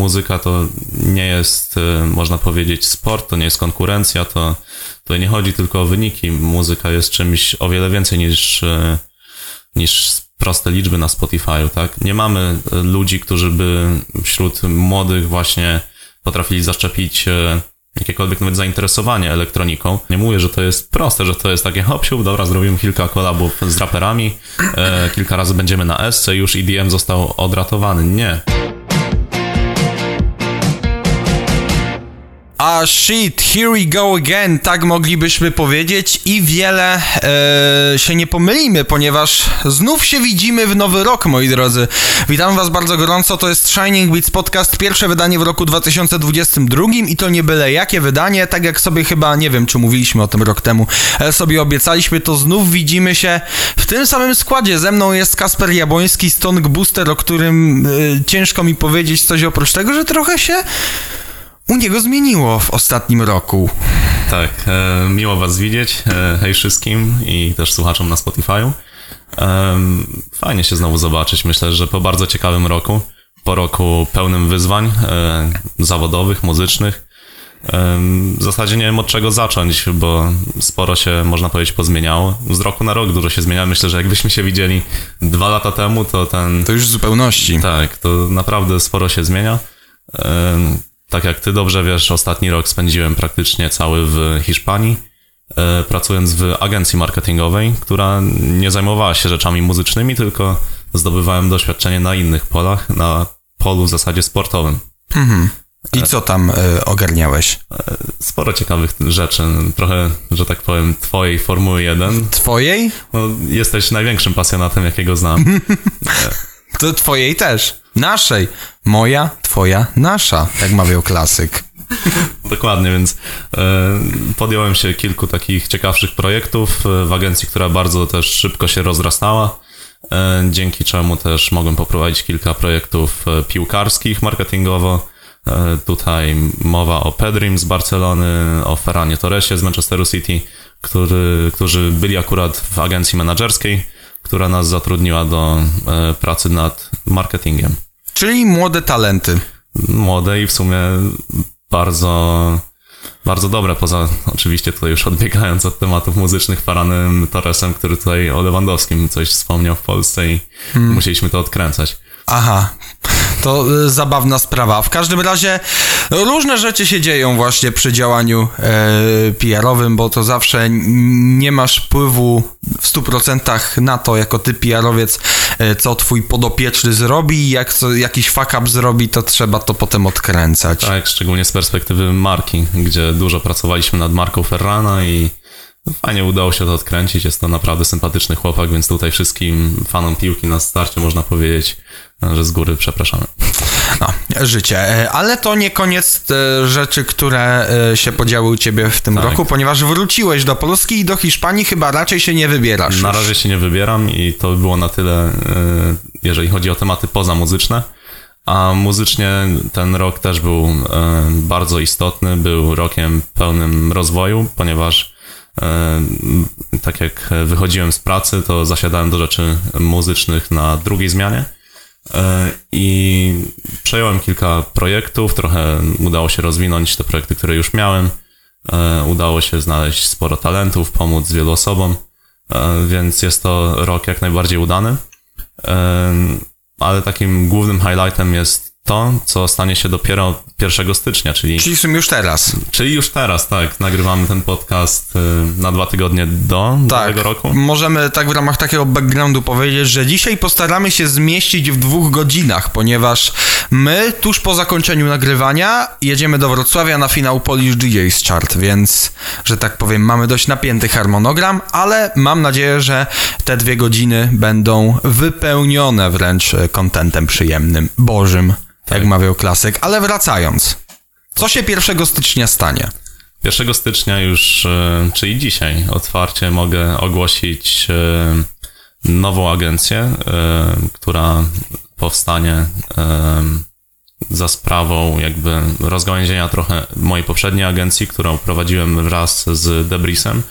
muzyka to nie jest, e, można powiedzieć, sport, to nie jest konkurencja, to tutaj nie chodzi tylko o wyniki. Muzyka jest czymś o wiele więcej niż, e, niż proste liczby na Spotify'u, tak? Nie mamy ludzi, którzy by wśród młodych właśnie potrafili zaszczepić jakiekolwiek nawet zainteresowanie elektroniką. Nie mówię, że to jest proste, że to jest takie hop dobra, zrobimy kilka kolabów z raperami, e, kilka razy będziemy na SC, już EDM został odratowany. Nie. A shit, here we go again, tak moglibyśmy powiedzieć i wiele e, się nie pomylimy, ponieważ znów się widzimy w nowy rok, moi drodzy. Witam was bardzo gorąco, to jest Shining Beats Podcast, pierwsze wydanie w roku 2022 i to nie byle jakie wydanie, tak jak sobie chyba, nie wiem czy mówiliśmy o tym rok temu, e, sobie obiecaliśmy, to znów widzimy się w tym samym składzie. Ze mną jest Kasper Jabłoński, Stonk Booster, o którym e, ciężko mi powiedzieć coś oprócz tego, że trochę się u niego zmieniło w ostatnim roku. Tak, e, miło Was widzieć. E, hej wszystkim i też słuchaczom na Spotify'u. E, fajnie się znowu zobaczyć. Myślę, że po bardzo ciekawym roku, po roku pełnym wyzwań e, zawodowych, muzycznych. E, w zasadzie nie wiem od czego zacząć, bo sporo się, można powiedzieć, pozmieniało. Z roku na rok dużo się zmienia. Myślę, że jakbyśmy się widzieli dwa lata temu, to ten... To już w zupełności. Tak, to naprawdę sporo się zmienia. E, tak jak ty dobrze wiesz, ostatni rok spędziłem praktycznie cały w Hiszpanii, e, pracując w agencji marketingowej, która nie zajmowała się rzeczami muzycznymi, tylko zdobywałem doświadczenie na innych polach, na polu w zasadzie sportowym. Mhm. I co tam y, ogarniałeś? E, sporo ciekawych rzeczy. Trochę, że tak powiem, twojej Formuły 1. Twojej? No, jesteś największym pasjonatem, jakiego znam. to twojej też. Naszej. Moja, twoja, nasza, jak mawiał klasyk. Dokładnie, więc e, podjąłem się kilku takich ciekawszych projektów e, w agencji, która bardzo też szybko się rozrastała, e, dzięki czemu też mogłem poprowadzić kilka projektów piłkarskich marketingowo. Tutaj mowa o Pedrim z Barcelony, o Ferranie Torresie z Manchesteru City, który, którzy byli akurat w agencji menedżerskiej, która nas zatrudniła do pracy nad marketingiem. Czyli młode talenty. Młode i w sumie bardzo, bardzo dobre, poza oczywiście tutaj już odbiegając od tematów muzycznych Faranem Torresem, który tutaj o Lewandowskim coś wspomniał w Polsce i hmm. musieliśmy to odkręcać. Aha, to y, zabawna sprawa. W każdym razie różne rzeczy się dzieją właśnie przy działaniu e, PR-owym, bo to zawsze nie masz wpływu w 100% na to, jako ty PR-owiec, e, co twój podopieczny zrobi. Jak co, jakiś fuck up zrobi, to trzeba to potem odkręcać. Tak, szczególnie z perspektywy marki, gdzie dużo pracowaliśmy nad marką Ferrana i Fajnie udało się to odkręcić, jest to naprawdę sympatyczny chłopak, więc tutaj wszystkim fanom piłki na starcie można powiedzieć, że z góry przepraszamy. No, życie. E, ale to nie koniec e, rzeczy, które e, się podziały u ciebie w tym tak. roku, ponieważ wróciłeś do Polski i do Hiszpanii chyba raczej się nie wybierasz. Na już. razie się nie wybieram i to było na tyle, jeżeli chodzi o tematy pozamuzyczne. A muzycznie ten rok też był bardzo istotny, był rokiem pełnym rozwoju, ponieważ tak jak wychodziłem z pracy, to zasiadałem do rzeczy muzycznych na drugiej zmianie I przejąłem kilka projektów, trochę udało się rozwinąć te projekty, które już miałem. E, udało się znaleźć sporo talentów, pomóc wielu osobom, e, więc jest to rok jak najbardziej udany. Ale takim głównym highlightem jest to, co stanie się dopiero 1 stycznia, czyli... Czyli w sumie już teraz. Czyli już teraz, tak. Nagrywamy ten podcast y, na dwa tygodnie do tak, nowego roku. Możemy tak w ramach takiego backgroundu powiedzieć, że dzisiaj postaramy się zmieścić w dwóch godzinach, ponieważ my tuż po zakończeniu nagrywania jedziemy do Wrocławia na finał Polish DJs Chart, więc, że tak powiem, mamy dość napięty harmonogram, ale mam nadzieję, że te dwie godziny będą wypełnione wręcz kontentem przyjemnym, bożym tak. jak mawiał klasyk. Ale wracając, co się 1 stycznia stanie? 1 stycznia już, e, czyli dzisiaj, otwarcie mogę ogłosić e, nową agencję, e, która powstanie za sprawą jakby rozgałęzienia trochę mojej poprzedniej agencji, którą prowadziłem wraz z Debrisem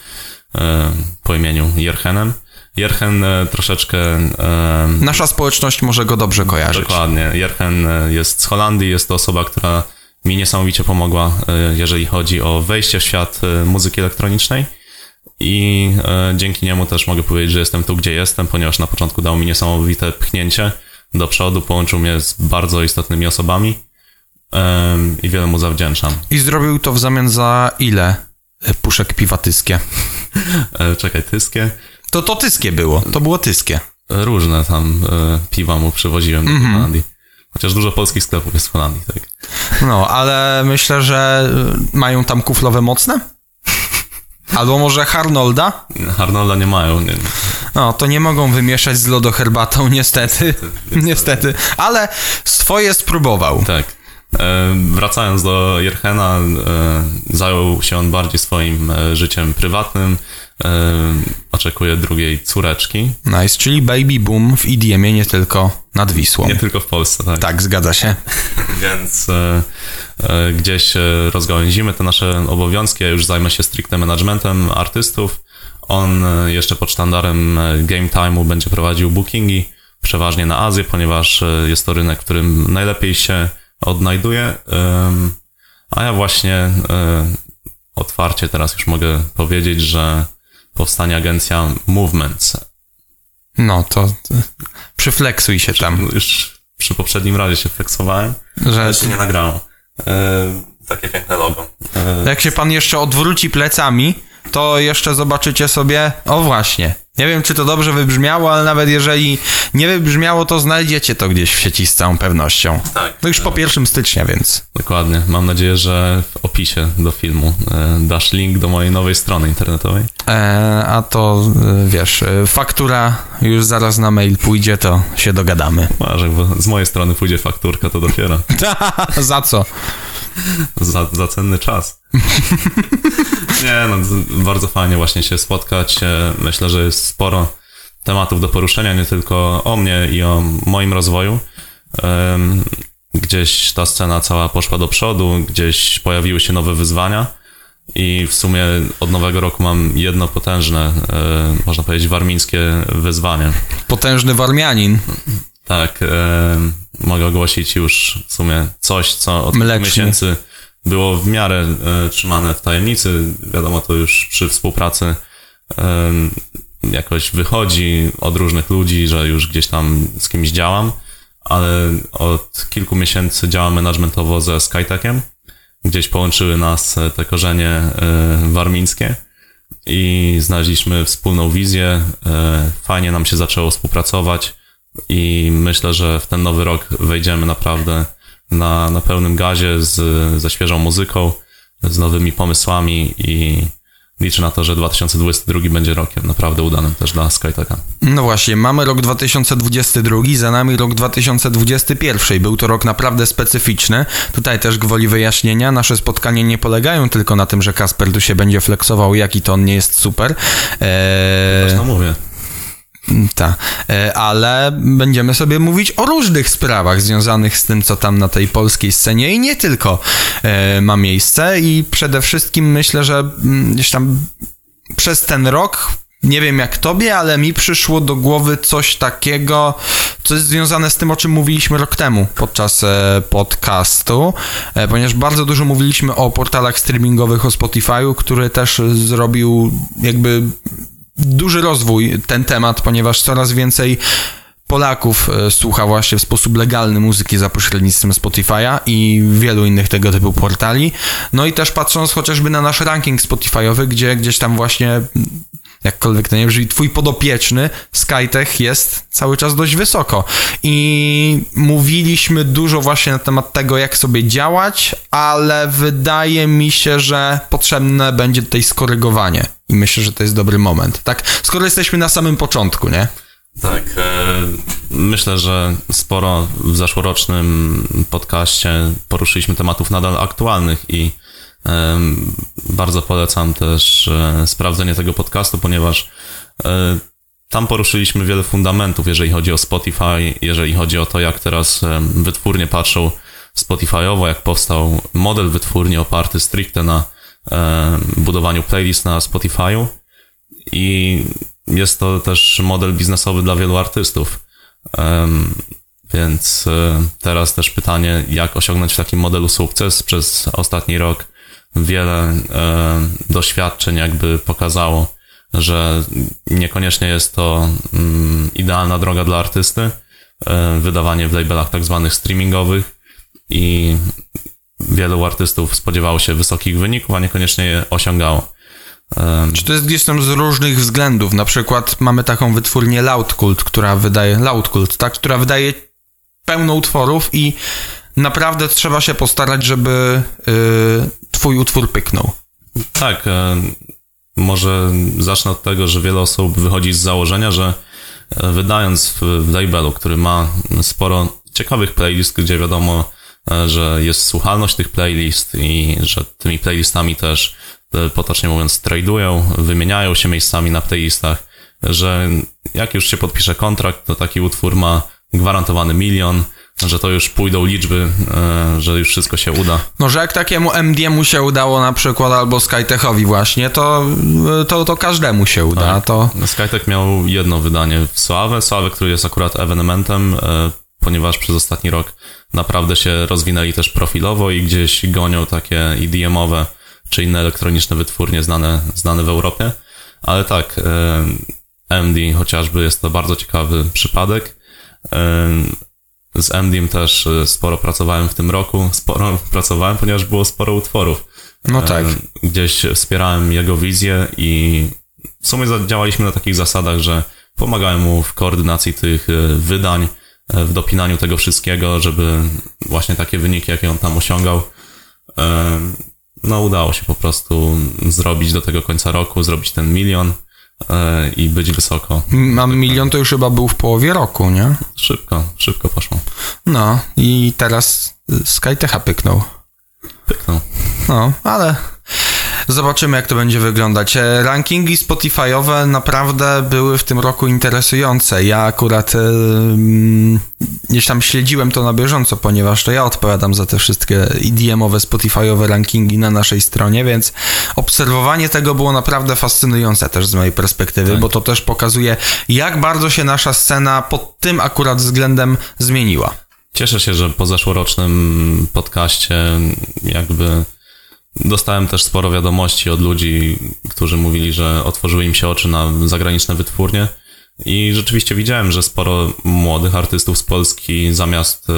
po imieniu Jerhenem. Jerchen e, troszeczkę... E, Nasza społeczność może go dobrze kojarzyć. Dokładnie. Jerchen e, jest z Holandii, jest to osoba, która mi niesamowicie pomogła, jeżeli chodzi o wejście w świat muzyki elektronicznej. I dzięki niemu też mogę powiedzieć, że jestem tu, gdzie jestem, ponieważ na początku dał mi niesamowite pchnięcie do przodu, połączył mnie z bardzo istotnymi osobami i wiele mu zawdzięczam. I zrobił to w zamian za ile puszek piwa tyskie? Czekaj, tyskie. To to tyskie było, to było tyskie. Różne tam e, piwa mu przywoziłem do Holandii. Chociaż dużo polskich sklepów jest w Holandii, tak. No, ale myślę, że y, mają tam kuflowe mocne? Albo może Harnolda? Arnolda nie mają. Nie, No, to nie mogą wymieszać z lodoherbatą, niestety. Niestety. Ale swoje spróbował. tak. E, wracając do Jerchena, e, zajął się on bardziej swoim e, życiem prywatnym. Oczekuje drugiej córeczki. Nice, czyli Baby Boom w EDM-ie nie tylko nad Wisłą. Nie tylko w Polsce, tak. Tak, zgadza się. Więc e, e, gdzieś rozgałęzimy te nasze obowiązki. Ja już zajmę się stricte managementem artystów. On e, jeszcze pod sztandarem e, Game Time'u będzie prowadził bookingi, przeważnie na Azję, ponieważ e, jest to rynek, w którym najlepiej się odnajduje. A ja właśnie otwarcie teraz już mogę powiedzieć, że powstanie agencja Movements. No, to przyfleksuj się tam, Już przy poprzednim razie się flexowałem. że Jeszcze nie nagrałem. E, takie piękne logo. E, jak się pan jeszcze odwróci plecami, to jeszcze zobaczycie sobie, o właśnie, nie wiem czy to dobrze wybrzmiało, ale nawet jeżeli nie wybrzmiało, to znajdziecie to gdzieś w sieci z całą pewnością. tak. No już po 1 stycznia, więc Dokładnie. Mam nadzieję, że w opisie do filmu e, dasz link do mojej nowej strony internetowej. e, a to e, wiesz, e, faktura już zaraz na mail pójdzie, to się dogadamy. Może, bo z mojej strony pójdzie fakturka, to dopiero Za co? za, za cenny czas. Nie, no, bardzo fajnie właśnie się spotkać. E, Myślę, że jest sporo tematów do poruszenia, nie tylko o mnie i o moim rozwoju. Gdzieś ta scena cała poszła do przodu, gdzieś pojawiły się nowe wyzwania i w sumie od nowego roku mam jedno potężne, e, można powiedzieć, warmińskie wyzwanie. Potężny warmianin. Tak, e, mogę ogłosić już w sumie coś, co od Mleczny. miesięcy było w miarę e, trzymane w tajemnicy. Wiadomo, to już przy współpracy jakoś wychodzi od różnych ludzi, że już gdzieś tam z kimś działam, ale od kilku miesięcy działam managementowo ze Skytechem. Gdzieś połączyły nas e, te korzenie e, warmińskie i znaleźliśmy wspólną wizję. Fajnie nam się zaczęło współpracować i myślę, że w ten nowy rok wejdziemy naprawdę na, na pełnym gazie z, ze świeżą muzyką, z nowymi pomysłami i liczę na to, że 2022 będzie rokiem naprawdę udanym też dla Skytecha. No właśnie, mamy rok 2022, za nami rok 2021. Był to rok naprawdę specyficzny. Tutaj też gwoli wyjaśnienia, nasze spotkania nie polegają tylko na tym, że Kasper tu się będzie flexował, jaki to on nie jest super. Eee, No mówię. Ta, e, ale będziemy sobie mówić o różnych sprawach związanych z tym, co tam na tej polskiej scenie. I nie tylko e, ma miejsce. I przede wszystkim myślę, że mm, gdzieś tam przez ten rok nie wiem jak tobie, ale mi przyszło do głowy coś takiego, co jest związane z tym, o czym mówiliśmy rok temu podczas e, podcastu, ponieważ bardzo dużo mówiliśmy o portalach streamingowych, o Spotify'u, który też zrobił jakby duży rozwój ten temat, ponieważ coraz więcej Polaków e, słucha właśnie w sposób legalny muzyki za pośrednictwem Spotify'a i wielu innych tego typu portali. No i też patrząc chociażby na nasz ranking Spotify'owy, gdzie gdzieś tam właśnie, jakkolwiek to nie brzmi, twój podopieczny Skytech jest cały czas dość wysoko. I mówiliśmy dużo właśnie na temat tego, jak sobie działać, ale wydaje mi się, że potrzebne będzie tutaj skorygowanie. I myślę, że to jest dobry moment. Tak, skoro jesteśmy na samym początku, nie? Tak. E, myślę, że sporo w zeszłorocznym podcaście poruszyliśmy tematów nadal aktualnych i bardzo polecam też e, sprawdzenie tego podcastu, ponieważ e, tam poruszyliśmy wiele fundamentów, jeżeli chodzi o Spotify, jeżeli chodzi o to, jak teraz e, wytwórnie patrzą Spotify'owo, jak powstał model wytwórni oparty stricte na budowaniu playlist na Spotify'u i jest to też model biznesowy dla wielu artystów. Więc teraz też pytanie, jak osiągnąć w takim modelu sukces. Przez ostatni rok wiele doświadczeń jakby pokazało, że niekoniecznie jest to mm, idealna droga dla artysty, wydawanie w labelach tak zwanych streamingowych i wielu artystów spodziewało się wysokich wyników, a niekoniecznie je osiągało. Czy to jest gdzieś tam z różnych względów? Na przykład mamy taką wytwórnię Loudcult, która wydaje, Loudcult, tak, która wydaje pełno utworów i naprawdę trzeba się postarać, żeby yy, twój utwór pyknął. Tak, może zacznę od tego, że wiele osób wychodzi z założenia, że e, wydając w labelu, który ma sporo ciekawych playlist, gdzie wiadomo, e, że jest słuchalność tych playlist i że tymi playlistami też e, potocznie mówiąc tradują, wymieniają się miejscami na playlistach, że jak już się podpisze kontrakt, to taki utwór ma gwarantowany milion, że to już pójdą liczby, e, że już wszystko się uda. No, że jak takiemu MD-mu się udało na przykład, albo Skytechowi właśnie, to, to, to każdemu się uda. Tak. To... Skytech miał jedno wydanie w Sławę, Sławę, który jest akurat ewenementem, e, ponieważ przez ostatni rok naprawdę się rozwinęli też profilowo i gdzieś gonią takie EDM-owe czy inne elektroniczne wytwórnie znane, znane w Europie. Ale tak, e, MD chociażby jest to bardzo ciekawy przypadek z Endym też y, sporo pracowałem w tym roku. Sporo pracowałem, ponieważ było sporo utworów. No tak. Gdzieś wspierałem jego wizję i w sumie działaliśmy na takich zasadach, że pomagałem mu w koordynacji tych y, wydań, y, w dopinaniu tego wszystkiego, żeby właśnie takie wyniki, jakie on tam osiągał, no udało się po prostu zrobić do tego końca roku, zrobić ten milion i być wysoko. Mam milion to już chyba był w połowie roku, nie? Szybko, szybko poszło. No i teraz Skytecha pyknął. Pyknął. No, ale Zobaczymy, jak to będzie wyglądać. E, rankingi Spotify'owe naprawdę były w tym roku interesujące. Ja akurat mm, gdzieś tam śledziłem to na bieżąco, ponieważ to ja odpowiadam za te wszystkie EDM-owe, Spotify'owe rankingi na naszej stronie, więc obserwowanie tego było naprawdę fascynujące też z mojej perspektywy, tak. bo to też pokazuje, jak bardzo się nasza scena pod tym akurat względem zmieniła. Cieszę się, że po zeszłorocznym podcaście jakby Dostałem też sporo wiadomości od ludzi, którzy mówili, że otworzyły im się oczy na zagraniczne wytwórnie. I rzeczywiście widziałem, że sporo młodych artystów z Polski zamiast e,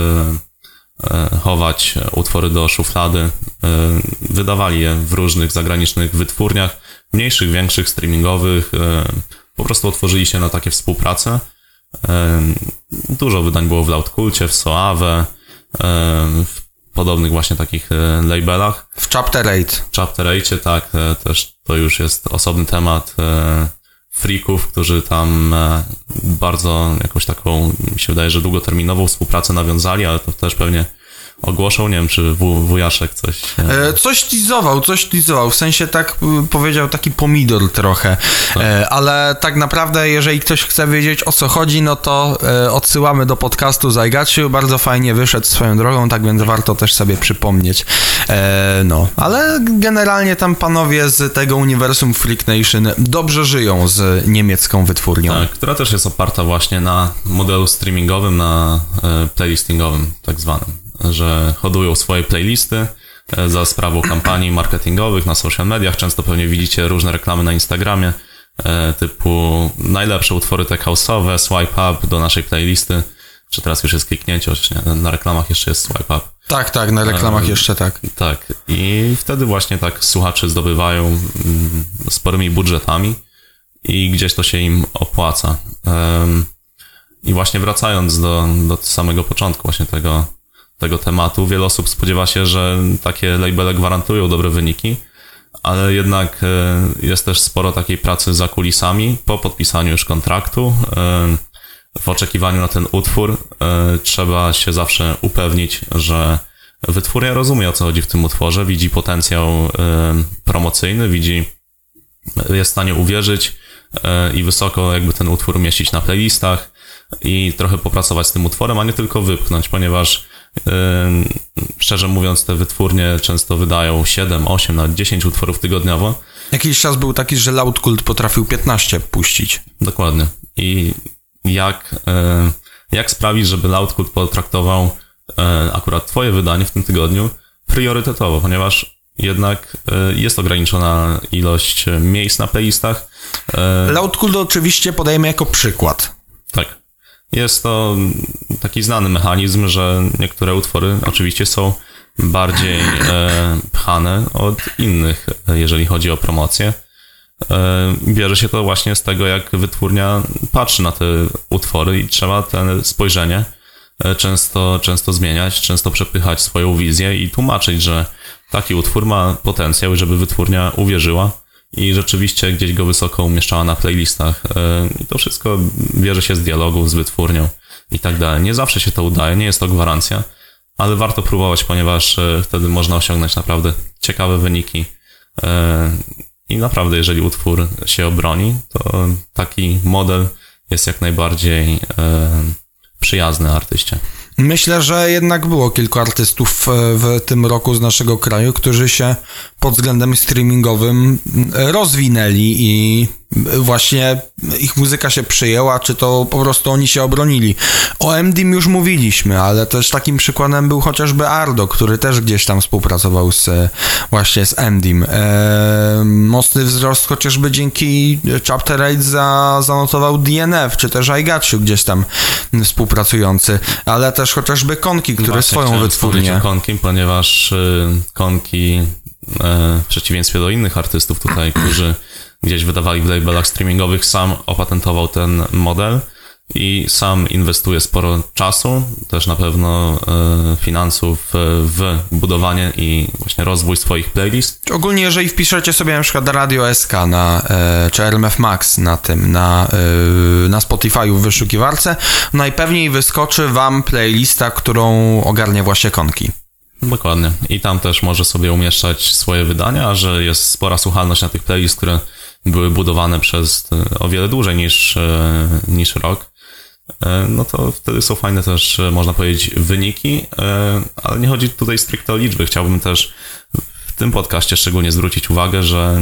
e, chować utwory do szuflady, e, wydawali je w różnych zagranicznych wytwórniach, mniejszych, większych, streamingowych. Po prostu otworzyli się na takie współprace. Dużo wydań było w Loudculcie, w Soave, w podobnych właśnie takich e, labelach. W Chapter 8. Chapter 8, tak, e, też to już jest osobny temat e, freaków, którzy tam bardzo jakąś taką, mi się wydaje, że długoterminową współpracę nawiązali, ale to też pewnie ogłoszą, nie wiem, czy wujaszek coś... E, coś teasował, coś teasował, w sensie tak powiedział taki pomidor trochę, tak. e, ale tak naprawdę jeżeli ktoś chce wiedzieć o co chodzi, no to e, odsyłamy do podcastu Zajgaciu, bardzo fajnie wyszedł swoją drogą, tak więc warto też sobie przypomnieć. E, no, ale generalnie tam panowie z tego uniwersum Freak Nation dobrze żyją z niemiecką wytwórnią. Tak, która też jest oparta właśnie na modelu streamingowym, na e, playlistingowym tak zwanym że hodują swoje playlisty e, za sprawą kampanii marketingowych na social mediach. Często pewnie widzicie różne reklamy na Instagramie e, typu najlepsze utwory tech house'owe, swipe up do naszej playlisty. Czy teraz już jest kliknięcie, chociaż nie, na reklamach jeszcze jest swipe up. Tak, tak, na reklamach e, jeszcze tak. Tak. I wtedy właśnie tak słuchacze zdobywają mm, sporymi budżetami i gdzieś to się im opłaca. I właśnie wracając do, do samego początku właśnie tego, tego tematu. Wiele osób spodziewa się, że takie labele gwarantują dobre wyniki, ale jednak e, jest też sporo takiej pracy za kulisami po podpisaniu już kontraktu. E, w oczekiwaniu na ten utwór e, trzeba się zawsze upewnić, że wytwórnia rozumie o co chodzi w tym utworze, widzi potencjał promocyjny, widzi, jest w stanie uwierzyć i wysoko jakby ten utwór umieścić na playlistach i trochę popracować z tym utworem, a nie tylko wypchnąć, ponieważ Szczerze mówiąc, te wytwórnie często wydają 7, 8, nawet 10 utworów tygodniowo Jakiś czas był taki, że Loud Cult potrafił 15 puścić. Dokładnie. I jak, e, jak sprawić, żeby Loud Cult potraktował e, akurat twoje wydanie w tym tygodniu priorytetowo, ponieważ jednak e, jest ograniczona ilość miejsc na playlistach. Loud Cult oczywiście podajemy jako przykład. Tak. Jest to taki znany mechanizm, że niektóre utwory oczywiście są bardziej e, pchane od innych, jeżeli chodzi o promocję. E, bierze się to właśnie z tego, jak wytwórnia patrzy na te utwory i trzeba te spojrzenie e, często, często zmieniać, często przepychać swoją wizję i tłumaczyć, że taki utwór ma potencjał, żeby wytwórnia uwierzyła i rzeczywiście gdzieś go wysoko umieszczała na playlistach. E, I to wszystko bierze się z dialogów z wytwórnią i tak dalej. Nie zawsze się to udaje, nie jest to gwarancja, ale warto próbować, ponieważ e, wtedy można osiągnąć naprawdę ciekawe wyniki. E, I naprawdę, jeżeli utwór się obroni, to taki model jest jak najbardziej przyjazny artyście. Myślę, że jednak było kilku artystów e, w tym roku z naszego kraju, którzy się pod względem streamingowym rozwinęli i właśnie ich muzyka się przyjęła, czy to po prostu oni się obronili. O MDIM już mówiliśmy, ale też takim przykładem był chociażby Ardo, który też gdzieś tam współpracował z właśnie z MDIM. Eee, mocny wzrost chociażby dzięki Chapter 8 za, zanotował DNF, czy też iGatchu gdzieś tam współpracujący, ale też chociażby Konki, który Właśnie swoją wytwórnię... Konki, ponieważ y, Konki e, w przeciwieństwie do innych artystów tutaj, którzy gdzieś wydawali w labelach streamingowych, sam opatentował ten model i sam inwestuje sporo czasu, też na pewno e, finansów w budowanie i właśnie rozwój swoich playlist. Ogólnie, jeżeli wpiszecie sobie na przykład Radio SK na, e, czy RMF Max na tym, na, e, na Spotify w wyszukiwarce, najpewniej wyskoczy wam playlista, którą ogarnia właśnie Konki. Dokładnie. I tam też może sobie umieszczać swoje wydania, że jest spora słuchalność na tych playlist, które były budowane przez e, o wiele dłużej niż, e, niż rok, e, no to wtedy są fajne też, można powiedzieć, wyniki, ale nie chodzi tutaj stricte o liczby. Chciałbym też w tym podcaście szczególnie zwrócić uwagę, że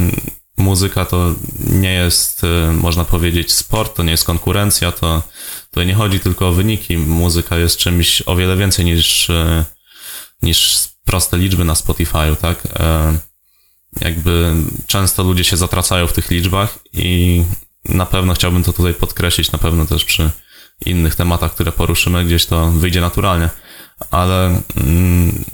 muzyka to nie jest, można powiedzieć, sport, to nie jest konkurencja, to tutaj nie chodzi tylko o wyniki. Muzyka jest czymś o wiele więcej niż, niż proste liczby na Spotify'u, tak? Jakby często ludzie się zatracają w tych liczbach i na pewno chciałbym to tutaj podkreślić, na pewno też przy innych tematach, które poruszymy, gdzieś to wyjdzie naturalnie, ale mm,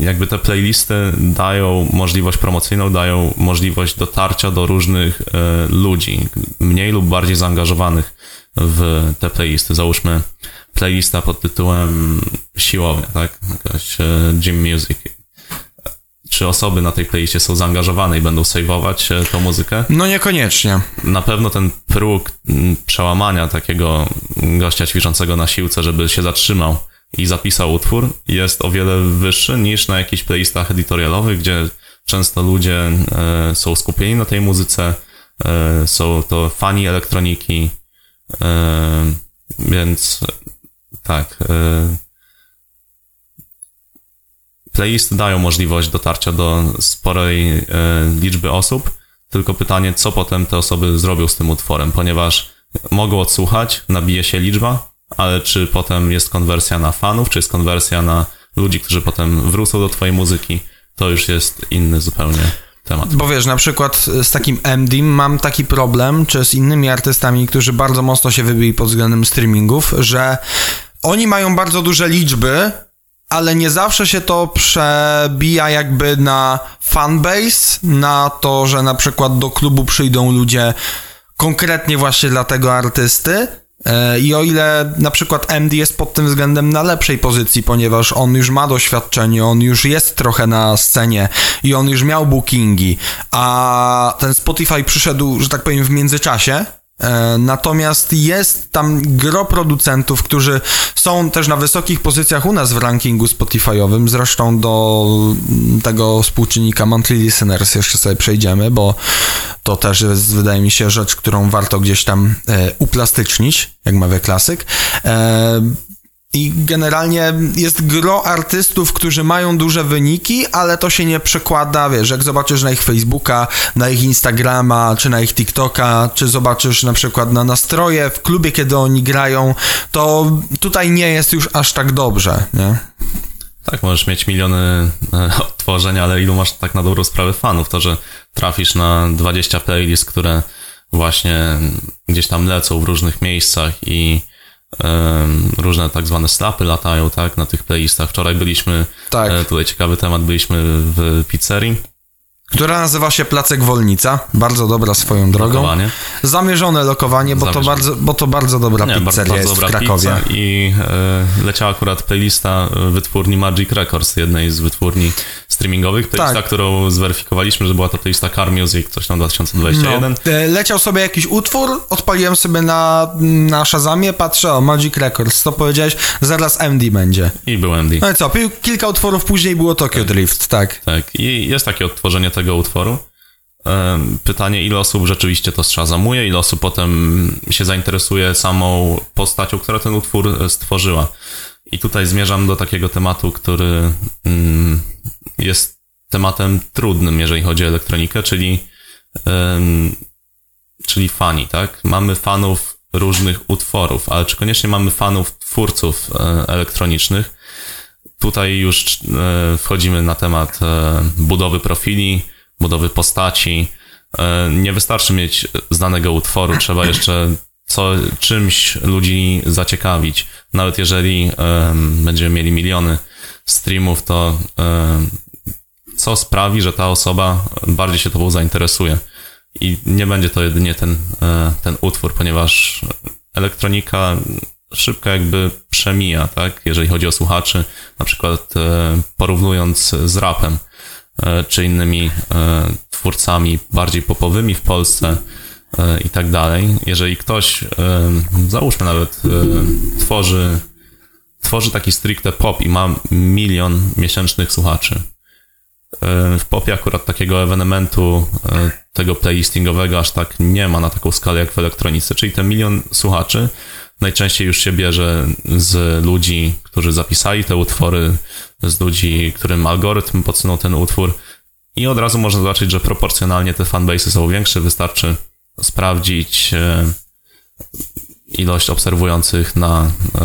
jakby te playlisty dają możliwość promocyjną, dają możliwość dotarcia do różnych e, ludzi, mniej lub bardziej zaangażowanych w te playlisty. Załóżmy playlista pod tytułem siłownia, tak? Jakaś e, gym music czy osoby na tej playliście są zaangażowane i będą saveować e, tą muzykę. No niekoniecznie. Na pewno ten próg przełamania takiego gościa ćwiczącego na siłce, żeby się zatrzymał i zapisał utwór, jest o wiele wyższy niż na jakichś playlistach editorialowych, gdzie często ludzie e, są skupieni na tej muzyce, e, są to fani elektroniki, więc tak. Playlisty dają możliwość dotarcia do sporej e, liczby osób, tylko pytanie, co potem te osoby zrobią z tym utworem, ponieważ mogą odsłuchać, nabije się liczba, ale czy potem jest konwersja na fanów, czy jest konwersja na ludzi, którzy potem wrócą do twojej muzyki, to już jest inny zupełnie temat. Bo wiesz, na przykład z takim MDIM mam taki problem, czy z innymi artystami, którzy bardzo mocno się wybili pod względem streamingów, że oni mają bardzo duże liczby, ale nie zawsze się to przebija jakby na fanbase, na to, że na przykład do klubu przyjdą ludzie konkretnie właśnie dla tego artysty. E, I o ile na przykład MD jest pod tym względem na lepszej pozycji, ponieważ on już ma doświadczenie, on już jest trochę na scenie i on już miał bookingi, a ten Spotify przyszedł, że tak powiem, w międzyczasie, natomiast jest tam gro producentów, którzy są też na wysokich pozycjach u nas w rankingu Spotify'owym. Zresztą do tego współczynnika Monthly Listeners jeszcze sobie przejdziemy, bo to też jest, wydaje mi się, rzecz, którą warto gdzieś tam e, uplastycznić, jak mawia klasyk. I generalnie jest gro artystów, którzy mają duże wyniki, ale to się nie przekłada, wiesz, jak zobaczysz na ich Facebooka, na ich Instagrama, czy na ich TikToka, czy zobaczysz na przykład na nastroje w klubie, kiedy oni grają, to tutaj nie jest już aż tak dobrze, nie? Tak, możesz mieć miliony e, odtworzeń, ale ilu masz tak na dobrą sprawę fanów? To, że trafisz na 20 playlist, które właśnie gdzieś tam lecą w różnych miejscach i różne tak zwane slapy latają, tak, na tych playlistach. Wczoraj byliśmy, Tak. e, tutaj ciekawy temat, byliśmy w pizzerii, Która nazywa się Placek Wolnica, bardzo dobra swoją drogą. lokowanie. Zamierzone lokowanie, bo to, Zamierzone. bardzo, bo to bardzo dobra Nie, pizzeria bardzo jest w Krakowie. i e, leciała akurat playlista e, wytwórni Magic Records, jednej z wytwórni streamingowych. Playlista, Tak. którą zweryfikowaliśmy, że była to playlista Car Music, coś tam 2021. No, e, leciał sobie jakiś utwór, odpaliłem sobie na, na Shazamie, patrzę, o, Magic Records, to powiedziałeś, zaraz MD będzie. I był MD. No i co, kilka utworów później było Tokyo Drift, tak. Tak, i jest takie odtworzenie tego utworu. Em, Pytanie, ile osób rzeczywiście to szazamuje, ile osób potem się zainteresuje samą postacią, która ten utwór e, stworzyła. I tutaj zmierzam do takiego tematu, który mm, jest tematem trudnym, jeżeli chodzi o elektronikę, czyli, czyli fani, tak? Mamy fanów różnych utworów, ale czy koniecznie mamy fanów twórców e, elektronicznych? Tutaj już e, wchodzimy na temat budowy profili, budowy postaci. E, nie wystarczy mieć znanego utworu, trzeba jeszcze co, czymś ludzi zaciekawić. Nawet jeżeli będziemy mieli miliony streamów, to co sprawi, że ta osoba bardziej się tobą zainteresuje. I nie będzie to jedynie ten, e, ten utwór, ponieważ elektronika szybko jakby przemija, tak? Jeżeli chodzi o słuchaczy, na przykład e, porównując z rapem, czy innymi e, twórcami bardziej popowymi w Polsce e, i tak dalej. Jeżeli ktoś, e, załóżmy nawet, e, tworzy, tworzy taki stricte pop i ma milion miesięcznych słuchaczy, E, w popie akurat takiego ewenementu, e, tego playlistingowego aż tak nie ma na taką skalę jak w elektronice, czyli ten milion słuchaczy najczęściej już się bierze z ludzi, którzy zapisali te utwory, z ludzi, którym algorytm podsunął ten utwór i od razu można zobaczyć, że proporcjonalnie te fanbase są większe, wystarczy sprawdzić e, ilość obserwujących na, e,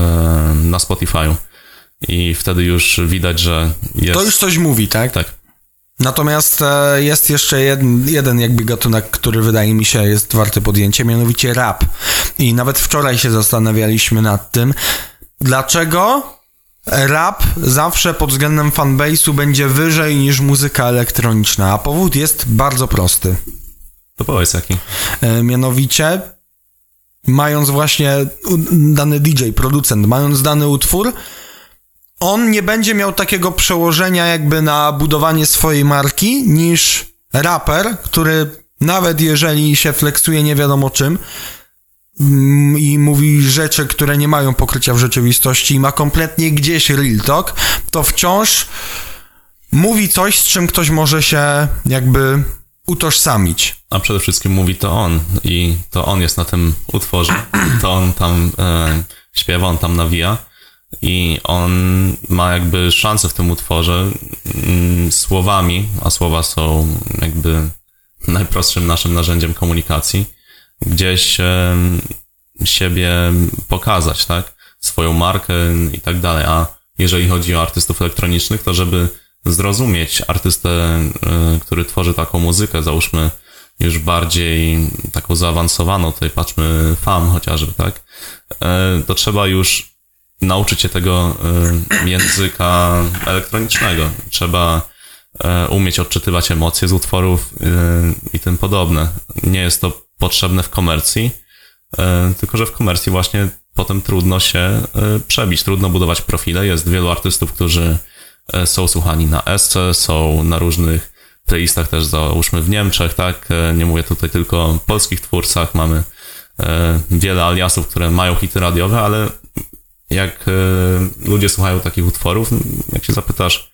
na Spotify'u i wtedy już widać, że jest... To już coś mówi, tak? Tak. Natomiast e, jest jeszcze jeden, jeden jakby gatunek, który wydaje mi się jest warty podjęcia, mianowicie rap. I nawet wczoraj się zastanawialiśmy nad tym, dlaczego rap zawsze pod względem fanbase'u będzie wyżej niż muzyka elektroniczna, a powód jest bardzo prosty. To powiedz jaki. E, mianowicie mając właśnie dany DJ, producent, mając dany utwór, on nie będzie miał takiego przełożenia jakby na budowanie swojej marki niż raper, który nawet jeżeli się flexuje nie wiadomo czym i mówi rzeczy, które nie mają pokrycia w rzeczywistości i ma kompletnie gdzieś real talk, to wciąż mówi coś, z czym ktoś może się jakby utożsamić. A przede wszystkim mówi to on i to on jest na tym utworze. To on tam e, śpiewa, on tam nawija i on ma jakby szansę w tym utworze mm, słowami, a słowa są jakby najprostszym naszym narzędziem komunikacji, gdzieś siebie pokazać, tak? Swoją markę i tak dalej. A jeżeli chodzi o artystów elektronicznych, to żeby zrozumieć artystę, e, który tworzy taką muzykę, załóżmy już bardziej taką zaawansowaną, tutaj patrzmy FAM chociażby, tak? E, To trzeba już nauczyć się tego języka elektronicznego. Trzeba e, umieć odczytywać emocje z utworów i tym podobne. Nie jest to potrzebne w komercji, e, tylko że w komercji właśnie potem trudno się e, przebić, trudno budować profile. Jest wielu artystów, którzy e, są słuchani na Esce, są na różnych playlistach też załóżmy w Niemczech, tak? Nie mówię tutaj tylko o polskich twórcach, mamy wiele aliasów, które mają hity radiowe, ale jak ludzie słuchają takich utworów, jak się zapytasz,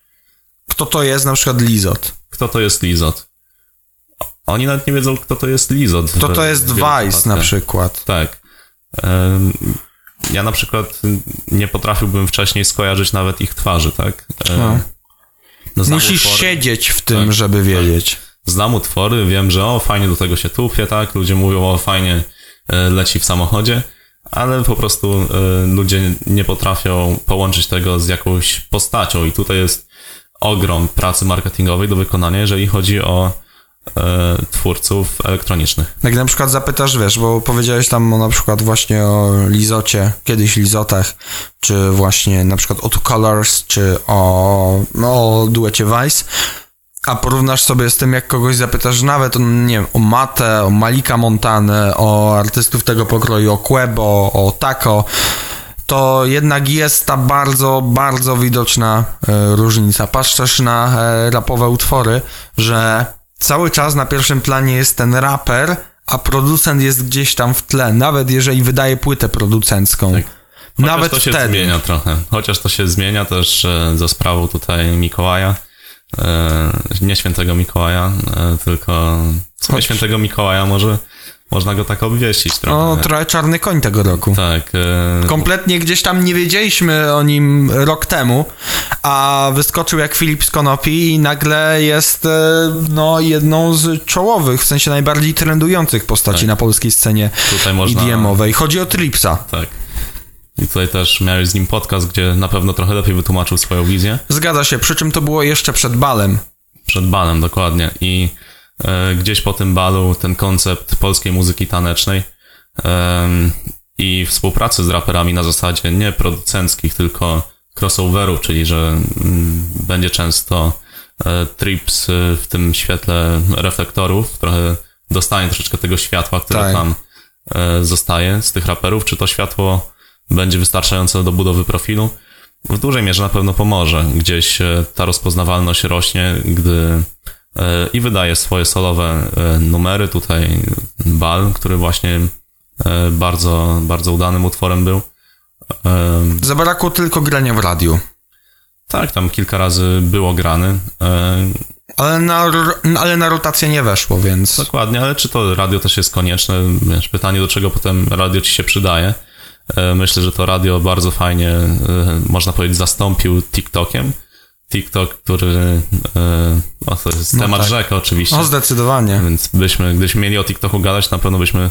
Kto to jest? Na przykład Lizot. kto to jest Lizot? Oni nawet nie wiedzą, kto to jest Lizot. Kto to jest Vice na przykład. Tak. Ja na przykład nie potrafiłbym wcześniej skojarzyć nawet ich twarzy, tak? No. no, Musisz utwory- siedzieć w tym, Tak, żeby wiedzieć. Znam utwory, wiem, że o, fajnie do tego się tupie, tak? Ludzie mówią, o, fajnie e, leci w samochodzie, ale po prostu e, ludzie nie potrafią połączyć tego z jakąś postacią i tutaj jest ogrom pracy marketingowej do wykonania, jeżeli chodzi o twórców elektronicznych. Jak na przykład zapytasz, wiesz, bo powiedziałeś tam na przykład właśnie o Lizocie, kiedyś Lizotach, czy właśnie na przykład o Two Colors, czy o, no, o duecie Vice, a porównasz sobie z tym, jak kogoś zapytasz nawet, o, nie wiem, o Matę, o Malika Montanę, o artystów tego pokroju, o Quebo, o Taco, to jednak jest ta bardzo, bardzo widoczna e, różnica. Patrz też na e, rapowe utwory, że cały czas na pierwszym planie jest ten raper, a producent jest gdzieś tam w tle, nawet jeżeli wydaje płytę producencką. Tak. Chociaż Nawet to się wtedy. zmienia trochę. Chociaż to się zmienia też e, za sprawą tutaj Mikołaja. E, nie świętego Mikołaja, e, tylko świętego Mikołaja może można go tak obwieścić trochę. No, trochę czarny koń tego roku. tak. E, Kompletnie gdzieś tam nie wiedzieliśmy o nim rok temu, a wyskoczył jak Filip z Konopi i nagle jest e, no, jedną z czołowych, w sensie najbardziej trendujących postaci Tak. na polskiej scenie Tutaj można- EDM-owej. Chodzi o Tripsa. tak. I tutaj też miałeś z nim podcast, gdzie na pewno trochę lepiej wytłumaczył swoją wizję. Zgadza się, przy czym to było jeszcze przed balem. Przed balem, dokładnie. I gdzieś po tym balu ten koncept polskiej muzyki tanecznej i współpracy z raperami na zasadzie nie producenckich, tylko crossoverów, czyli że mm, będzie często e, trips e, w tym świetle reflektorów, trochę dostanie troszeczkę tego światła, które Tak. tam e, zostaje z tych raperów. Czy to światło będzie wystarczające do budowy profilu? W dużej mierze na pewno pomoże. Gdzieś e, ta rozpoznawalność rośnie, gdy e, i wydaje swoje solowe e, numery. Tutaj Bal, który właśnie e, bardzo, bardzo udanym utworem był. E, Zabrakło tylko grania w radiu. Tak, tam kilka razy było grany. Ale na, ale na rotację nie weszło, więc... Dokładnie, ale czy to radio też jest konieczne? Wiesz, pytanie, do czego potem radio ci się przydaje. Myślę, że to radio bardzo fajnie, można powiedzieć, zastąpił TikTokiem. TikTok, który, e, no to jest No temat tak. rzeka oczywiście, O, zdecydowanie. więc byśmy, gdybyśmy mieli o TikToku gadać, na pewno byśmy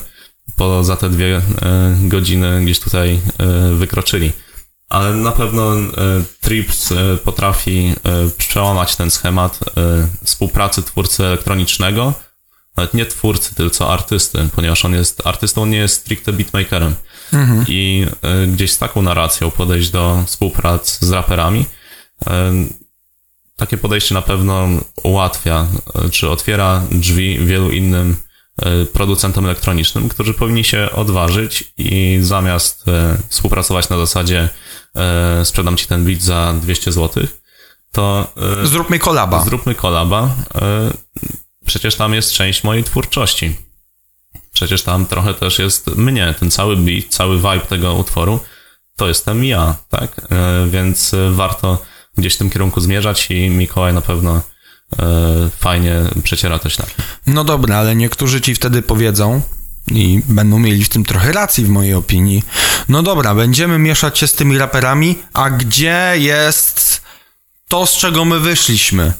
poza te dwie e, godziny gdzieś tutaj e, wykroczyli. Ale na pewno e, Trips e, potrafi e, przełamać ten schemat współpracy twórcy elektronicznego, nawet nie twórcy, tylko artysty, ponieważ on jest artystą, nie jest stricte beatmakerem. I e, gdzieś z taką narracją podejść do współpracy z raperami. Takie podejście na pewno ułatwia, e, czy otwiera drzwi wielu innym e, producentom elektronicznym, którzy powinni się odważyć i zamiast e, współpracować na zasadzie sprzedam ci ten beat za 200 zł, to Zróbmy kolaba. Zróbmy kolaba. Przecież tam jest część mojej twórczości. Przecież tam trochę też jest mnie, ten cały beat, cały vibe tego utworu, to jestem ja, tak? Więc warto gdzieś w tym kierunku zmierzać i Mikołaj na pewno e, fajnie przeciera te ślady. No dobra, ale niektórzy ci wtedy powiedzą i będą mieli w tym trochę racji w mojej opinii. No dobra, będziemy mieszać się z tymi raperami, a gdzie jest to, z czego my wyszliśmy?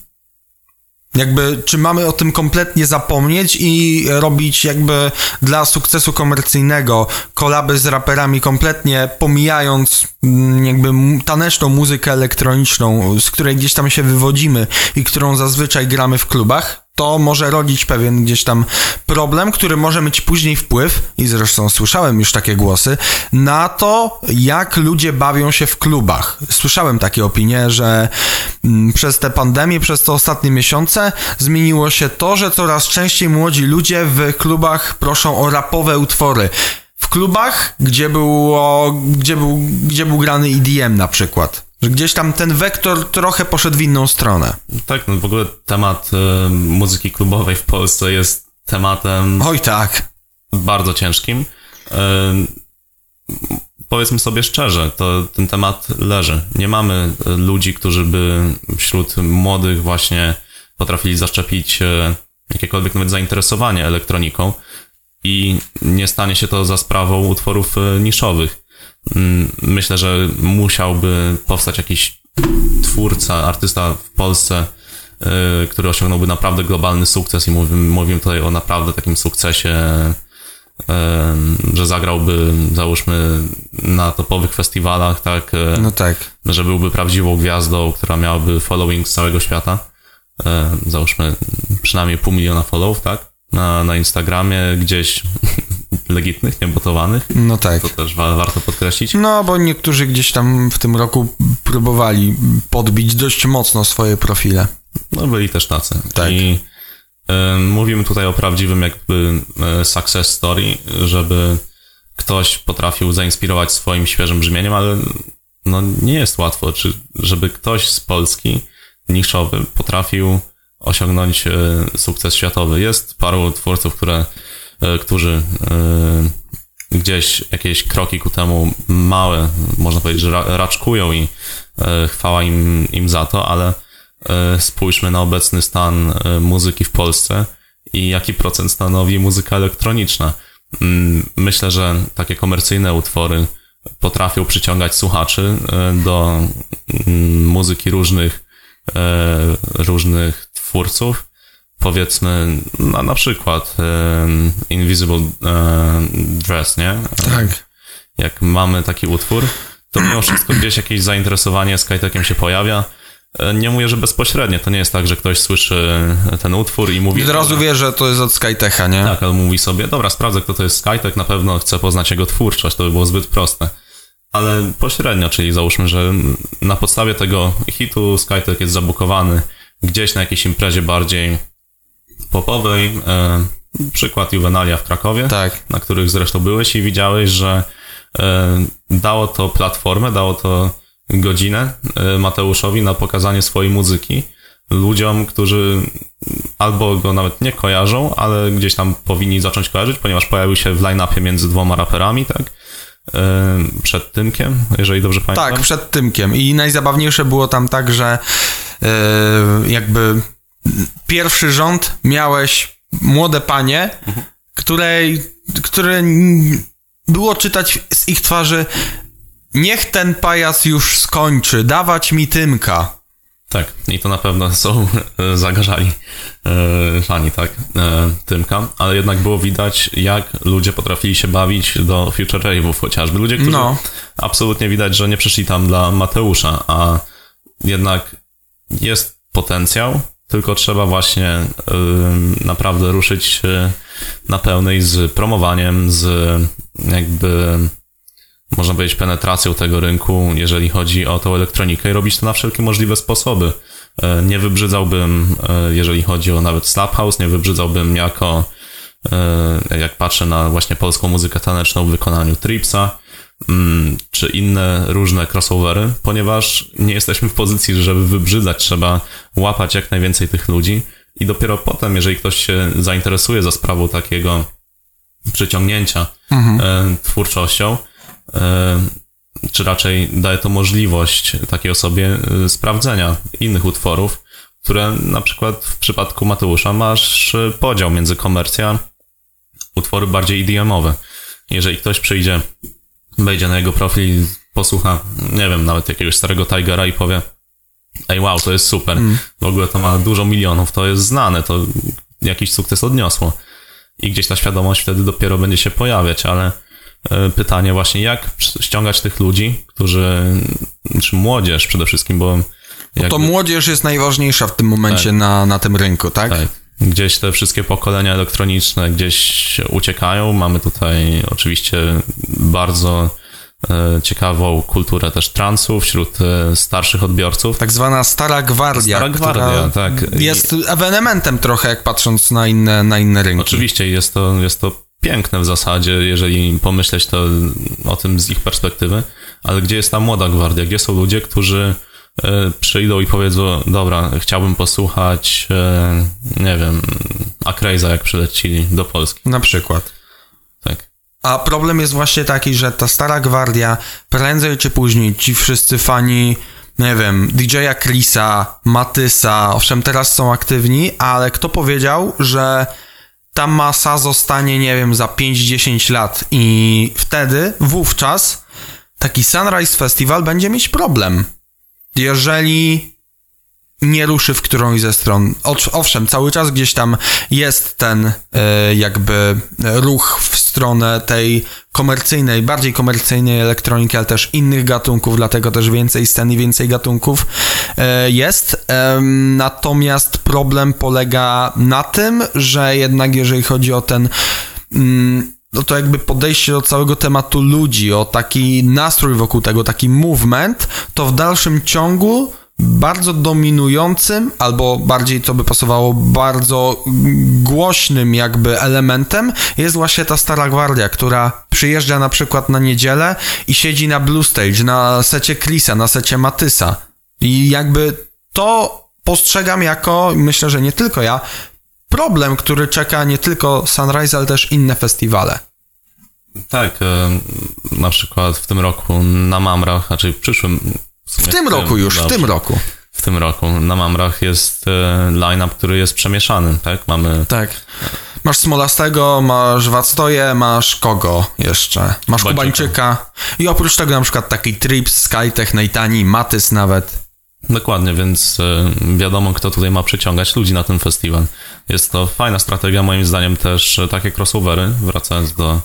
Jakby, czy mamy o tym kompletnie zapomnieć i robić jakby dla sukcesu komercyjnego kolaby z raperami kompletnie pomijając mm, jakby taneczną muzykę elektroniczną, z której gdzieś tam się wywodzimy i którą zazwyczaj gramy w klubach? To może rodzić pewien gdzieś tam problem, który może mieć później wpływ, i zresztą słyszałem już takie głosy, na to, jak ludzie bawią się w klubach. Słyszałem takie opinie, że mm, przez tę pandemię, przez te ostatnie miesiące zmieniło się to, że coraz częściej młodzi ludzie w klubach proszą o rapowe utwory. W klubach, gdzie, było, gdzie, był, gdzie był grany EDM na przykład. Że gdzieś tam ten wektor trochę poszedł w inną stronę. Tak, no w ogóle temat e, muzyki klubowej w Polsce jest tematem Oj tak. bardzo ciężkim. E, Powiedzmy sobie szczerze, to ten temat leży. Nie mamy e, ludzi, którzy by wśród młodych właśnie potrafili zaszczepić e, jakiekolwiek nawet zainteresowanie elektroniką i nie stanie się to za sprawą utworów e, niszowych. Mm, myślę, że musiałby powstać jakiś twórca, artysta w Polsce, y, który osiągnąłby naprawdę globalny sukces i mówimy, mówimy tutaj o naprawdę takim sukcesie, y, że zagrałby, załóżmy, na topowych festiwalach, tak, y, No tak. że byłby prawdziwą gwiazdą, która miałaby following z całego świata. Załóżmy przynajmniej pół miliona followów, tak? Na, na Instagramie, gdzieś legitnych, niebotowanych. No tak. To też wa- warto podkreślić. No, bo niektórzy gdzieś tam w tym roku próbowali podbić dość mocno swoje profile. No byli też tacy. Tak. I e, mówimy tutaj o prawdziwym jakby e, success story, żeby ktoś potrafił zainspirować swoim świeżym brzmieniem, ale no nie jest łatwo, czy żeby ktoś z Polski niszowy potrafił osiągnąć e, sukces światowy. Jest paru twórców, które, którzy e, gdzieś jakieś kroki ku temu małe, można powiedzieć, że ra- raczkują i e, chwała im, im za to, ale e, spójrzmy na obecny stan e, muzyki w Polsce i jaki procent stanowi muzyka elektroniczna. Mm, Myślę, że takie komercyjne utwory potrafią przyciągać słuchaczy e, do mm, muzyki różnych, e, różnych twórców. Powiedzmy, na, na przykład Invisible Dress, nie? Tak. jak mamy taki utwór, to mimo wszystko gdzieś jakieś zainteresowanie Skytekiem się pojawia. E, Nie mówię, że bezpośrednio. To nie jest tak, że ktoś słyszy ten utwór i mówi... I od razu wie, że to jest od Skytecha, nie? Tak, ale mówi sobie, dobra, sprawdzę, kto to jest Skytek, na pewno chcę poznać jego twórczość, to by było zbyt proste. Ale pośrednio, czyli załóżmy, że na podstawie tego hitu Skytek jest zabukowany gdzieś na jakiejś imprezie bardziej popowej. E, przykład Juvenalia w Krakowie Tak. na których zresztą byłeś i widziałeś, że e, dało to platformę, dało to godzinę e, Mateuszowi na pokazanie swojej muzyki ludziom, którzy albo go nawet nie kojarzą, ale gdzieś tam powinni zacząć kojarzyć, ponieważ pojawił się w line-upie między dwoma raperami, tak? Przed Tymkiem, jeżeli dobrze pamiętam. Tak, przed Tymkiem. I najzabawniejsze było tam tak, że jakby pierwszy rząd miałeś młode panie, które n- było czytać z ich twarzy niech ten pajac już skończy, dawać mi Tymka. Tak, i to na pewno są e, zagarzali e, fani, tak, e, Tymka, ale jednak było widać, jak ludzie potrafili się bawić do Future Rave'ów chociażby. Ludzie, którzy No. absolutnie widać, że nie przyszli tam dla Mateusza, a jednak jest potencjał, tylko trzeba właśnie naprawdę ruszyć na pełnej z promowaniem, z jakby można powiedzieć, penetracją tego rynku, jeżeli chodzi o tą elektronikę i robić to na wszelkie możliwe sposoby. E, Nie wybrzydzałbym, e, jeżeli chodzi o nawet Slap House, nie wybrzydzałbym jako, e, jak patrzę na właśnie polską muzykę taneczną w wykonaniu Tripsa, czy inne różne crossovery, ponieważ nie jesteśmy w pozycji, żeby wybrzydzać, trzeba łapać jak najwięcej tych ludzi i dopiero potem, jeżeli ktoś się zainteresuje za sprawą takiego przyciągnięcia e, twórczością, e, czy raczej daje to możliwość takiej osobie e, sprawdzenia innych utworów, które na przykład w przypadku Mateusza masz podział między komercja, utwory bardziej EDM-owe. Jeżeli ktoś przyjdzie, wejdzie na jego profil, posłucha, nie wiem, nawet jakiegoś starego Tigera i powie ej wow, to jest super, w ogóle to ma dużo milionów, to jest znane, to jakiś sukces odniosło. I gdzieś ta świadomość wtedy dopiero będzie się pojawiać, ale e, pytanie właśnie, jak ściągać tych ludzi, którzy, czy młodzież przede wszystkim, bo jakby, To młodzież jest najważniejsza w tym momencie na, na tym rynku, tak? tak, gdzieś te wszystkie pokolenia elektroniczne gdzieś uciekają. Mamy tutaj oczywiście bardzo e, ciekawą kulturę też transu wśród e, starszych odbiorców. Tak zwana Stara Gwardia, Stara Gwardia, tak. jest ewenementem trochę, jak patrząc na inne, na inne rynki. Oczywiście jest to, jest to piękne w zasadzie, jeżeli pomyśleć to o tym z ich perspektywy, ale gdzie jest ta młoda gwardia? Gdzie są ludzie, którzy przyjdą i powiedzą, dobra, chciałbym posłuchać, e, nie wiem, Akrejza jak przylecili do Polski. Na przykład. Tak. A problem jest właśnie taki, że ta stara gwardia, prędzej czy później ci wszyscy fani, nie wiem, DJ-a Chrisa, Matysa, owszem, teraz są aktywni, ale kto powiedział, że ta masa zostanie, nie wiem, za 5-10 lat i wtedy, wówczas taki Sunrise Festival będzie mieć problem. Jeżeli nie ruszy w którąś ze stron. Owszem, cały czas gdzieś tam jest ten e, jakby ruch w stronę tej komercyjnej, bardziej komercyjnej elektroniki, ale też innych gatunków, dlatego też więcej scen i więcej gatunków e, jest. Natomiast problem polega na tym, że jednak jeżeli chodzi o ten mm, no to jakby podejście do całego tematu ludzi, o taki nastrój wokół tego, taki movement, to w dalszym ciągu bardzo dominującym, albo bardziej to by pasowało, bardzo głośnym jakby elementem jest właśnie ta Stara Gwardia, która przyjeżdża na przykład na niedzielę i siedzi na Blue Stage, na secie Chrisa, na secie Matysa. I jakby to postrzegam jako, myślę, że nie tylko ja, problem, który czeka nie tylko Sunrise, ale też inne festiwale. Tak, e, na przykład w tym roku na Mamrach, znaczy w przyszłym w, w tym roku już, dobrze. w tym roku. W tym roku. Na Mamrach jest e, line-up, który jest przemieszany, tak? Mamy... Tak. Masz Smolastego, masz Wactoje, masz kogo jeszcze? Masz Kubańczyka. I oprócz tego na przykład taki Trips, Skytech, Neitani, Matys nawet. Dokładnie, więc e, wiadomo, kto tutaj ma przyciągać ludzi na ten festiwal. Jest to fajna strategia, moim zdaniem też e, takie crossovery, wracając do,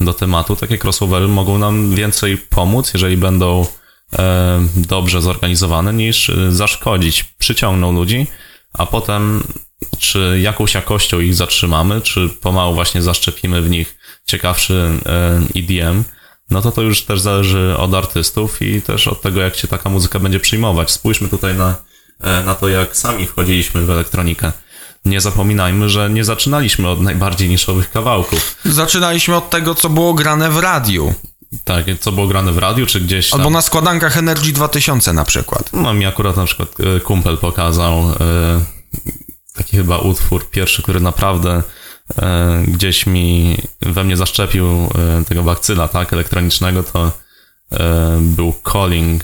do tematu, takie crossovery mogą nam więcej pomóc, jeżeli będą E, dobrze zorganizowane niż zaszkodzić. Przyciągną ludzi, a potem czy jakąś jakością ich zatrzymamy, czy pomału właśnie zaszczepimy w nich ciekawszy EDM, no to to już też zależy od artystów i też od tego, jak się taka muzyka będzie przyjmować. Spójrzmy tutaj na, e, na to, jak sami wchodziliśmy w elektronikę. Nie zapominajmy, że nie zaczynaliśmy od najbardziej niszowych kawałków. Zaczynaliśmy od tego, co było grane w radiu. Tak, co było grane w radiu, czy gdzieś tam. Albo na składankach Energy 2000 na przykład. No mi akurat na przykład e, kumpel pokazał e, taki chyba utwór pierwszy, który naprawdę gdzieś mi we mnie zaszczepił tego bakcyla, tak, elektronicznego, to był Calling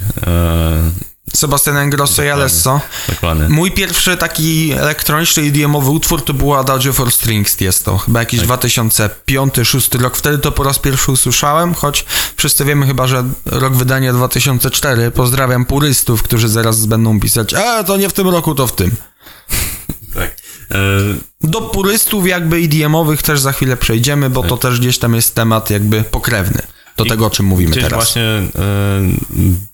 Sebastian Grosso i Alesso. Dokładnie. Mój pierwszy taki elektroniczny EDM-owy utwór to był Adagio for Strings jest to. Chyba jakiś tak. 2005-2006 rok. Wtedy to po raz pierwszy usłyszałem, choć wszyscy wiemy chyba, że rok wydania 2004. Pozdrawiam purystów, którzy zaraz będą pisać, e, to nie w tym roku, to w tym. Tak. E, Do purystów jakby EDM-owych też za chwilę przejdziemy, bo tak. to też gdzieś tam jest temat jakby pokrewny do I tego, o czym mówimy teraz. właśnie e,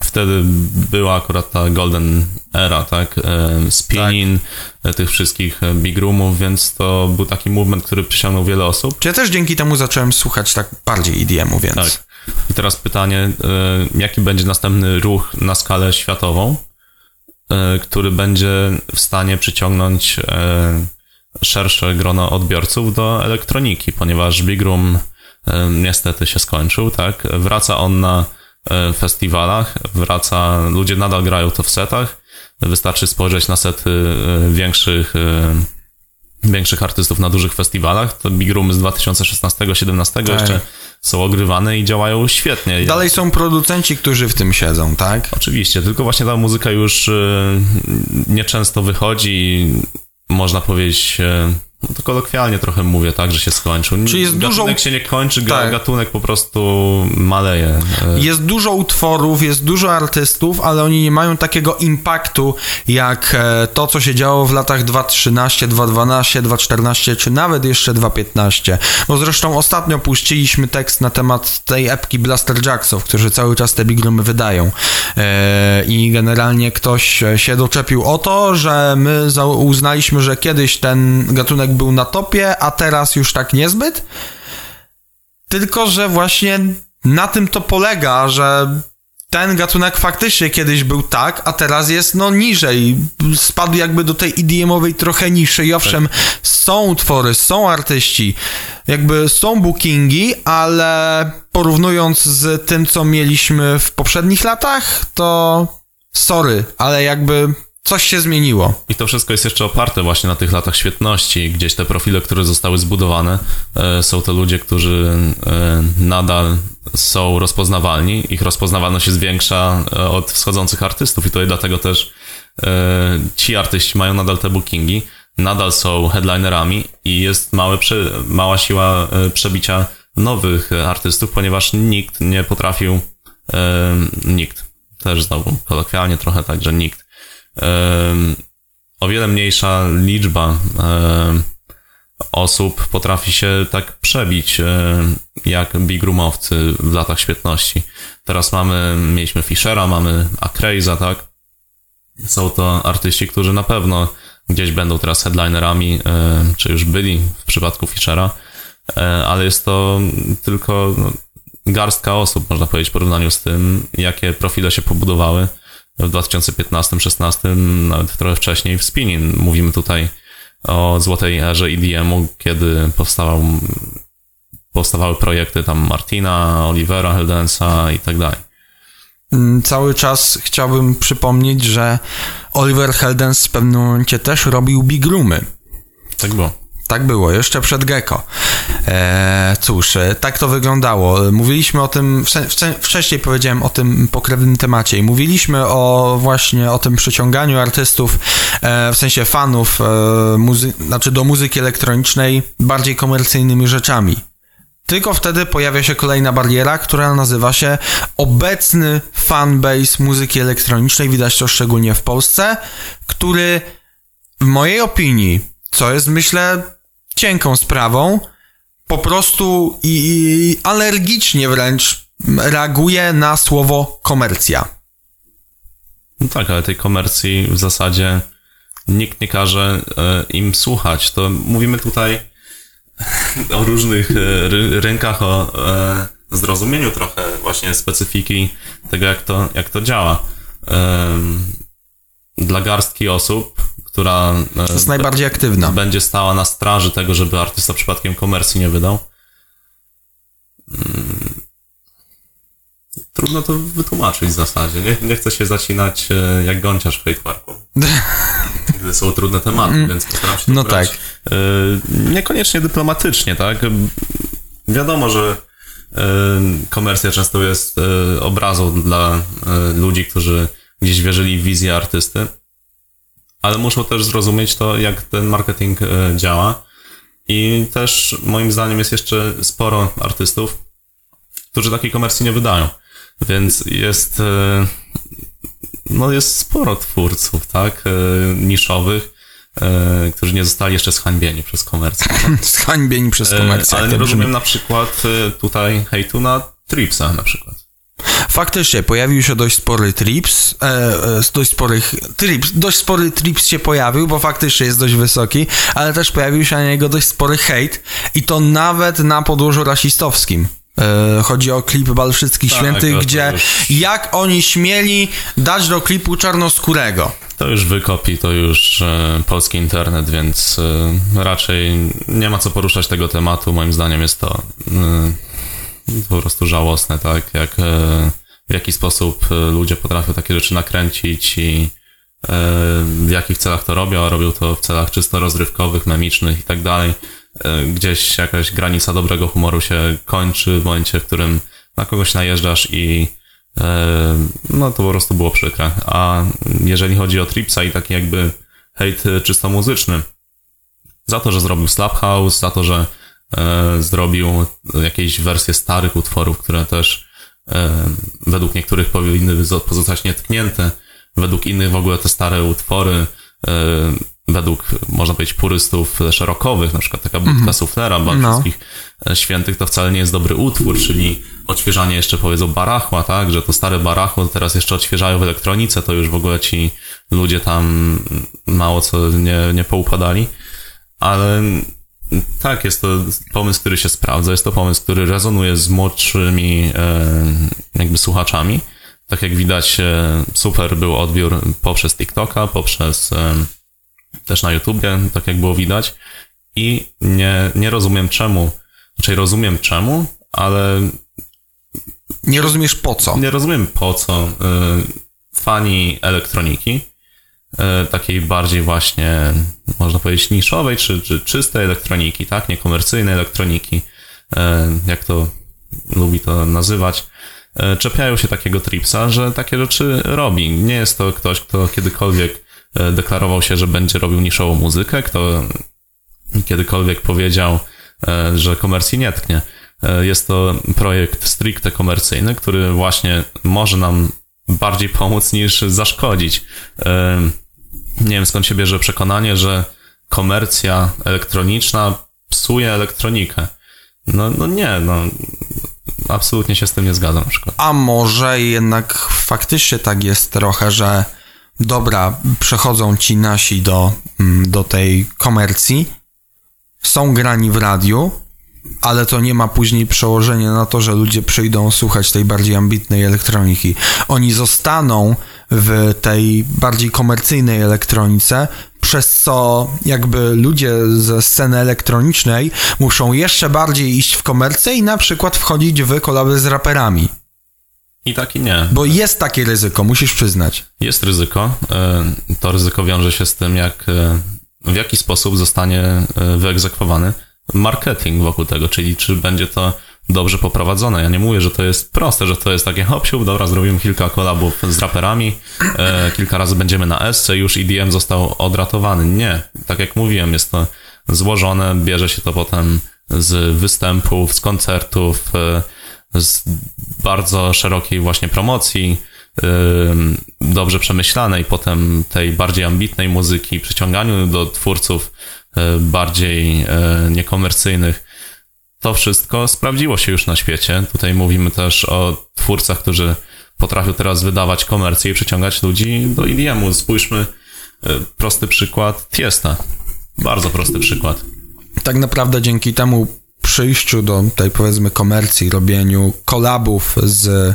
wtedy była akurat ta golden era, tak? E, spinning, tak. tych wszystkich e, big roomów, więc to był taki movement, który przyciągnął wiele osób. Ja też dzięki temu zacząłem słuchać tak bardziej EDM-u, więc... Tak. I teraz pytanie, e, jaki będzie następny ruch na skalę światową, e, który będzie w stanie przyciągnąć e, szersze grono odbiorców do elektroniki, ponieważ Big Room niestety się skończył, tak? Wraca on na e, festiwalach, wraca, ludzie nadal grają to w setach. Wystarczy spojrzeć na sety e, większych, e, większych artystów na dużych festiwalach. To Big Roomy z 2016-17 tak. jeszcze są ogrywane i działają świetnie. Dalej są producenci, którzy w tym siedzą, tak? Oczywiście, tylko właśnie ta muzyka już nieczęsto wychodzi, można powiedzieć no to kolokwialnie trochę mówię, tak, że się skończył. Czyli jest gatunek dużo... się nie kończy, tak. gatunek po prostu maleje. Jest dużo utworów, jest dużo artystów, ale oni nie mają takiego impaktu jak e, to, co się działo w latach 2013, 2012, 2014, czy nawet jeszcze 2015. Bo zresztą ostatnio puściliśmy tekst na temat tej epki Blaster Jacksów, którzy cały czas te big roomy wydają. E, I generalnie ktoś się doczepił o to, że my uznaliśmy, że kiedyś ten gatunek był na topie, a teraz już tak niezbyt. Tylko, że właśnie na tym to polega, że ten gatunek faktycznie kiedyś był tak, a teraz jest no niżej. Spadł jakby do tej EDM-owej trochę niższej. Owszem, tak. są utwory, są artyści, jakby są bookingi, ale porównując z tym, co mieliśmy w poprzednich latach, to sorry, ale jakby coś się zmieniło. I to wszystko jest jeszcze oparte właśnie na tych latach świetności. Gdzieś te profile, które zostały zbudowane, e, są to ludzie, którzy e, nadal są rozpoznawalni. Ich rozpoznawalność jest większa e, od wschodzących artystów i to dlatego też ci artyści mają nadal te bookingi, nadal są headlinerami i jest małe, mała siła przebicia nowych artystów, ponieważ nikt nie potrafił nikt. Też znowu kolokwialnie trochę tak, że nikt. O wiele mniejsza liczba osób potrafi się tak przebić jak big roomowcy w latach świetności. Teraz mamy, mieliśmy Fischera, mamy Acraza, tak? Są to artyści, którzy na pewno gdzieś będą teraz headlinerami, czy już byli w przypadku Fischera, ale jest to tylko garstka osób, można powiedzieć, w porównaniu z tym, jakie profile się pobudowały w 2015-16, nawet trochę wcześniej w spinning. Mówimy tutaj o złotej erze EDM-u, kiedy powstawał, powstawały projekty tam Martina, Olivera, Heldensa i tak dalej. Mm, cały czas chciałbym przypomnieć, że Oliver Heldens w pewnym momencie też robił big roomy. Tak było. Tak było, jeszcze przed Gecko. Eee, cóż, e, tak to wyglądało. Mówiliśmy o tym, wcześniej powiedziałem o tym pokrewnym temacie i mówiliśmy o właśnie o tym przyciąganiu artystów, e, w sensie fanów, e, muzy- znaczy do muzyki elektronicznej bardziej komercyjnymi rzeczami. Tylko wtedy pojawia się kolejna bariera, która nazywa się obecny fanbase muzyki elektronicznej, widać to szczególnie w Polsce, który w mojej opinii, co jest myślę cienką sprawą, po prostu i, i alergicznie wręcz reaguje na słowo komercja. No tak, ale tej komercji w zasadzie nikt nie każe e, im słuchać. To mówimy tutaj o różnych e, ry rynkach, o e, zrozumieniu trochę właśnie specyfiki tego, jak to, jak to działa. Dla garstki osób która e, jest najbardziej aktywna. Będzie stała na straży tego, żeby artysta przypadkiem komercji nie wydał. Mm. Trudno to wytłumaczyć w zasadzie. Nie, nie chcę się zacinać e, jak gąciarz w Hate Parku. Gdy są trudne tematy, mm. więc postaram się to No brać. tak. E, niekoniecznie dyplomatycznie, tak? Wiadomo, że komercja często jest obrazą dla ludzi, którzy gdzieś wierzyli w wizję artysty ale muszą też zrozumieć to, jak ten marketing e, działa. I też moim zdaniem jest jeszcze sporo artystów, którzy takiej komercji nie wydają. Więc jest, e, no jest sporo twórców, tak, e, niszowych, którzy nie zostali jeszcze zhańbieni przez komercję. zhańbieni przez komercję. Ale nie rozumiem na przykład tutaj hejtu na Tripsa na przykład. Faktycznie, pojawił się dość spory trips, e, e, dość sporych trips, dość spory trips się pojawił, bo faktycznie jest dość wysoki, ale też pojawił się na niego dość spory hejt i to nawet na podłożu rasistowskim. E, chodzi o klip Balszyckich tak, Świętych, gdzie jak oni śmieli dać do klipu czarnoskórego. To już wykopi, to już e, polski internet, więc e, raczej nie ma co poruszać tego tematu. Moim zdaniem jest to e, po prostu żałosne, tak? Jak, e, w jaki sposób e, ludzie potrafią takie rzeczy nakręcić i e, w jakich celach to robią, a robią to w celach czysto rozrywkowych, memicznych i tak dalej. Gdzieś jakaś granica dobrego humoru się kończy w momencie, w którym na kogoś najeżdżasz i no to po prostu było przykre. A jeżeli chodzi o Tripsa i taki jakby hejt czysto muzyczny, za to, że zrobił Slap House, za to, że zrobił jakieś wersje starych utworów, które też e, według niektórych powinny pozostać nietknięte, według innych w ogóle te stare utwory, e, według, można powiedzieć, purystów szerokowych, na przykład taka budka mm suflera no. świętych, to wcale nie jest dobry utwór, czyli odświeżanie jeszcze powiedzą barachła, tak, że to stare barachło teraz jeszcze odświeżają w elektronice, to już w ogóle ci ludzie tam mało co nie, nie poupadali, ale tak, jest to pomysł, który się sprawdza, jest to pomysł, który rezonuje z młodszymi e, jakby słuchaczami. Tak jak widać, e, super był odbiór poprzez TikToka, poprzez e, też na YouTubie, tak jak było widać. I nie, nie rozumiem czemu, znaczy rozumiem czemu, ale... Nie rozumiesz po co? Nie rozumiem po co fani elektroniki takiej bardziej właśnie, można powiedzieć, niszowej, czy, czy czystej elektroniki, tak? Niekomercyjnej elektroniki, e, jak to lubi to nazywać, e, czepiają się takiego tripsa, że takie rzeczy robi. Nie jest to ktoś, kto kiedykolwiek deklarował się, że będzie robił niszową muzykę, kto kiedykolwiek powiedział, że komercji nie tknie. E, jest to projekt stricte komercyjny, który właśnie może nam bardziej pomóc niż zaszkodzić. Nie wiem skąd się bierze przekonanie, że komercja elektroniczna psuje elektronikę. No, no nie, no absolutnie się z tym nie zgadzam przykład. A może jednak faktycznie tak jest trochę, że dobra, przechodzą ci nasi do, mm, do tej komercji, są grani w radiu, ale to nie ma później przełożenia na to, że ludzie przyjdą słuchać tej bardziej ambitnej elektroniki. Oni zostaną w tej bardziej komercyjnej elektronice, przez co jakby ludzie ze sceny elektronicznej muszą jeszcze bardziej iść w komercję i na przykład wchodzić w kolaby z raperami. I tak i nie. Bo jest takie ryzyko, musisz przyznać. Jest ryzyko. E, to ryzyko wiąże się z tym, jak, e, w jaki sposób zostanie e, wyegzekwowany marketing wokół tego, czyli czy będzie to dobrze poprowadzone. Ja nie mówię, że to jest proste, że to jest takie hop dobra, zrobimy kilka kolabów z raperami, e, kilka razy będziemy na SC, już EDM został odratowany. Nie. Tak jak mówiłem, jest to złożone, bierze się to potem z występów, z koncertów, e, z bardzo szerokiej właśnie promocji, e, dobrze przemyślanej, potem tej bardziej ambitnej muzyki, przyciąganiu do twórców bardziej e, niekomercyjnych to wszystko sprawdziło się już na świecie. Tutaj mówimy też o twórcach, którzy potrafią teraz wydawać komercję i przyciągać ludzi do EDM-u. Spójrzmy, e, prosty przykład Tiesta. Bardzo prosty przykład. Tak naprawdę dzięki temu przyjściu do tej powiedzmy komercji, robieniu kolabów z,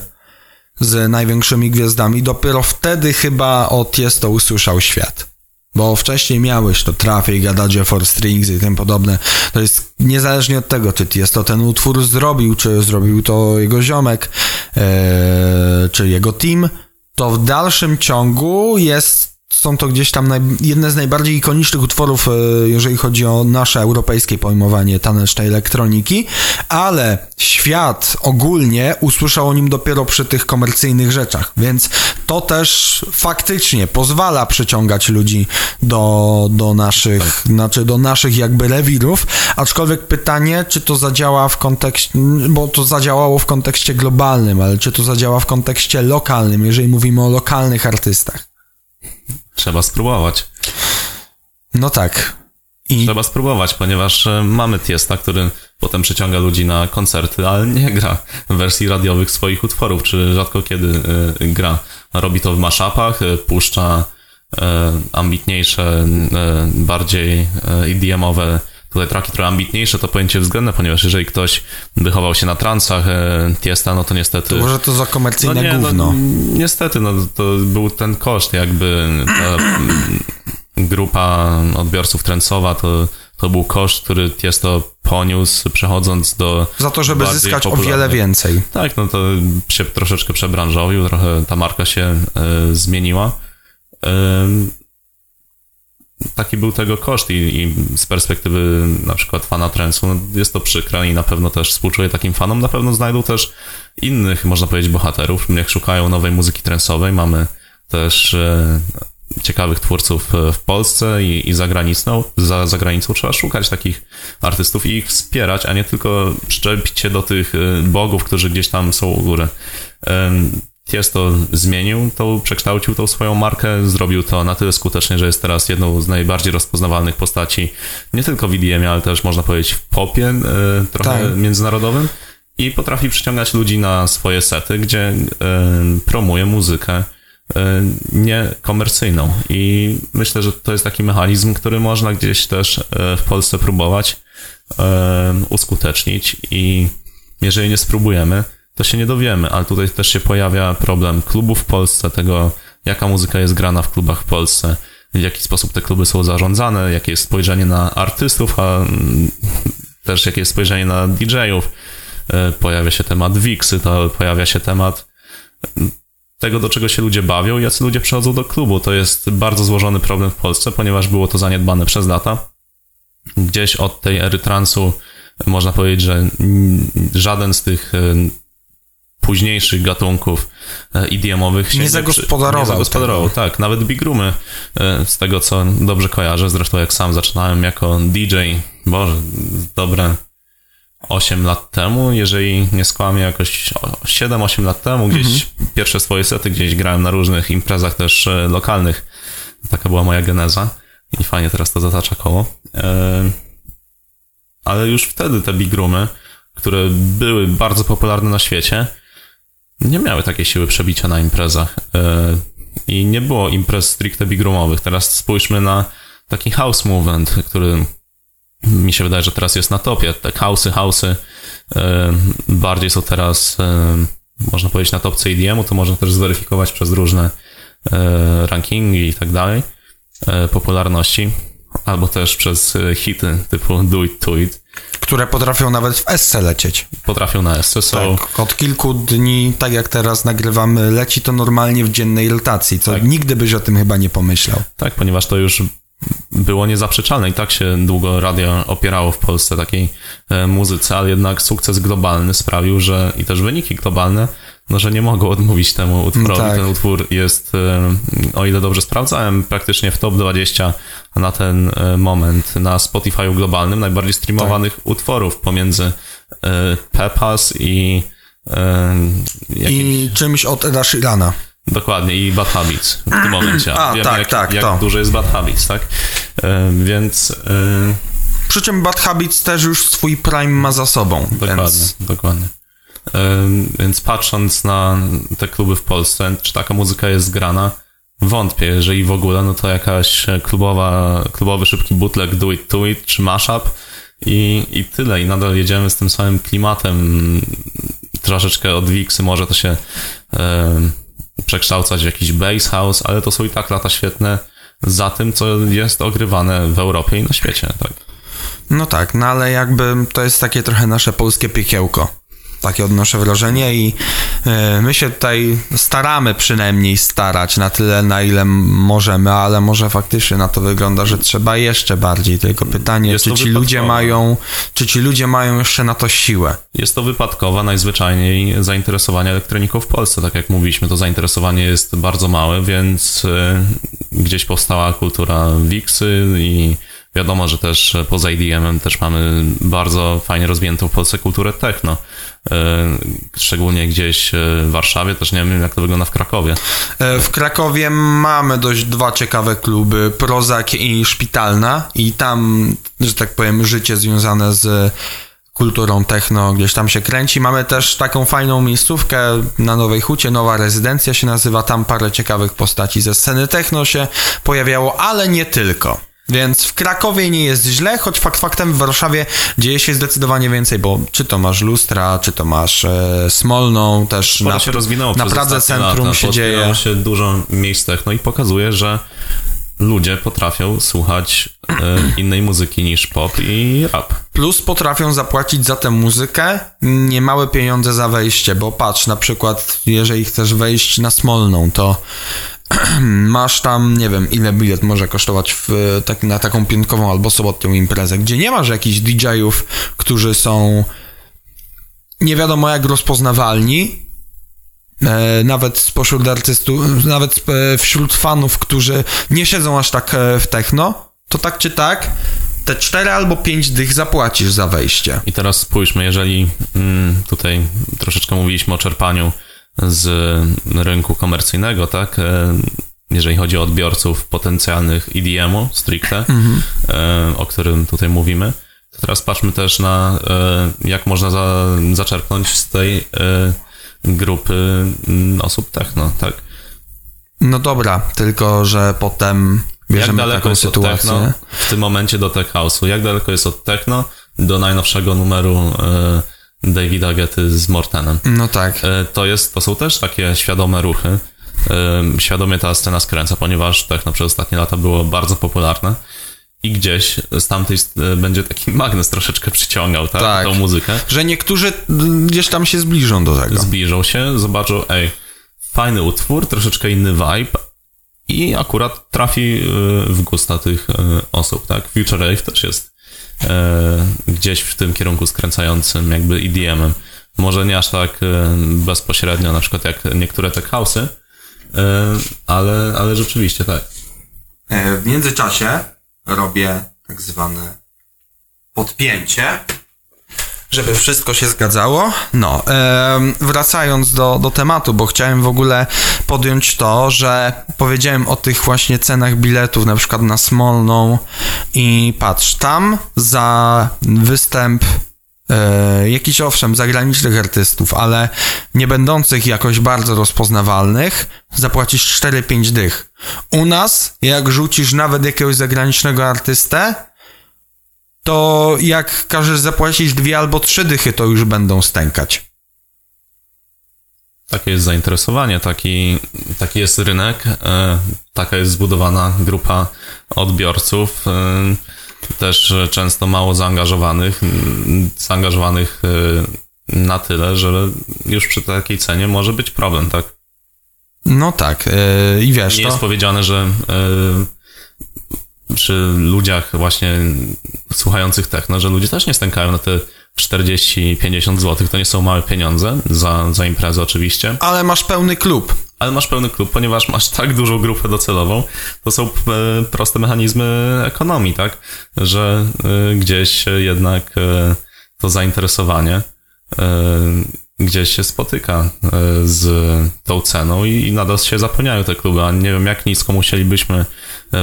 z największymi gwiazdami, dopiero wtedy chyba o Tiesto usłyszał świat. Bo wcześniej miałeś to Traffic, Adagio for Strings i tym podobne. To jest niezależnie od tego, czy jest to ten utwór zrobił, czy zrobił to jego ziomek, ee, czy jego team, to w dalszym ciągu jest są to gdzieś tam naj, jedne z najbardziej ikonicznych utworów, e, jeżeli chodzi o nasze europejskie pojmowanie tanecznej elektroniki, ale świat ogólnie usłyszał o nim dopiero przy tych komercyjnych rzeczach, więc to też faktycznie pozwala przyciągać ludzi do, do naszych, tak. znaczy do naszych jakby rewirów, aczkolwiek pytanie, czy to zadziała w kontekście, bo to zadziałało w kontekście globalnym, ale czy to zadziała w kontekście lokalnym, jeżeli mówimy o lokalnych artystach? Trzeba spróbować. No tak. I... Trzeba spróbować, ponieważ e, mamy Tiesta, który potem przyciąga ludzi na koncerty, ale nie gra w wersji radiowych swoich utworów, czy rzadko kiedy y, gra. Robi to w mashupach, y, puszcza ambitniejsze, bardziej EDM-owe tutaj traki trochę ambitniejsze, to pojęcie względne, ponieważ jeżeli ktoś wychował się na transach e, Tiesta, no to niestety... To może to za komercyjne no nie, no, gówno. No, niestety, no to był ten koszt, jakby ta grupa odbiorców trencowa to, to był koszt, który Tiesto poniósł przechodząc do... Za to, żeby zyskać o wiele więcej. Tak, no to się troszeczkę przebranżowił, trochę ta marka się e, zmieniła taki był tego koszt i, i, z perspektywy na przykład fana trensu no jest to przykre i na pewno też współczuję takim fanom. Na pewno znajdą też innych, można powiedzieć, bohaterów. Niech szukają nowej muzyki trensowej. Mamy też e, ciekawych twórców e, w Polsce i, i za, granicą, za, za granicą. Trzeba szukać takich artystów i ich wspierać, a nie tylko przyczepić się do tych e, bogów, którzy gdzieś tam są u góry. Tiesto zmienił, to przekształcił tą swoją markę, zrobił to na tyle skutecznie, że jest teraz jedną z najbardziej rozpoznawalnych postaci nie tylko w EDM, ale też można powiedzieć w popie e, trochę tak. międzynarodowym. I potrafi przyciągać ludzi na swoje sety, gdzie e, promuje muzykę e, niekomercyjną. I myślę, że to jest taki mechanizm, który można gdzieś też w Polsce próbować uskutecznić. I jeżeli nie spróbujemy, to się nie dowiemy, ale tutaj też się pojawia problem klubów w Polsce, tego jaka muzyka jest grana w klubach w Polsce, w jaki sposób te kluby są zarządzane, jakie jest spojrzenie na artystów, a mm, też jakie jest spojrzenie na DJ-ów. E, pojawia się temat Wixy, to pojawia się temat mm, tego, do czego się ludzie bawią i jacy ludzie przychodzą do klubu. To jest bardzo złożony problem w Polsce, ponieważ było to zaniedbane przez lata. Gdzieś od tej ery transu można powiedzieć, że żaden z tych e, późniejszych gatunków EDM-owych się nie zagospodarował. Nie zagospodarował, tak. Nawet Big Roomy, e, z tego co dobrze kojarzę, zresztą jak sam zaczynałem jako DJ, boże, dobre 8 lat temu, jeżeli nie skłamię, jakoś 7-8 lat temu, gdzieś mhm. pierwsze swoje sety gdzieś grałem na różnych imprezach też e, lokalnych. Taka była moja geneza i fajnie teraz to zatacza koło. E, ale już wtedy te big roomy, które były bardzo popularne na świecie, nie miały takiej siły przebicia na imprezach. E, I nie było imprez stricte big roomowych. Teraz spójrzmy na taki house movement, który mi się wydaje, że teraz jest na topie. Te house'y, house'y e, bardziej są teraz, e, można powiedzieć, na topce EDM-u, to można też zweryfikować przez różne rankingi i tak dalej, popularności, albo też przez hity typu Do It To It. Które potrafią nawet w SC lecieć. Potrafią na SC, są... Tak, od kilku dni, tak jak teraz nagrywamy, leci to normalnie w dziennej rotacji, co tak. nigdy byś o tym chyba nie pomyślał. Tak, ponieważ to już było niezaprzeczalne i tak się długo radio opierało w Polsce takiej e, muzyce, ale jednak sukces globalny sprawił, że i też wyniki globalne, no, że nie mogą odmówić temu utworowi. Tak. Ten utwór jest, e, o ile dobrze sprawdzałem, praktycznie w top 20 na ten e, moment na Spotify globalnym najbardziej streamowanych tak. utworów pomiędzy Pepas i jakimś... I czymś od Eda Sheerana. Dokładnie, i Bad Habits w tym momencie. A, Wiemy, tak, jak, tak, jak to. duży jest Bad Habits, tak? E, więc... E... Przy czym Bad Habits też już swój prime ma za sobą. Dokładnie, więc... dokładnie. E, więc patrząc na te kluby w Polsce, czy taka muzyka jest grana, wątpię, jeżeli w ogóle, no to jakaś klubowa, klubowy szybki bootleg Do It To It, czy mashup i, i tyle. I nadal jedziemy z tym samym klimatem. Troszeczkę od Wixy może to się... E, przekształcać w jakiś bass house, ale to są i tak lata świetne za tym, co jest ogrywane w Europie i na świecie, tak. No tak, no ale jakby to jest takie trochę nasze polskie piekiełko. Takie odnoszę wrażenie i e, my się tutaj staramy przynajmniej starać na tyle, na ile możemy, ale może faktycznie na to wygląda, że trzeba jeszcze bardziej. Tylko pytanie, jest czy ci ludzie mają, czy ci ludzie mają jeszcze na to siłę? Jest to wypadkowa najzwyczajniej zainteresowania elektroniką w Polsce. Tak jak mówiliśmy, to zainteresowanie jest bardzo małe, więc e, gdzieś powstała kultura Wixy i Wiadomo, że też poza EDM-em też mamy bardzo fajnie rozwiniętą w Polsce kulturę techno. E, szczególnie gdzieś e, w Warszawie, też nie wiem jak to wygląda w Krakowie. E, w Krakowie mamy dość dwa ciekawe kluby, Prozak i Szpitalna i tam, że tak powiem, życie związane z kulturą techno gdzieś tam się kręci. Mamy też taką fajną miejscówkę na Nowej Hucie, nowa rezydencja się nazywa, tam parę ciekawych postaci ze sceny techno się pojawiało, ale nie tylko. Więc w Krakowie nie jest źle, choć fakt faktem w Warszawie dzieje się zdecydowanie więcej, bo czy to masz lustra, czy to masz e, Smolną, też na, się rozwinęło na Pradze Centrum lata, się dzieje. się dużo miejsc techno i pokazuje, że ludzie potrafią słuchać e, innej muzyki niż pop i rap. Plus potrafią zapłacić za tę muzykę niemałe pieniądze za wejście, bo patrz, na przykład jeżeli chcesz wejść na Smolną, to masz tam, nie wiem, ile bilet może kosztować w, tak, na taką piątkową albo sobotnią imprezę, gdzie nie masz jakichś DJ-ów, którzy są nie wiadomo jak rozpoznawalni, e, nawet spośród artystów, nawet e, wśród fanów, którzy nie siedzą aż tak e, w techno, to tak czy tak te 4 albo 5 dych zapłacisz za wejście. I teraz spójrzmy, jeżeli mm, tutaj troszeczkę mówiliśmy o czerpaniu z rynku komercyjnego, tak? E, jeżeli chodzi o odbiorców potencjalnych EDM-u stricte, mhm. E, o którym tutaj mówimy, to teraz patrzmy też na e, jak można za, zaczerpnąć z tej grupy mm, osób techno, tak? No dobra, tylko że potem bierzemy jak daleko jest sytuację. Od techno w tym momencie do tech house'u? Jak daleko jest od techno do najnowszego numeru Davida Getty z Mortenem. No tak. E, to, jest, to są też takie świadome ruchy. E, świadomie ta scena skręca, ponieważ techno przez ostatnie lata było bardzo popularne i gdzieś z tamtej e, będzie taki magnes troszeczkę przyciągał tak, tak, tą muzykę. Że niektórzy gdzieś tam się zbliżą do tego. Zbliżą się, zobaczą, ej, fajny utwór, troszeczkę inny vibe i akurat trafi w gusta tych osób, tak? Future Rave też jest E, gdzieś w tym kierunku skręcającym jakby EDM-em. Może nie aż tak e, bezpośrednio, na przykład jak niektóre tech house'y, e, ale, ale rzeczywiście tak. W międzyczasie robię tak zwane podpięcie, żeby wszystko się zgadzało. No, wracając do, do tematu, bo chciałem w ogóle podjąć to, że powiedziałem o tych właśnie cenach biletów, na przykład na Smolną i patrz, tam za występ e, jakiś owszem, zagranicznych artystów, ale nie będących jakoś bardzo rozpoznawalnych, zapłacisz 4-5 dych. U nas, jak rzucisz nawet jakiegoś zagranicznego artystę, to jak każesz zapłacić dwie albo trzy dychy, to już będą stękać. Takie jest zainteresowanie, taki, taki jest rynek, e, taka jest zbudowana grupa odbiorców, e, też często mało zaangażowanych, zaangażowanych e, na tyle, że już przy takiej cenie może być problem, tak? No tak, i wiesz, Nie to... jest powiedziane, że przy ludziach właśnie słuchających techno, że ludzie też nie stękają na te 40-50 zł. To nie są małe pieniądze za, za imprezę oczywiście, Ale masz pełny klub. ale masz pełny klub, ponieważ masz tak dużą grupę docelową. To są e, proste mechanizmy ekonomii, tak? Że e, gdzieś jednak e, to zainteresowanie gdzieś się spotyka z tą ceną i, nadal się zapełniają te kluby, a nie wiem jak nisko musielibyśmy,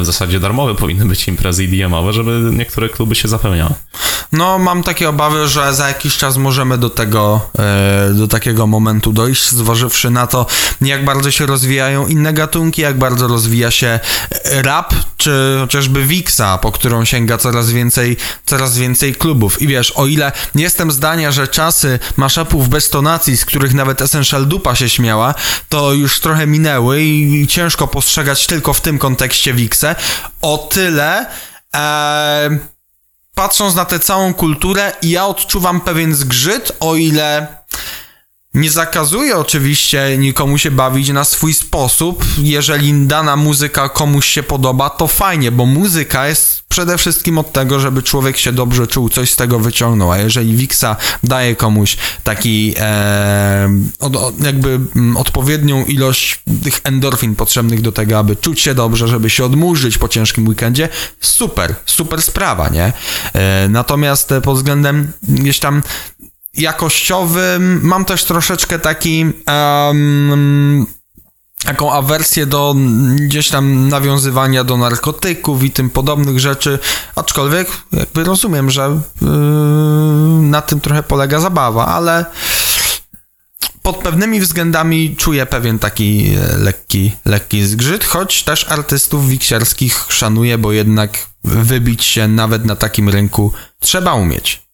w zasadzie darmowe powinny być imprezy EDM-owe, żeby niektóre kluby się zapełniały. No, mam takie obawy, że za jakiś czas możemy do tego, e, do takiego momentu dojść, zważywszy na to, jak bardzo się rozwijają inne gatunki, jak bardzo rozwija się rap, czy chociażby Wixa, po którą sięga coraz więcej, coraz więcej klubów. I wiesz, o ile jestem zdania, że czasy maszapów bez tonacji, z których nawet Essential Dupa się śmiała, to już trochę minęły i, ciężko postrzegać tylko w tym kontekście O tyle... E, patrząc na tę całą kulturę, ja odczuwam pewien zgrzyt, o ile nie zakazuję oczywiście nikomu się bawić na swój sposób. Jeżeli dana muzyka komuś się podoba, to fajnie, bo muzyka jest przede wszystkim od tego, żeby człowiek się dobrze czuł, coś z tego wyciągnął. A jeżeli Wixa daje komuś taki e, od, od, jakby mm, odpowiednią ilość tych endorfin potrzebnych do tego, aby czuć się dobrze, żeby się odmurzyć po ciężkim weekendzie, super, super sprawa, nie? E, natomiast e, pod względem gdzieś tam jakościowym mam też troszeczkę taki um, taką awersję do gdzieś tam nawiązywania do narkotyków i tym podobnych rzeczy, aczkolwiek jakby rozumiem, że yy, na tym trochę polega zabawa, ale pod pewnymi względami czuję pewien taki e, lekki, lekki zgrzyt, choć też artystów wiksiarskich szanuję, bo jednak wybić się nawet na takim rynku trzeba umieć.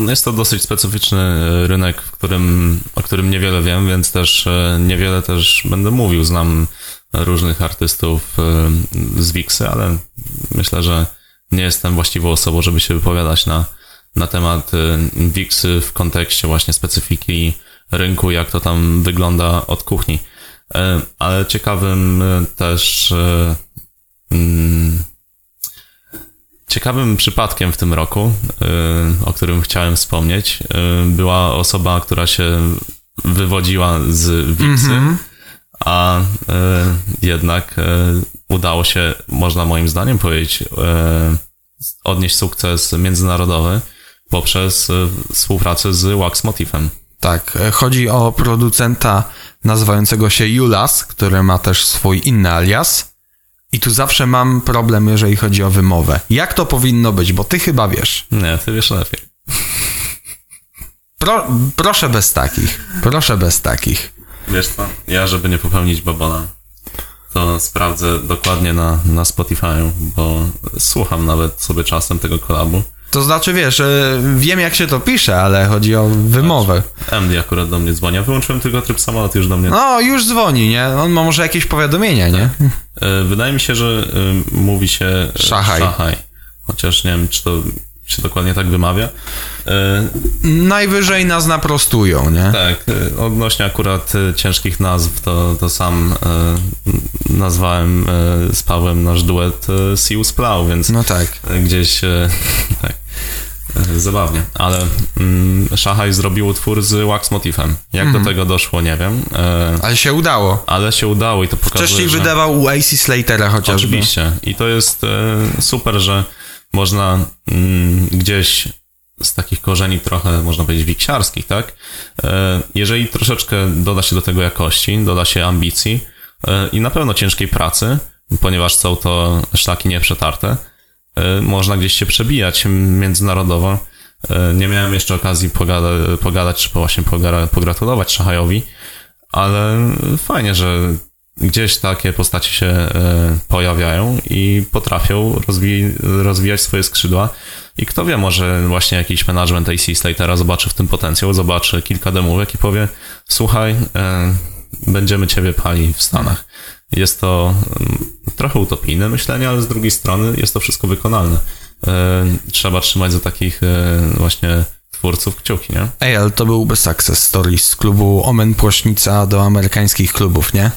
No jest to dosyć specyficzny e, rynek, w którym, o którym niewiele wiem, więc też e, niewiele też będę mówił. Znam różnych artystów e, z Wixy, ale myślę, że nie jestem właściwą osobą, żeby się wypowiadać na, na temat Wixy w kontekście właśnie specyfiki rynku, jak to tam wygląda od kuchni. Ale ciekawym też mm, Ciekawym przypadkiem w tym roku, y, o którym chciałem wspomnieć, y, była osoba, która się wywodziła z Wixy, mm-hmm. a y, jednak udało się, można moim zdaniem powiedzieć, odnieść sukces międzynarodowy poprzez współpracę z Wax Motifem. Tak, chodzi o producenta nazywającego się Julas, który ma też swój inny alias. I tu zawsze mam problem, jeżeli chodzi o wymowę. Jak to powinno być, bo ty chyba wiesz. Nie, ty wiesz lepiej. Pro, proszę bez takich. Proszę bez takich. Wiesz co, ja żeby nie popełnić babona, to sprawdzę dokładnie na, na Spotify'u, bo słucham nawet sobie czasem tego kolabu. To znaczy, wiesz, wiem jak się to pisze, ale chodzi o wymowę. MD akurat do mnie dzwoni. Ja wyłączyłem tylko tryb samolot już do mnie. No, już dzwoni, nie? On ma może jakieś powiadomienia, nie? E, wydaje mi się, że y, mówi się e, Szachaj. Szachaj. Chociaż nie wiem, czy to się dokładnie tak wymawia. E, Najwyżej nas naprostują, nie? tak, odnośnie akurat ciężkich nazw, to, to sam nazwałem z Pawłem nasz duet Sius Plow, więc no tak. gdzieś tak, zabawnie. Ale mm, Szachaj zrobił utwór z Wax Motifem. Jak mm. do tego doszło, nie wiem. Ale się udało. Ale się udało i to pokazuje, Wcześniej że... wydawał u AC Slatera chociażby. Oczywiście. I to jest super, że można mm, gdzieś z takich korzeni trochę, można powiedzieć, wiksiarskich, tak? E, jeżeli troszeczkę doda się do tego jakości, doda się ambicji e, i na pewno ciężkiej pracy, ponieważ są to szlaki nieprzetarte, e, można gdzieś się przebijać międzynarodowo. Nie miałem jeszcze okazji pogada, pogadać, czy właśnie pogratulować Szachajowi, ale fajnie, że gdzieś takie postacie się pojawiają i potrafią rozwi rozwijać swoje skrzydła i kto wie, może właśnie jakiś management AC Slatera zobaczy w tym potencjał, zobaczy kilka demówek i powie, słuchaj, e, będziemy ciebie pali w Stanach. Jest to mm, trochę utopijne myślenie, ale z drugiej strony jest to wszystko wykonalne. E, trzeba trzymać za takich e, właśnie twórców kciuki, nie? Ej, ale to byłby success story z klubu Omen Płośnica do amerykańskich klubów, nie?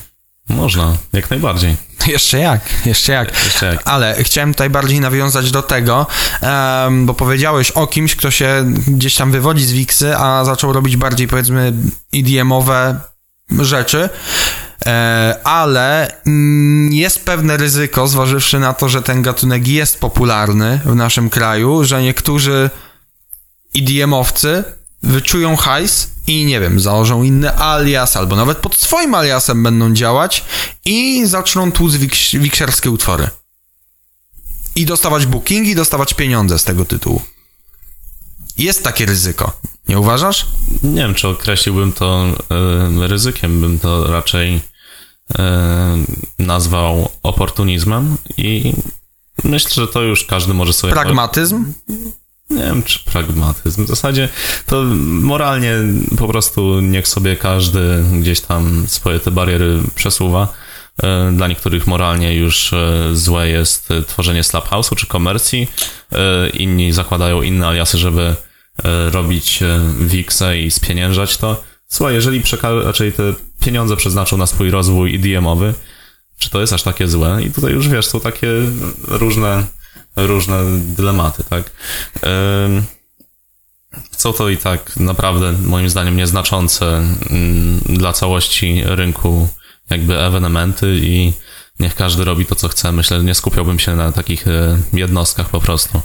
Można, jak najbardziej. Jeszcze jak, jeszcze jak. Jeszcze jak. Ale chciałem tutaj bardziej nawiązać do tego, um, bo powiedziałeś o kimś, kto się gdzieś tam wywodzi z Wixy, a zaczął robić bardziej powiedzmy EDM-owe rzeczy. E, ale mm, jest pewne ryzyko, zważywszy na to, że ten gatunek jest popularny w naszym kraju, że niektórzy EDM-owcy wyczują hajs i nie wiem, założą inny alias, albo nawet pod swoim aliasem będą działać i zaczną tłuc wiks wikserskie utwory. I dostawać bookingi, dostawać pieniądze z tego tytułu. Jest takie ryzyko. Nie uważasz? Nie wiem, czy określiłbym to y, ryzykiem, bym to raczej y, nazwał oportunizmem i myślę, że to już każdy może sobie... Pragmatyzm? Nie wiem, czy pragmatyzm. W zasadzie to moralnie po prostu niech sobie każdy gdzieś tam swoje te bariery przesuwa. E, dla niektórych moralnie już e, złe jest tworzenie slap house'u czy komercji. E, inni zakładają inne aliasy, żeby robić wixe i spieniężać to. Słuchaj, jeżeli przeka- raczej te pieniądze przeznaczą na swój rozwój IDM-owy, czy to jest aż takie złe? I tutaj już wiesz, są takie różne różne dylematy, tak? Są to i tak naprawdę, moim zdaniem, nieznaczące mm, dla całości rynku jakby ewenementy i niech każdy robi to, co chce. Myślę, że nie skupiałbym się na takich e, jednostkach po prostu.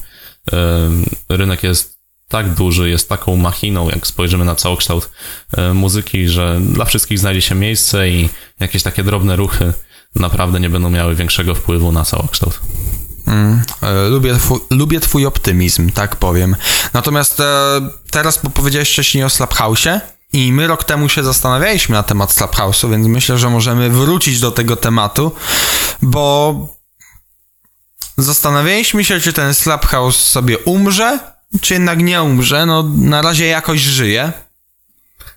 Rynek jest tak duży, jest taką machiną, jak spojrzymy na całokształt e, muzyki, że dla wszystkich znajdzie się miejsce i jakieś takie drobne ruchy naprawdę nie będą miały większego wpływu na całokształt. Mm, e, lubię, twój, lubię twój optymizm, tak powiem. Natomiast e, teraz, bo powiedziałeś wcześniej o Slaphouse'ie i my rok temu się zastanawialiśmy na temat Slaphouse'u, więc myślę, że możemy wrócić do tego tematu, bo zastanawialiśmy się, czy ten Slaphouse sobie umrze, czy jednak nie umrze. No, na razie jakoś żyje.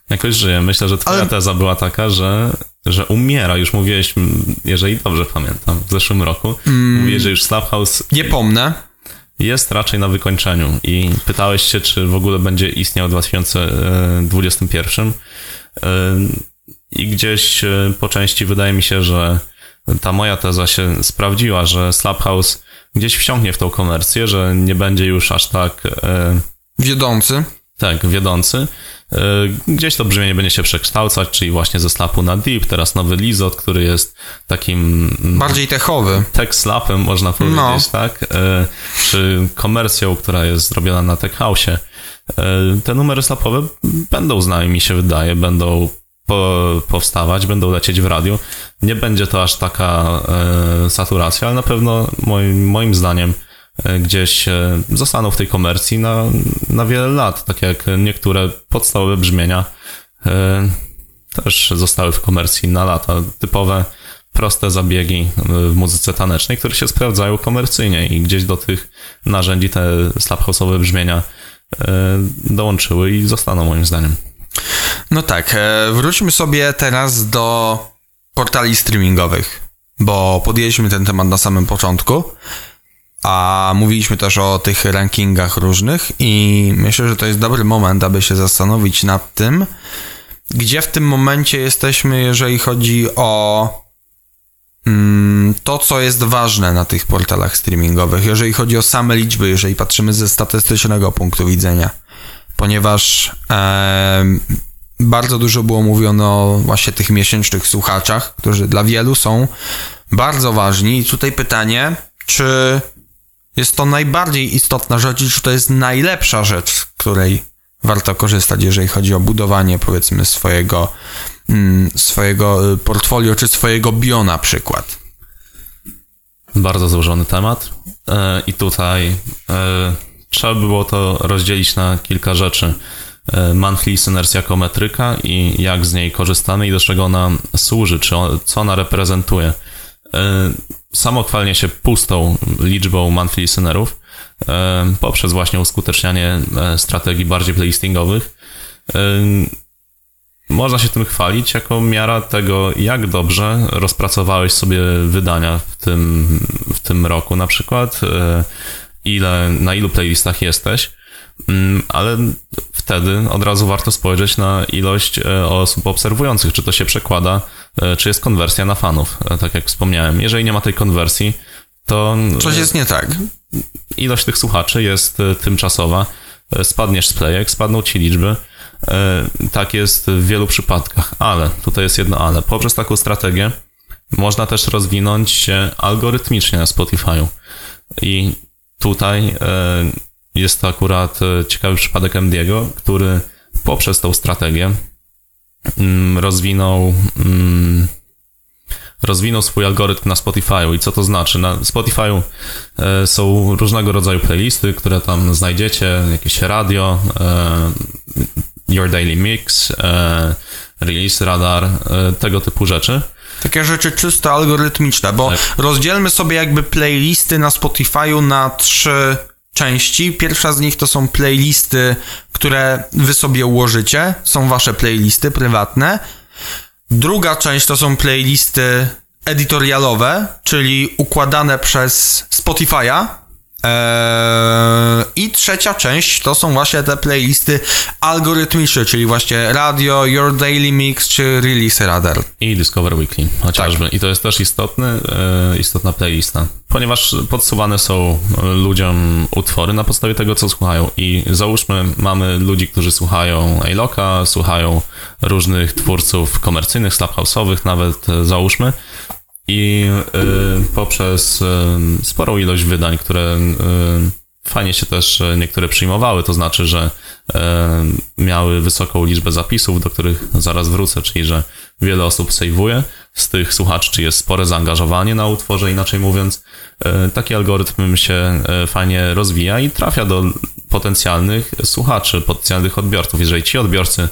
Jakoś żyje. Myślę, że twoja Ale... teza była taka, że że umiera. Już mówiłeś, jeżeli dobrze pamiętam, w zeszłym roku. Mm. Mówiłeś, że już Slaphouse... Nie pomnę. Jest raczej na wykończeniu i pytałeś się, czy w ogóle będzie istniał w 2021. I gdzieś e, po części wydaje mi się, że ta moja teza się sprawdziła, że Slaphouse gdzieś wsiąknie w tą komercję, że nie będzie już aż tak... E, Wiodący. Tak, wiodący. E, gdzieś to brzmienie będzie się przekształcać, czyli właśnie ze slapu na deep, teraz nowy Lizot, który jest takim... Bardziej techowy. Tech slapem, można powiedzieć, no. tak? E, czy komercją, która jest zrobiona na tech house. E, te numery slapowe będą z nami, mi się wydaje, będą po, powstawać, będą lecieć w radiu. Nie będzie to aż taka saturacja, ale na pewno moim, moim zdaniem E, gdzieś e, zostaną w tej komercji na, na wiele lat, tak jak niektóre podstawowe brzmienia e, też zostały w komercji na lata. Typowe, proste zabiegi w muzyce tanecznej, które się sprawdzają komercyjnie i gdzieś do tych narzędzi te slap brzmienia dołączyły i zostaną moim zdaniem. No tak, wróćmy sobie teraz do portali streamingowych, bo podjęliśmy ten temat na samym początku. A mówiliśmy też o tych rankingach różnych i myślę, że to jest dobry moment, aby się zastanowić nad tym, gdzie w tym momencie jesteśmy, jeżeli chodzi o mm, to, co jest ważne na tych portalach streamingowych, jeżeli chodzi o same liczby, jeżeli patrzymy ze statystycznego punktu widzenia, ponieważ e, bardzo dużo było mówione o właśnie tych miesięcznych słuchaczach, którzy dla wielu są bardzo ważni. I tutaj pytanie, czy jest to najbardziej istotna rzecz czy to jest najlepsza rzecz, której warto korzystać, jeżeli chodzi o budowanie, powiedzmy, swojego, mm, swojego y, portfolio czy swojego bio na przykład. Bardzo złożony temat e, i tutaj e, trzeba było to rozdzielić na kilka rzeczy. E, monthly listeners jako metryka i jak z niej korzystamy i do czego ona służy, czy co ona reprezentuje. Samo chwalnie się pustą liczbą monthly listenerów poprzez właśnie uskutecznianie strategii bardziej playlistingowych. Można się tym chwalić jako miara tego, jak dobrze rozpracowałeś sobie wydania w tym, w tym roku. Na przykład, e, ile, na ilu playlistach jesteś, mm, ale wtedy od razu warto spojrzeć na ilość e, osób obserwujących, czy to się przekłada, e, czy jest konwersja na fanów, tak jak wspomniałem. Jeżeli nie ma tej konwersji, to... Coś jest nie tak. Ilość tych słuchaczy jest tymczasowa. Spadniesz z playek, spadną ci liczby, E, tak jest w wielu przypadkach, ale tutaj jest jedno ale. Poprzez taką strategię można też rozwinąć się algorytmicznie na Spotify'u. I tutaj e, jest to akurat e, ciekawy przypadek MD'ego, który poprzez tą strategię rozwinął mm, rozwinął swój algorytm na Spotify'u. I co to znaczy? Na Spotify'u są różnego rodzaju playlisty, które tam znajdziecie, jakieś radio, Your Daily Mix, e, Release Radar, e, tego typu rzeczy. Takie rzeczy czysto algorytmiczne, bo tak. rozdzielmy sobie jakby playlisty na Spotify'u na trzy części. Pierwsza z nich to są playlisty, które wy sobie ułożycie, są wasze playlisty prywatne. Druga część to są playlisty editorialowe, czyli układane przez Spotify'a, Eee, I trzecia część to są właśnie te playlisty algorytmiczne, czyli właśnie radio, Your Daily Mix czy Release Radar. I Discover Weekly chociażby. Tak. I to jest też istotny, e, istotna playlista, ponieważ podsuwane są ludziom utwory na podstawie tego, co słuchają. I załóżmy, mamy ludzi, którzy słuchają A-Locka, słuchają różnych twórców komercyjnych, slaphouse'owych nawet, e, załóżmy, i y, poprzez y, sporą ilość wydań, które y, fajnie się też niektóre przyjmowały, to znaczy, że miały wysoką liczbę zapisów, do których zaraz wrócę, czyli że wiele osób sejwuje z tych słuchaczy, czy jest spore zaangażowanie na utworze, inaczej mówiąc, taki algorytm się fajnie rozwija i trafia do potencjalnych słuchaczy, potencjalnych odbiorców. Jeżeli ci odbiorcy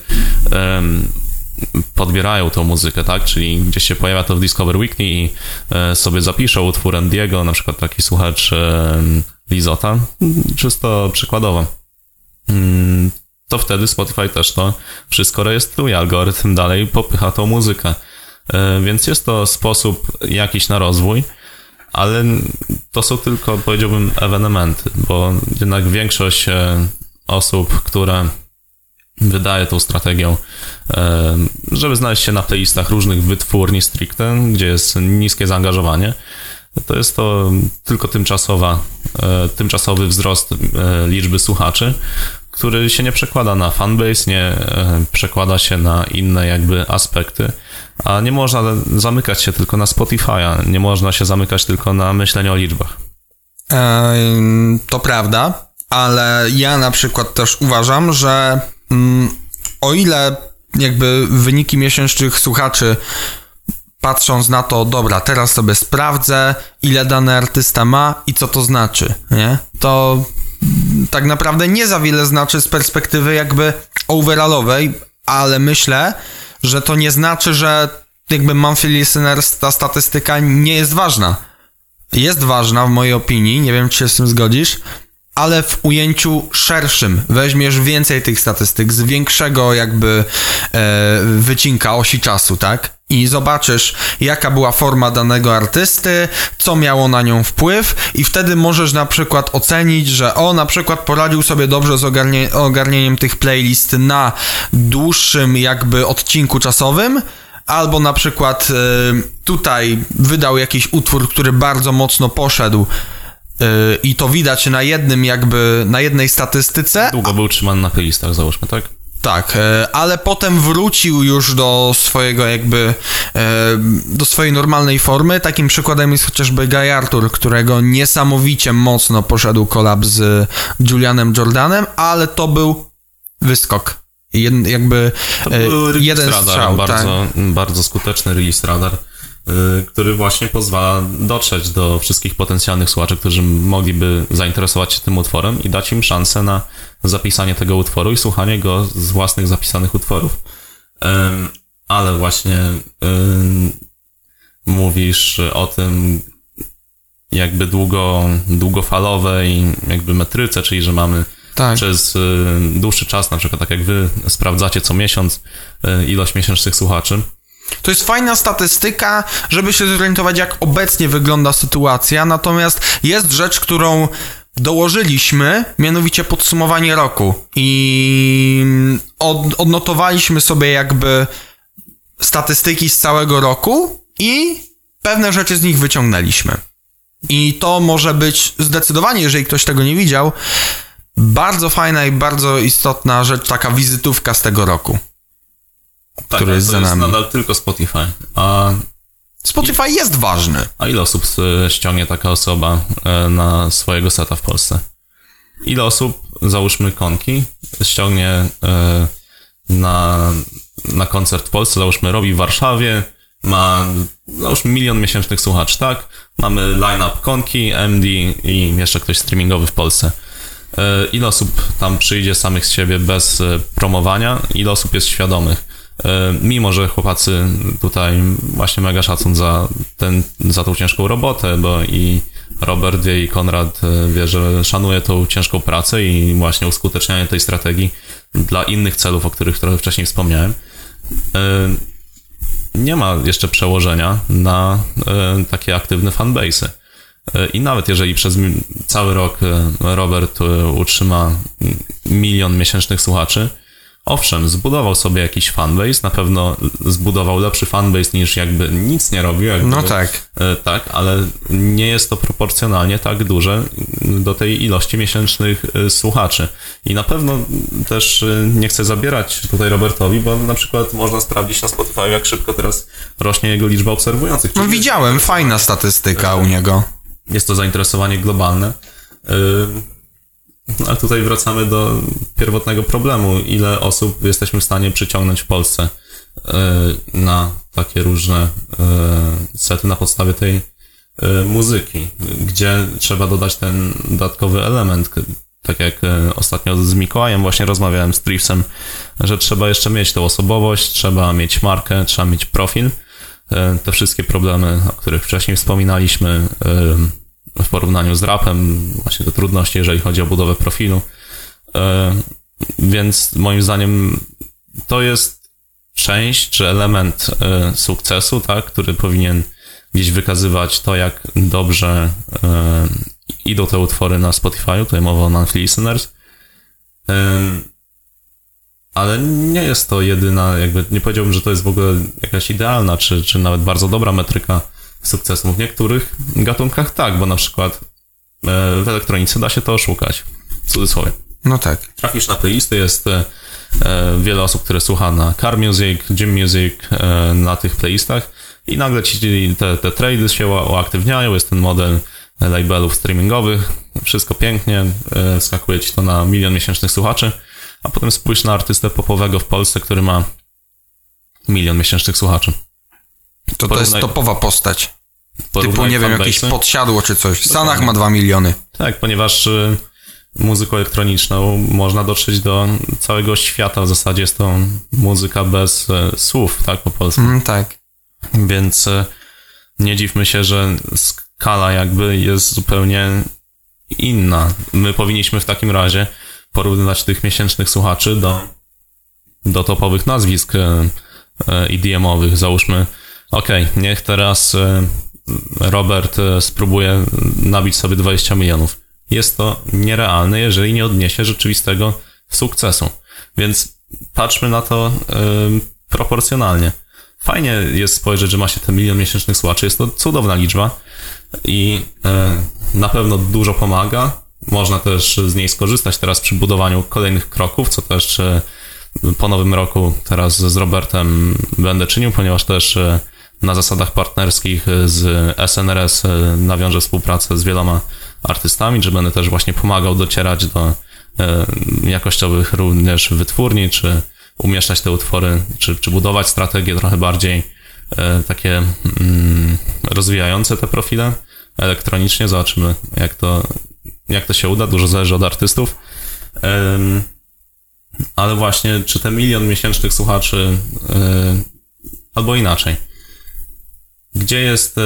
podbierają tą muzykę, tak? Czyli gdzieś się pojawia to w Discover Weekly i e, sobie zapiszą utwór Andiego, na przykład taki słuchacz e, Lizota, czysto przykładowo. Mm, to wtedy Spotify też to wszystko rejestruje, algorytm dalej popycha tą muzykę. E, więc jest to sposób jakiś na rozwój, ale to są tylko, powiedziałbym, ewenementy, bo jednak większość osób, które wydaje tą strategią, żeby znaleźć się na playlistach różnych wytwórni stricte, gdzie jest niskie zaangażowanie. To jest to tylko tymczasowa, e, tymczasowy wzrost e, liczby słuchaczy, który się nie przekłada na fanbase, nie e, przekłada się na inne jakby aspekty, a nie można zamykać się tylko na Spotify'a, nie można się zamykać tylko na myślenie o liczbach. To prawda, ale ja na przykład też uważam, że Mm, o ile jakby wyniki miesięcznych słuchaczy patrząc na to, dobra, teraz sobie sprawdzę, ile dany artysta ma i co to znaczy, nie? To tak naprawdę nie za wiele znaczy z perspektywy jakby overallowej, ale myślę, że to nie znaczy, że jakby monthly listeners, ta statystyka nie jest ważna. Jest ważna w mojej opinii, nie wiem czy się z tym zgodzisz, ale w ujęciu szerszym weźmiesz więcej tych statystyk z większego jakby e, wycinka osi czasu, tak? I zobaczysz, jaka była forma danego artysty, co miało na nią wpływ, i wtedy możesz na przykład ocenić, że o, na przykład poradził sobie dobrze z ogarnie, ogarnieniem tych playlist na dłuższym jakby odcinku czasowym, albo na przykład e, tutaj wydał jakiś utwór, który bardzo mocno poszedł i to widać na jednym jakby, na jednej statystyce. Długo był trzymany na playlistach, załóżmy, tak? Tak, e, ale potem wrócił już do swojego jakby, e, do swojej normalnej formy. Takim przykładem jest chociażby Guy Arthur, którego niesamowicie mocno poszedł kolab z Julianem Jordanem, ale to był wyskok. Jed, jakby To e, był jeden strzał. tak. bardzo, bardzo skuteczny release radar, który właśnie pozwala dotrzeć do wszystkich potencjalnych słuchaczy, którzy mogliby zainteresować się tym utworem i dać im szansę na zapisanie tego utworu i słuchanie go z własnych zapisanych utworów. Ale właśnie mówisz o tym jakby długo, długofalowej jakby metryce, czyli że mamy Tak. przez y, dłuższy czas, na przykład tak jak wy sprawdzacie co miesiąc y, ilość miesięcznych słuchaczy. To jest fajna statystyka, żeby się zorientować, jak obecnie wygląda sytuacja. Natomiast jest rzecz, którą dołożyliśmy, mianowicie podsumowanie roku. I od, odnotowaliśmy sobie jakby statystyki z całego roku i pewne rzeczy z nich wyciągnęliśmy. I to może być zdecydowanie, jeżeli ktoś tego nie widział, bardzo fajna i bardzo istotna rzecz, taka wizytówka z tego roku. Tak, Który jest za jest nami. nadal tylko Spotify. A, Spotify jest ważny. a ile osób ściągnie taka osoba y, na swojego seta w Polsce? Ile osób, załóżmy konki, ściągnie y, na, na koncert w Polsce, załóżmy robi w Warszawie, ma załóżmy milion miesięcznych słuchaczy, tak? Mamy line-up konki, MD i jeszcze ktoś streamingowy w Polsce. E, Ile osób tam przyjdzie samych z siebie bez e, promowania? Ile osób jest świadomych? E, Mimo, że chłopacy tutaj właśnie mega szacun za, ten, za tą ciężką robotę, bo i Robert wie i Konrad e, wie, że szanuje tą ciężką pracę i właśnie uskutecznianie tej strategii dla innych celów, o których trochę wcześniej wspomniałem. E, Nie ma jeszcze przełożenia na takie aktywne fanbase'y. I nawet jeżeli przez cały rok Robert utrzyma milion miesięcznych słuchaczy, owszem, zbudował sobie jakiś fanbase, na pewno zbudował lepszy fanbase niż jakby nic nie robił. Jakby, No tak. E, Tak, ale nie jest to proporcjonalnie tak duże do tej ilości miesięcznych e, słuchaczy. I na pewno też e, nie chcę zabierać tutaj Robertowi, bo na przykład można sprawdzić na Spotify, jak szybko teraz rośnie jego liczba obserwujących. No widziałem, fajna statystyka u niego. jest to zainteresowanie globalne. No, Ale tutaj wracamy do pierwotnego problemu. Ile osób jesteśmy w stanie przyciągnąć w Polsce y, na takie różne y, sety na podstawie tej y, muzyki, gdzie trzeba dodać ten dodatkowy element. Tak jak ostatnio z Mikołajem właśnie rozmawiałem z Trifsem, że trzeba jeszcze mieć tą osobowość, trzeba mieć markę, trzeba mieć profil. E, te wszystkie problemy, o których wcześniej wspominaliśmy e, w porównaniu z rapem, właśnie te trudności, jeżeli chodzi o budowę profilu. E, Więc moim zdaniem to jest część czy element e, sukcesu, tak, który powinien gdzieś wykazywać to, jak dobrze e, idą te utwory na Spotify. Tutaj mowa o monthly listeners. Ale nie jest to jedyna, jakby nie powiedziałbym, że to jest w ogóle jakaś idealna, czy, czy nawet bardzo dobra metryka sukcesu. W niektórych gatunkach tak, bo na przykład e, w elektronice da się to oszukać. W cudzysłowie. No tak. Trafisz na playlisty, jest e, e, wiele osób, które słucha na Car Music, Gym Music, na tych playlistach i nagle ci te, te trady się ua- uaktywniają, jest ten model labelów streamingowych, wszystko pięknie, skakuje ci to na milion miesięcznych słuchaczy, a potem spójrz na artystę popowego w Polsce, który ma milion miesięcznych słuchaczy. To, to jest Porównaj- topowa postać. Typu, Porównaj nie wiem, jakieś podsiadło czy coś. W Stanach ma 2 miliony. Tak, ponieważ y, muzyką elektroniczną można dotrzeć do całego świata. W zasadzie jest to muzyka bez y, słów, tak po polsku. Mm, tak. Więc y, nie dziwmy się, że skala jakby jest zupełnie inna. My powinniśmy w takim razie porównywać tych miesięcznych słuchaczy do, do topowych nazwisk EDM-owych. Załóżmy, okej, niech teraz y, Robert y, spróbuje nabić sobie 20 milionów. Jest to nierealne, jeżeli nie odniesie rzeczywistego sukcesu. Więc patrzmy na to y, proporcjonalnie. Fajnie jest spojrzeć, że ma się ten milion miesięcznych słuchaczy. Jest to cudowna liczba i na pewno dużo pomaga. Można też z niej skorzystać teraz przy budowaniu kolejnych kroków, co też po nowym roku teraz z Robertem będę czynił, ponieważ też e, na zasadach partnerskich z SNRS e, nawiążę współpracę z wieloma artystami, że będę też właśnie pomagał docierać do e, jakościowych również wytwórni, czy umieszczać te utwory, czy, czy budować strategie trochę bardziej takie mm, rozwijające te profile elektronicznie. Zobaczymy, jak to, jak to się uda. Dużo zależy od artystów. Ale właśnie, czy ten milion miesięcznych słuchaczy, albo inaczej, gdzie jest e,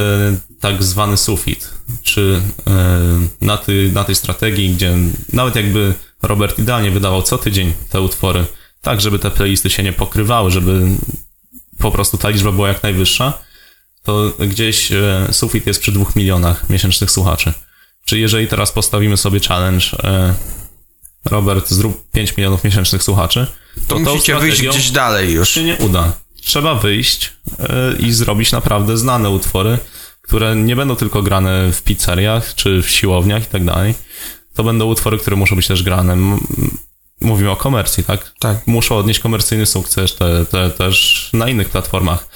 tak zwany sufit? Czy e, na, ty, na tej strategii, gdzie nawet jakby Robert idealnie wydawał co tydzień te utwory, tak żeby te playlisty się nie pokrywały, żeby po prostu ta liczba była jak najwyższa, to gdzieś e, sufit jest przy dwóch milionach miesięcznych słuchaczy. Czy jeżeli teraz postawimy sobie challenge, Robert, zrób 5 milionów miesięcznych słuchaczy, to, to musicie wyjść gdzieś dalej już. się nie uda trzeba wyjść e, i zrobić naprawdę znane utwory, które nie będą tylko grane w pizzeriach czy w siłowniach i tak dalej. To będą utwory, które muszą być też grane. Mówimy o komercji, tak? Tak. Muszą odnieść komercyjny sukces te, te, też na innych platformach,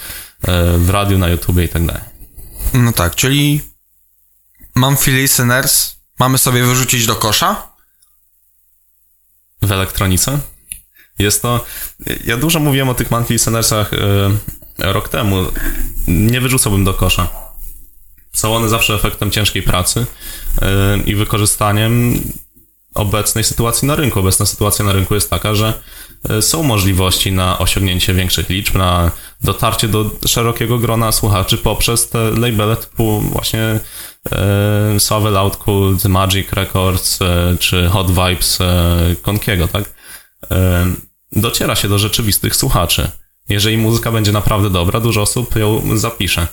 e, w radiu, na YouTubie i tak dalej. No tak, czyli monthly listeners mamy sobie wyrzucić do kosza? W elektronice? Jest to. Ja dużo mówiłem o tych monthly listenersach e, rok temu. Nie wyrzucałbym do kosza. Są one zawsze efektem ciężkiej pracy e, i wykorzystaniem obecnej sytuacji na rynku. Obecna sytuacja na rynku jest taka, że e, są możliwości na osiągnięcie większych liczb, na dotarcie do szerokiego grona słuchaczy poprzez te labele typu właśnie e, Sławy Loudcult, Magic Records e, czy Hot Vibes e, Konkiego, tak? E, dociera się do rzeczywistych słuchaczy. Jeżeli muzyka będzie naprawdę dobra, dużo osób ją zapisze.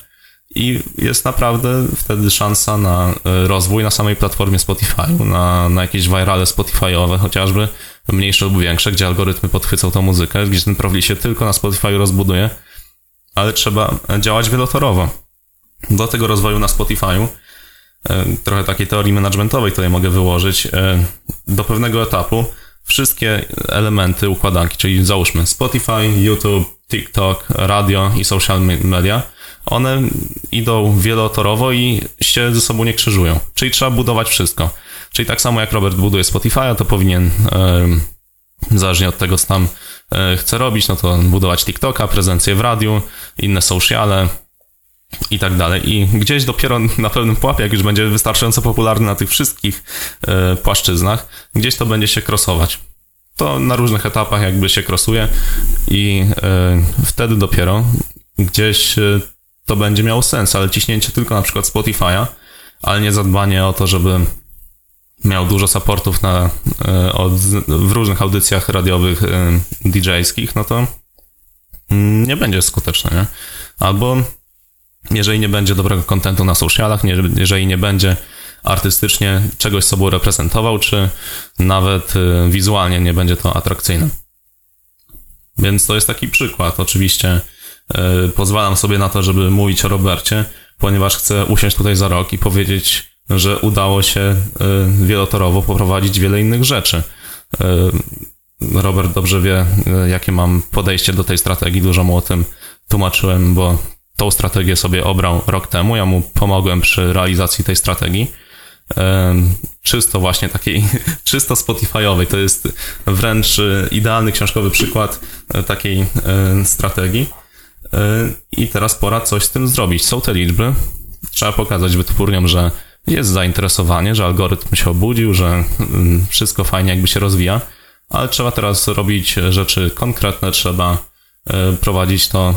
I jest naprawdę wtedy szansa na e, rozwój na samej platformie Spotify, na, na jakieś virale Spotify'owe chociażby, mniejsze lub większe, gdzie algorytmy podchwycą tą muzykę, gdzie ten profil się tylko na Spotify rozbuduje, ale trzeba działać wielotorowo. Do tego rozwoju na Spotify'u, e, trochę takiej teorii managementowej tutaj mogę wyłożyć, e, do pewnego etapu wszystkie elementy układanki, czyli załóżmy Spotify, YouTube, TikTok, radio i social media, one idą wielotorowo i się ze sobą nie krzyżują. Czyli trzeba budować wszystko. Czyli tak samo jak Robert buduje Spotify'a, to powinien, yy, zależnie od tego, co tam yy, chce robić, no to budować TikToka, prezencję w radiu, inne sociale, i tak dalej. I gdzieś dopiero na pewnym pułapie, jak już będzie wystarczająco popularny na tych wszystkich e, płaszczyznach, gdzieś to będzie się krosować. To na różnych etapach jakby się krosuje i e, wtedy dopiero gdzieś e, to będzie miało sens, ale ciśnięcie tylko na przykład Spotify'a, ale nie zadbanie o to, żeby miał dużo supportów na, od, w różnych audycjach radiowych DJ-skich, no to nie będzie skuteczne, nie? Albo jeżeli nie będzie dobrego kontentu na socialach, nie, jeżeli nie będzie artystycznie czegoś sobą reprezentował, czy nawet y, wizualnie nie będzie to atrakcyjne. Więc to jest taki przykład. Oczywiście y, pozwalam sobie na to, żeby mówić o Robercie, ponieważ chcę usiąść tutaj za rok i powiedzieć, że udało się y, wielotorowo poprowadzić wiele innych rzeczy. Robert dobrze wie, jakie mam podejście do tej strategii, dużo mu o tym tłumaczyłem, bo tą strategię sobie obrał rok temu. Ja mu pomogłem przy realizacji tej strategii. Czysto właśnie takiej, czysto Spotify'owej. To jest wręcz idealny książkowy przykład e, takiej strategii. E, I teraz pora coś z tym zrobić. Są te liczby. Trzeba pokazać wytwórniom, że jest zainteresowanie, że algorytm się obudził, że mm, wszystko fajnie jakby się rozwija, ale trzeba teraz robić rzeczy konkretne, trzeba e, prowadzić to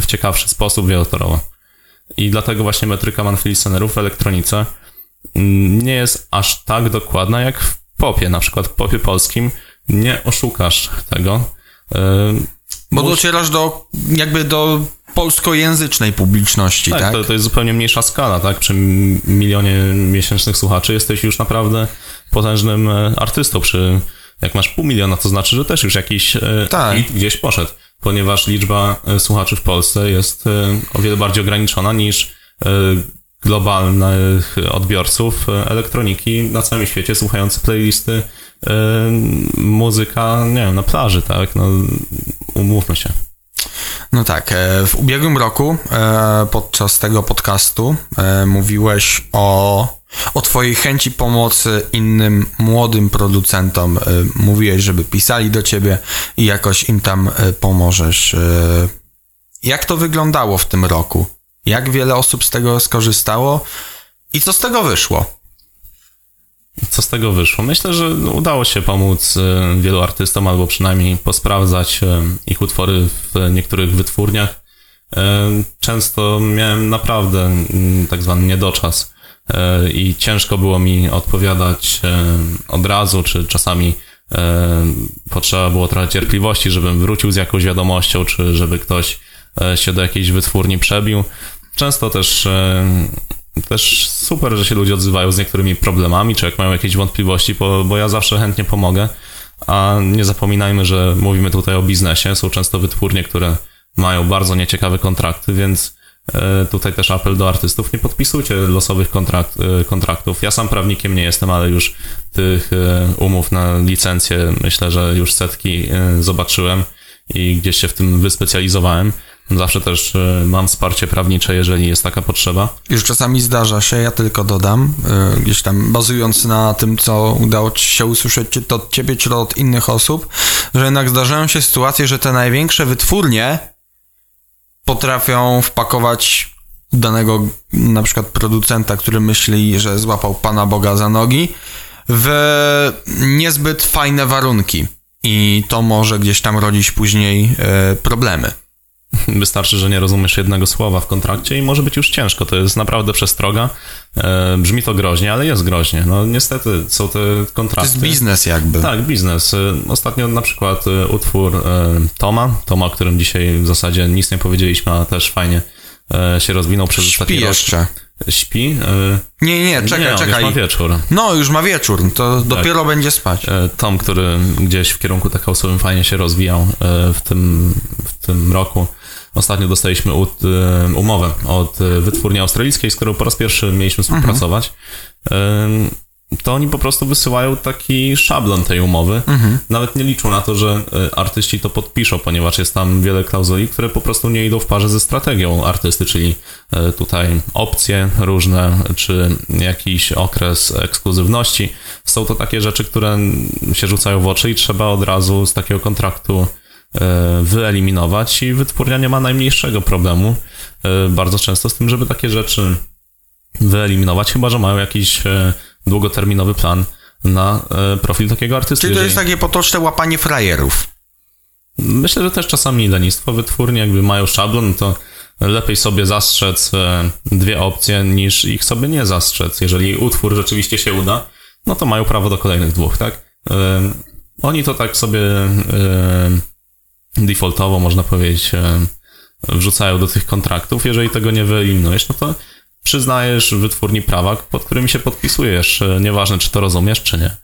w ciekawszy sposób wielotorowo. I dlatego właśnie metryka listenerów w elektronice mm, nie jest aż tak dokładna jak w popie. Na przykład w popie polskim nie oszukasz tego. Bo mus... docierasz do, jakby do polskojęzycznej publiczności, tak? tak? To, to jest zupełnie mniejsza skala, tak? Przy milionie miesięcznych słuchaczy jesteś już naprawdę potężnym e, artystą. Przy, jak masz pół miliona, to znaczy, że też już jakiś e, tak. gdzieś poszedł ponieważ liczba e, słuchaczy w Polsce jest e, o wiele bardziej ograniczona niż e, globalnych odbiorców elektroniki na całym świecie, słuchający playlisty muzyka, nie wiem, na plaży, tak? No, umówmy się. No tak, w ubiegłym roku podczas tego podcastu mówiłeś o, o Twojej chęci pomocy innym młodym producentom. Mówiłeś, żeby pisali do Ciebie i jakoś im tam pomożesz. Jak to wyglądało w tym roku? Jak wiele osób z tego skorzystało i co z tego wyszło? Co z tego wyszło? Myślę, że udało się pomóc e, wielu artystom, albo przynajmniej posprawdzać e, ich utwory w niektórych wytwórniach. E, często miałem naprawdę mm, tak zwany niedoczas i ciężko było mi odpowiadać od razu, czy czasami potrzeba było trochę cierpliwości, żebym wrócił z jakąś wiadomością, czy żeby ktoś się do jakiejś wytwórni przebił. Często też też super, że się ludzie odzywają z niektórymi problemami, czy jak mają jakieś wątpliwości, bo, bo ja zawsze chętnie pomogę. A nie zapominajmy, że mówimy tutaj o biznesie. Są często wytwórnie, które mają bardzo nieciekawe kontrakty, więc e, tutaj też apel do artystów, nie podpisujcie losowych kontrakt, e, kontraktów. Ja sam prawnikiem nie jestem, ale już tych e, umów na licencję myślę, że już setki zobaczyłem i gdzieś się w tym wyspecjalizowałem. Zawsze też e, mam wsparcie prawnicze, jeżeli jest taka potrzeba. Już czasami zdarza się, ja tylko dodam, e, gdzieś tam bazując na tym, co udało ci się usłyszeć, czy to od ciebie, czy od innych osób, że jednak zdarzają się sytuacje, że te największe wytwórnie potrafią wpakować danego na przykład producenta, który myśli, że złapał Pana Boga za nogi, w niezbyt fajne warunki. I to może gdzieś tam rodzić później e, problemy. Wystarczy, że nie rozumiesz jednego słowa w kontrakcie i może być już ciężko. To jest naprawdę przestroga. E, brzmi to groźnie, ale jest groźnie. No niestety są te kontrakty. To jest biznes jakby. Tak, biznes. E, ostatnio na przykład e, utwór Toma, Toma, o którym dzisiaj w zasadzie nic nie powiedzieliśmy, ale też fajnie się rozwinął przez Śpi ostatni jeszcze. Rok. Śpi? Nie, nie, czekaj, nie, czekaj. Już ma wieczór. No, już ma wieczór, to tak. dopiero będzie spać. Tom, który gdzieś w kierunku tak osobowym fajnie się rozwijał w tym, w tym roku Ostatnio dostaliśmy e, umowę od e, wytwórni australijskiej, z którą po raz pierwszy mieliśmy współpracować. Mhm. To oni po prostu wysyłają taki szablon tej umowy. Mhm. Nawet nie liczą na to, że e, artyści to podpiszą, ponieważ jest tam wiele klauzuli, które po prostu nie idą w parze ze strategią artysty, czyli tutaj opcje różne, czy jakiś okres ekskluzywności. Są to takie rzeczy, które się rzucają w oczy i trzeba od razu z takiego kontraktu E, wyeliminować i wytwórnia nie ma najmniejszego problemu e, bardzo często z tym, żeby takie rzeczy wyeliminować, chyba że mają jakiś e, długoterminowy plan na profil takiego artysty. Czyli to jest takie potoczne łapanie frajerów. Myślę, że też czasami lenistwo wytwórnie, jakby mają szablon, to lepiej sobie zastrzec dwie opcje, niż ich sobie nie zastrzec. Jeżeli utwór rzeczywiście się uda, no to mają prawo do kolejnych dwóch, tak? Oni to tak sobie defaultowo, można powiedzieć, e, wrzucają do tych kontraktów. Jeżeli tego nie wyeliminujesz, no to przyznajesz wytwórni prawa, pod którymi się podpisujesz. E, nieważne, czy to rozumiesz, czy nie.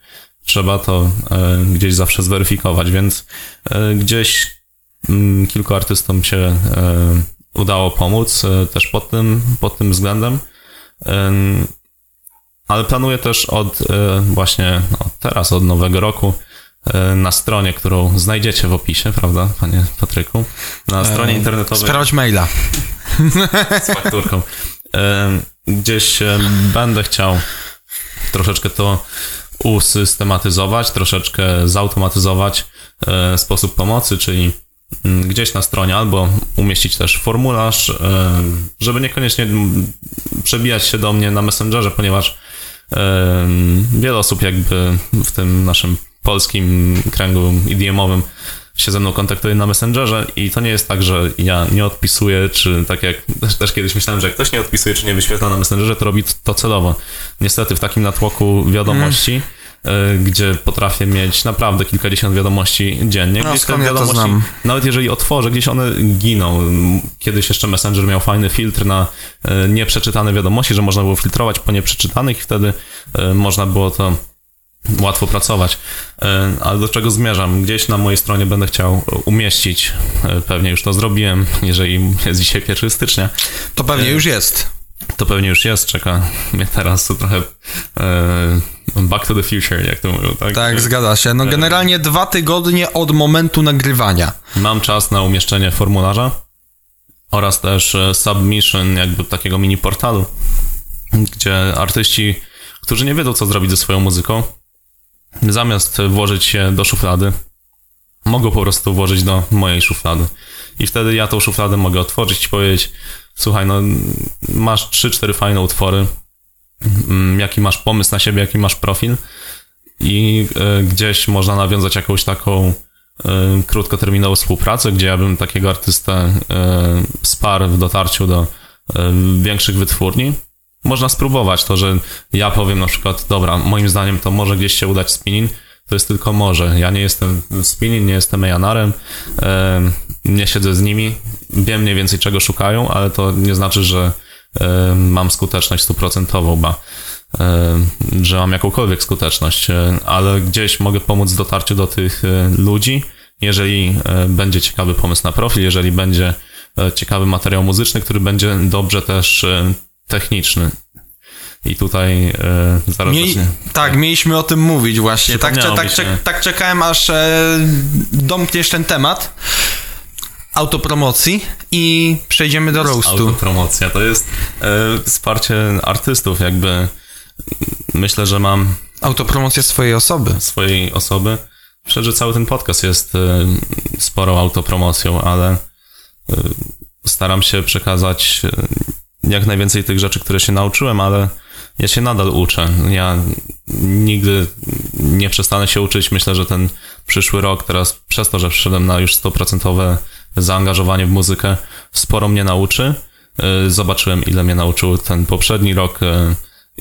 Trzeba to e, gdzieś zawsze zweryfikować, więc gdzieś mm, kilku artystom się udało pomóc też pod tym, pod tym względem. Ale planuję też od właśnie od teraz, od nowego roku, na stronie, którą znajdziecie w opisie, prawda, panie Patryku? Na stronie e, internetowej. Sprawdź maila. Z fakturką. E, gdzieś będę chciał troszeczkę to usystematyzować, troszeczkę zautomatyzować sposób pomocy, czyli mm, gdzieś na stronie albo umieścić też formularz, żeby niekoniecznie przebijać się do mnie na Messengerze, ponieważ wiele osób jakby w tym naszym polskim kręgu EDM-owym się ze mną kontaktuje na Messengerze i to nie jest tak, że ja nie odpisuję, czy tak jak też, też kiedyś myślałem, że jak ktoś nie odpisuje, czy nie wyświetla na Messengerze, to robi to celowo. Niestety w takim natłoku wiadomości mm gdzie potrafię mieć naprawdę kilkadziesiąt wiadomości dziennie. No, gdzieś te wiadomości, ja nawet jeżeli otworzę, gdzieś one giną. Kiedyś jeszcze Messenger miał fajny filtr na e, nieprzeczytane wiadomości, że można było filtrować po nieprzeczytanych i wtedy e, można było to łatwo pracować. E, ale do czego zmierzam? Gdzieś na mojej stronie będę chciał umieścić, e, pewnie już to zrobiłem, jeżeli jest dzisiaj 1 stycznia. To pewnie już jest. to pewnie już jest, czeka mnie teraz to trochę e, back to the future, jak to mówią, tak? Tak, zgadza się. No generalnie dwa tygodnie od momentu nagrywania. Mam czas na umieszczenie formularza oraz też e, submission jakby takiego mini portalu, gdzie artyści, którzy nie wiedzą co zrobić ze swoją muzyką, zamiast włożyć się do szuflady, mogą po prostu włożyć do mojej szuflady. I wtedy ja tą szufladę mogę otworzyć i powiedzieć, słuchaj, no masz 3-4 fajne utwory, mm, jaki masz pomysł na siebie, jaki masz profil i y, gdzieś można nawiązać jakąś taką y, krótkoterminową współpracę, gdzie ja bym takiego artystę y, wsparł w dotarciu do większych wytwórni. Można spróbować to, że ja powiem na przykład, dobra, moim zdaniem to może gdzieś się udać spinning, to jest tylko może. Ja nie jestem spinning, nie jestem Ejanarem, nie siedzę z nimi, wiem mniej więcej czego szukają, ale to nie znaczy, że mam skuteczność stuprocentową, ba, że mam jakąkolwiek skuteczność, e, ale gdzieś mogę pomóc w dotarciu do tych e, ludzi, jeżeli e, będzie ciekawy pomysł na profil, jeżeli będzie ciekawy materiał muzyczny, który będzie dobrze też techniczny. I tutaj e, zaraz Mieli, Tak, mieliśmy o tym mówić właśnie. Tak, tak, czek, tak czekałem, aż e, domkniesz ten temat autopromocji i przejdziemy do roastu. Autopromocja to jest e, wsparcie artystów, jakby myślę, że mam autopromocję swojej osoby. Swojej osoby. Myślę, że cały ten podcast jest e, sporą autopromocją, ale e, staram się przekazać e, jak najwięcej tych rzeczy, które się nauczyłem, ale ja się nadal uczę. Ja nigdy nie przestanę się uczyć. Myślę, że ten przyszły rok, teraz przez to, że wszedłem na już 100% zaangażowanie w muzykę, sporo mnie nauczy. Y, zobaczyłem, ile mnie nauczył ten poprzedni rok. Y,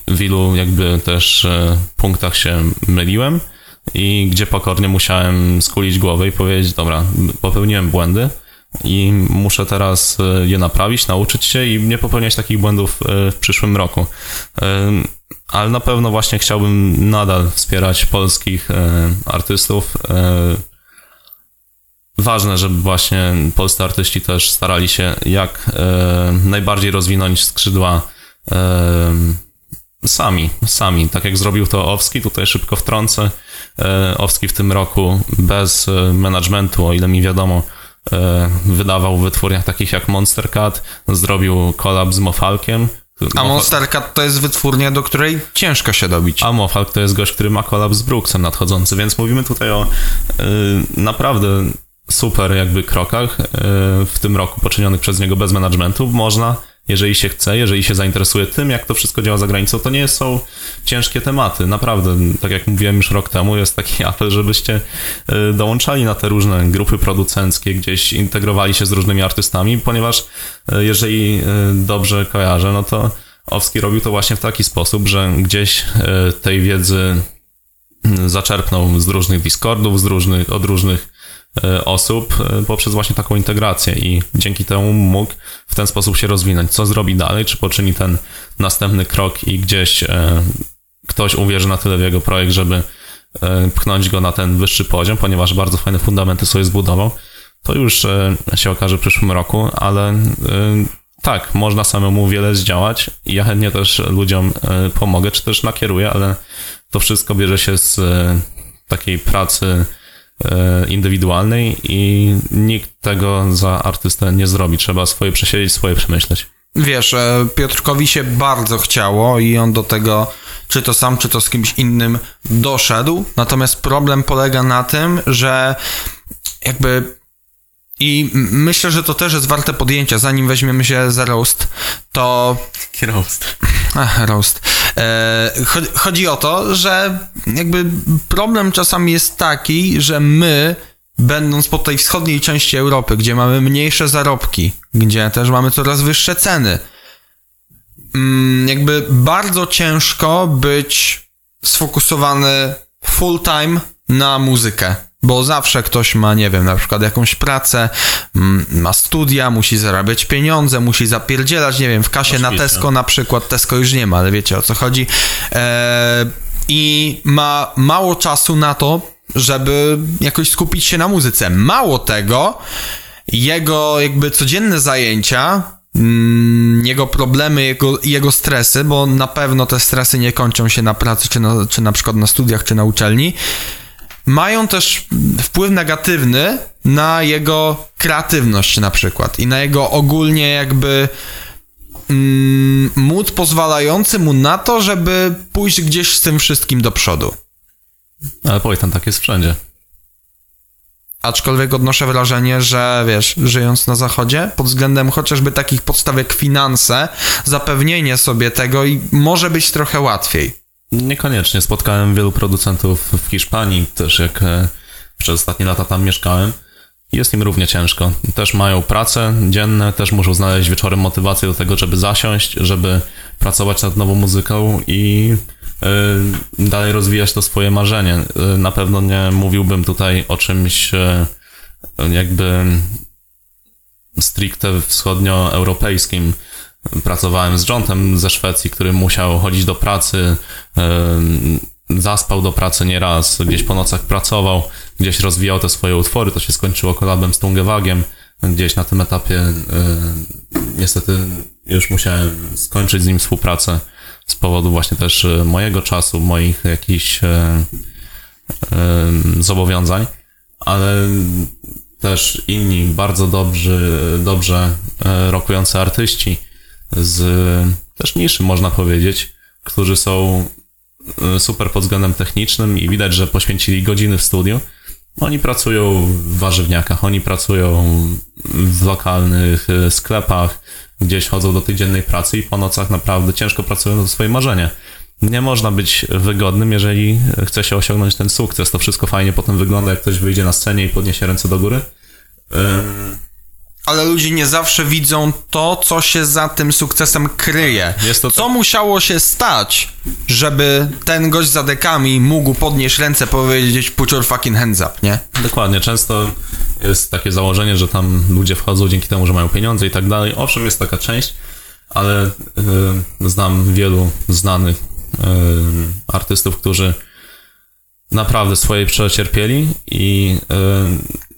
w ilu jakby też y, punktach się myliłem i gdzie pokornie musiałem skulić głowę i powiedzieć, dobra, popełniłem błędy, i muszę teraz e, je naprawić, nauczyć się i nie popełniać takich błędów e, w przyszłym roku. E, ale na pewno właśnie chciałbym nadal wspierać polskich artystów. Ważne, żeby właśnie polscy artyści też starali się jak najbardziej rozwinąć skrzydła sami, sami, tak jak zrobił to Owski, tutaj szybko wtrącę. Owski w tym roku bez managementu, o ile mi wiadomo, wydawał w wytwórniach takich jak Monster Cat, zrobił kolab z Mofalkiem. A Monster Cat to jest wytwórnia, do której ciężko się dobić. A Mofalk to jest gość, który ma kolab z Brooksem nadchodzący, więc mówimy tutaj o y, naprawdę super jakby krokach y, w tym roku poczynionych przez niego bez managementu. Można jeżeli się chce, jeżeli się zainteresuje tym, jak to wszystko działa za granicą, to nie są ciężkie tematy. Naprawdę, tak jak mówiłem już rok temu, jest taki apel, żebyście y, dołączali na te różne grupy producenckie, gdzieś integrowali się z różnymi artystami, ponieważ y, jeżeli y, dobrze kojarzę, no to Owski robił to właśnie w taki sposób, że gdzieś tej wiedzy zaczerpnął z różnych Discordów, z różnych, od różnych osób e, poprzez właśnie taką integrację i dzięki temu mógł w ten sposób się rozwinąć. Co zrobi dalej, czy poczyni ten następny krok i gdzieś e, ktoś uwierzy na tyle w jego projekt, żeby pchnąć go na ten wyższy poziom, ponieważ bardzo fajne fundamenty sobie zbudował, to już się okaże w przyszłym roku, ale tak, można samemu wiele zdziałać. I ja chętnie też ludziom pomogę, czy też nakieruję, ale to wszystko bierze się z takiej pracy E, indywidualnej i nikt tego za artystę nie zrobi. Trzeba swoje przesiedzieć, swoje przemyśleć. Wiesz, e, Piotrkowi się bardzo chciało i on do tego, czy to sam, czy to z kimś innym, doszedł. Natomiast problem polega na tym, że jakby i myślę, że to też jest warte podjęcia, zanim weźmiemy się za roast, to... Roast? Ach, roast. E, chodzi o to, że jakby problem czasami jest taki, że my, będąc po tej wschodniej części Europy, gdzie mamy mniejsze zarobki, gdzie też mamy coraz wyższe ceny, mm, jakby bardzo ciężko być sfokusowany full time na muzykę. Bo zawsze ktoś ma, nie wiem, na przykład jakąś pracę, mm, ma studia, musi zarabiać pieniądze, musi zapierdzielać, nie wiem, w kasie Oczywiście. na Tesco na przykład, Tesco już nie ma, ale wiecie o co chodzi. Eee, I ma mało czasu na to, żeby jakoś skupić się na muzyce. Mało tego, jego jakby codzienne zajęcia mm, jego problemy, jego, jego stresy, bo na pewno te stresy nie kończą się na pracy, czy na, czy na przykład na studiach, czy na uczelni, mają też wpływ negatywny na jego kreatywność na przykład i na jego ogólnie jakby mm, mód pozwalający mu na to, żeby pójść gdzieś z tym wszystkim do przodu. Ale Pojtan tak jest wszędzie. Aczkolwiek odnoszę wrażenie, że wiesz, żyjąc na zachodzie, pod względem chociażby takich podstaw jak finanse, zapewnienie sobie tego i może być trochę łatwiej. Niekoniecznie. Spotkałem wielu producentów w Hiszpanii, też jak e, przez ostatnie lata tam mieszkałem. Jest im równie ciężko. Też mają pracę dzienne, też muszą znaleźć wieczorem motywację do tego, żeby zasiąść, żeby pracować nad nową muzyką i y, dalej rozwijać to swoje marzenie. Y, na pewno nie mówiłbym tutaj o czymś jakby stricte wschodnioeuropejskim. Pracowałem z Johnem ze Szwecji, który musiał chodzić do pracy, zaspał do pracy nieraz, gdzieś po nocach pracował, gdzieś rozwijał te swoje utwory, to się skończyło kolabem z Tungewagiem, gdzieś na tym etapie niestety już musiałem skończyć z nim współpracę z powodu właśnie też mojego czasu, moich jakichś zobowiązań, ale też inni bardzo dobrzy, dobrze rokujący artyści z też niższym można powiedzieć, którzy są super pod względem technicznym i widać, że poświęcili godziny w studiu. Oni pracują w warzywniakach, oni pracują w lokalnych sklepach, gdzieś chodzą do tej dziennej pracy i po nocach naprawdę ciężko pracują na swoje marzenie. Nie można być wygodnym, jeżeli chce się osiągnąć ten sukces. To wszystko fajnie potem wygląda, jak ktoś wyjdzie na scenie i podniesie ręce do góry. Ale ludzie nie zawsze widzą to, co się za tym sukcesem kryje. Co tak. musiało się stać, żeby ten gość za dekami mógł podnieść ręce, powiedzieć put your fucking hands up, nie? Dokładnie. Często jest takie założenie, że tam ludzie wchodzą dzięki temu, że mają pieniądze i tak dalej. Owszem, jest taka część, ale y, znam wielu znanych y, artystów, którzy naprawdę swoje przecierpieli i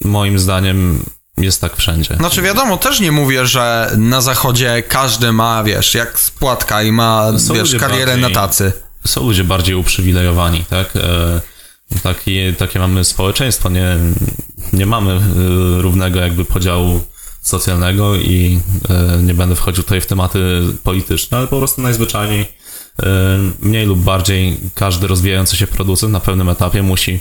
y, moim zdaniem jest tak wszędzie. Znaczy wiadomo, też nie mówię, że na zachodzie każdy ma, wiesz, jak spłatka i ma, Są wiesz, karierę bardziej- na tacy. Są ludzie bardziej uprzywilejowani, tak? E, Taki, takie mamy społeczeństwo, nie, nie mamy e, równego jakby podziału socjalnego i e, nie będę wchodził tutaj w tematy polityczne, ale po prostu najzwyczajniej mniej lub bardziej każdy rozwijający się producent na pewnym etapie musi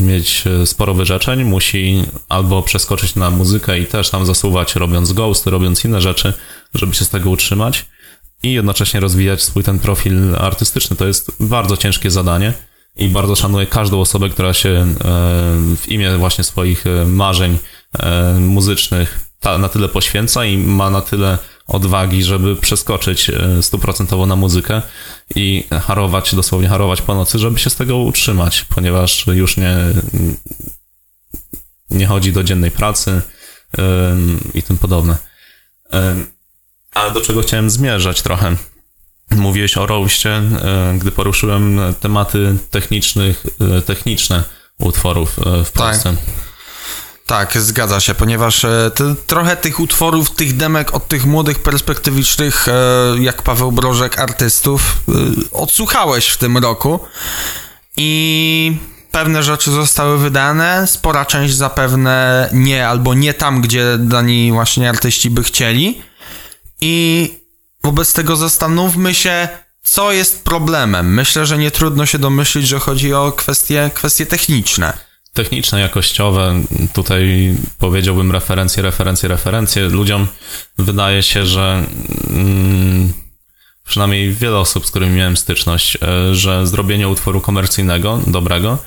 mieć e, sporo wyrzeczeń, musi albo przeskoczyć na muzykę i też tam zasuwać, robiąc ghosty, robiąc inne rzeczy, żeby się z tego utrzymać i jednocześnie rozwijać swój ten profil artystyczny. To jest bardzo ciężkie zadanie i bardzo szanuję każdą osobę, która się e, w imię właśnie swoich e, marzeń e, muzycznych na tyle poświęca i ma na tyle odwagi, żeby przeskoczyć e, stuprocentowo na muzykę i harować, dosłownie harować po nocy, żeby się z tego utrzymać, ponieważ już nie, nie chodzi do dziennej pracy i tym podobne. Em, Ale do czego chciałem zmierzać trochę? Mówiłeś o roście, e, gdy poruszyłem tematy technicznych, e, techniczne utworów w Polsce. Tak, zgadza się, ponieważ e, ty, trochę tych utworów, tych demek od tych młodych, perspektywicznych, e, jak Paweł Brożek, artystów, e, odsłuchałeś w tym roku i pewne rzeczy zostały wydane, spora część zapewne nie, albo nie tam, gdzie dani właśnie artyści by chcieli i wobec tego zastanówmy się, co jest problemem. Myślę, że nie trudno się domyślić, że chodzi o kwestie, kwestie techniczne. Techniczne, jakościowe, tutaj powiedziałbym referencje, referencje, referencje. Ludziom wydaje się, że mm, przynajmniej wiele osób, z którymi miałem styczność, e, że zrobienie utworu komercyjnego, dobrego,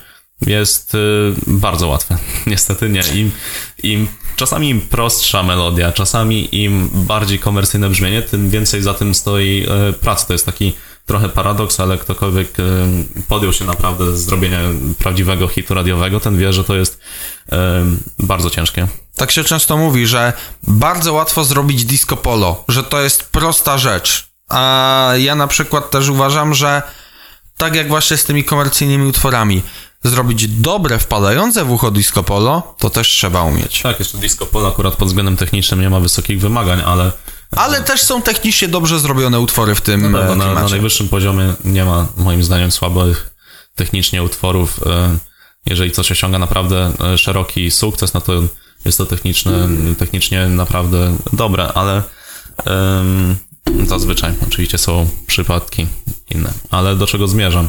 jest e, bardzo łatwe. Niestety nie. Im, im czasami im prostsza melodia, czasami im bardziej komercyjne brzmienie, tym więcej za tym stoi e, pracy. To jest taki trochę paradoks, ale ktokolwiek podjął się naprawdę zrobienia prawdziwego hitu radiowego, ten wie, że to jest bardzo ciężkie. Tak się często mówi, że bardzo łatwo zrobić disco polo, że to jest prosta rzecz. A ja na przykład też uważam, że tak jak właśnie z tymi komercyjnymi utworami, zrobić dobre, wpadające w ucho disco polo, to też trzeba umieć. Tak, jeszcze disco polo akurat pod względem technicznym nie ma wysokich wymagań, ale Ale też są technicznie dobrze zrobione utwory w tym no, na, na najwyższym poziomie nie ma moim zdaniem słabych technicznie utworów. E, Jeżeli coś osiąga naprawdę e, szeroki sukces, no to jest to techniczne, technicznie naprawdę dobre, ale em, zazwyczaj oczywiście są przypadki inne. Ale do czego zmierzam?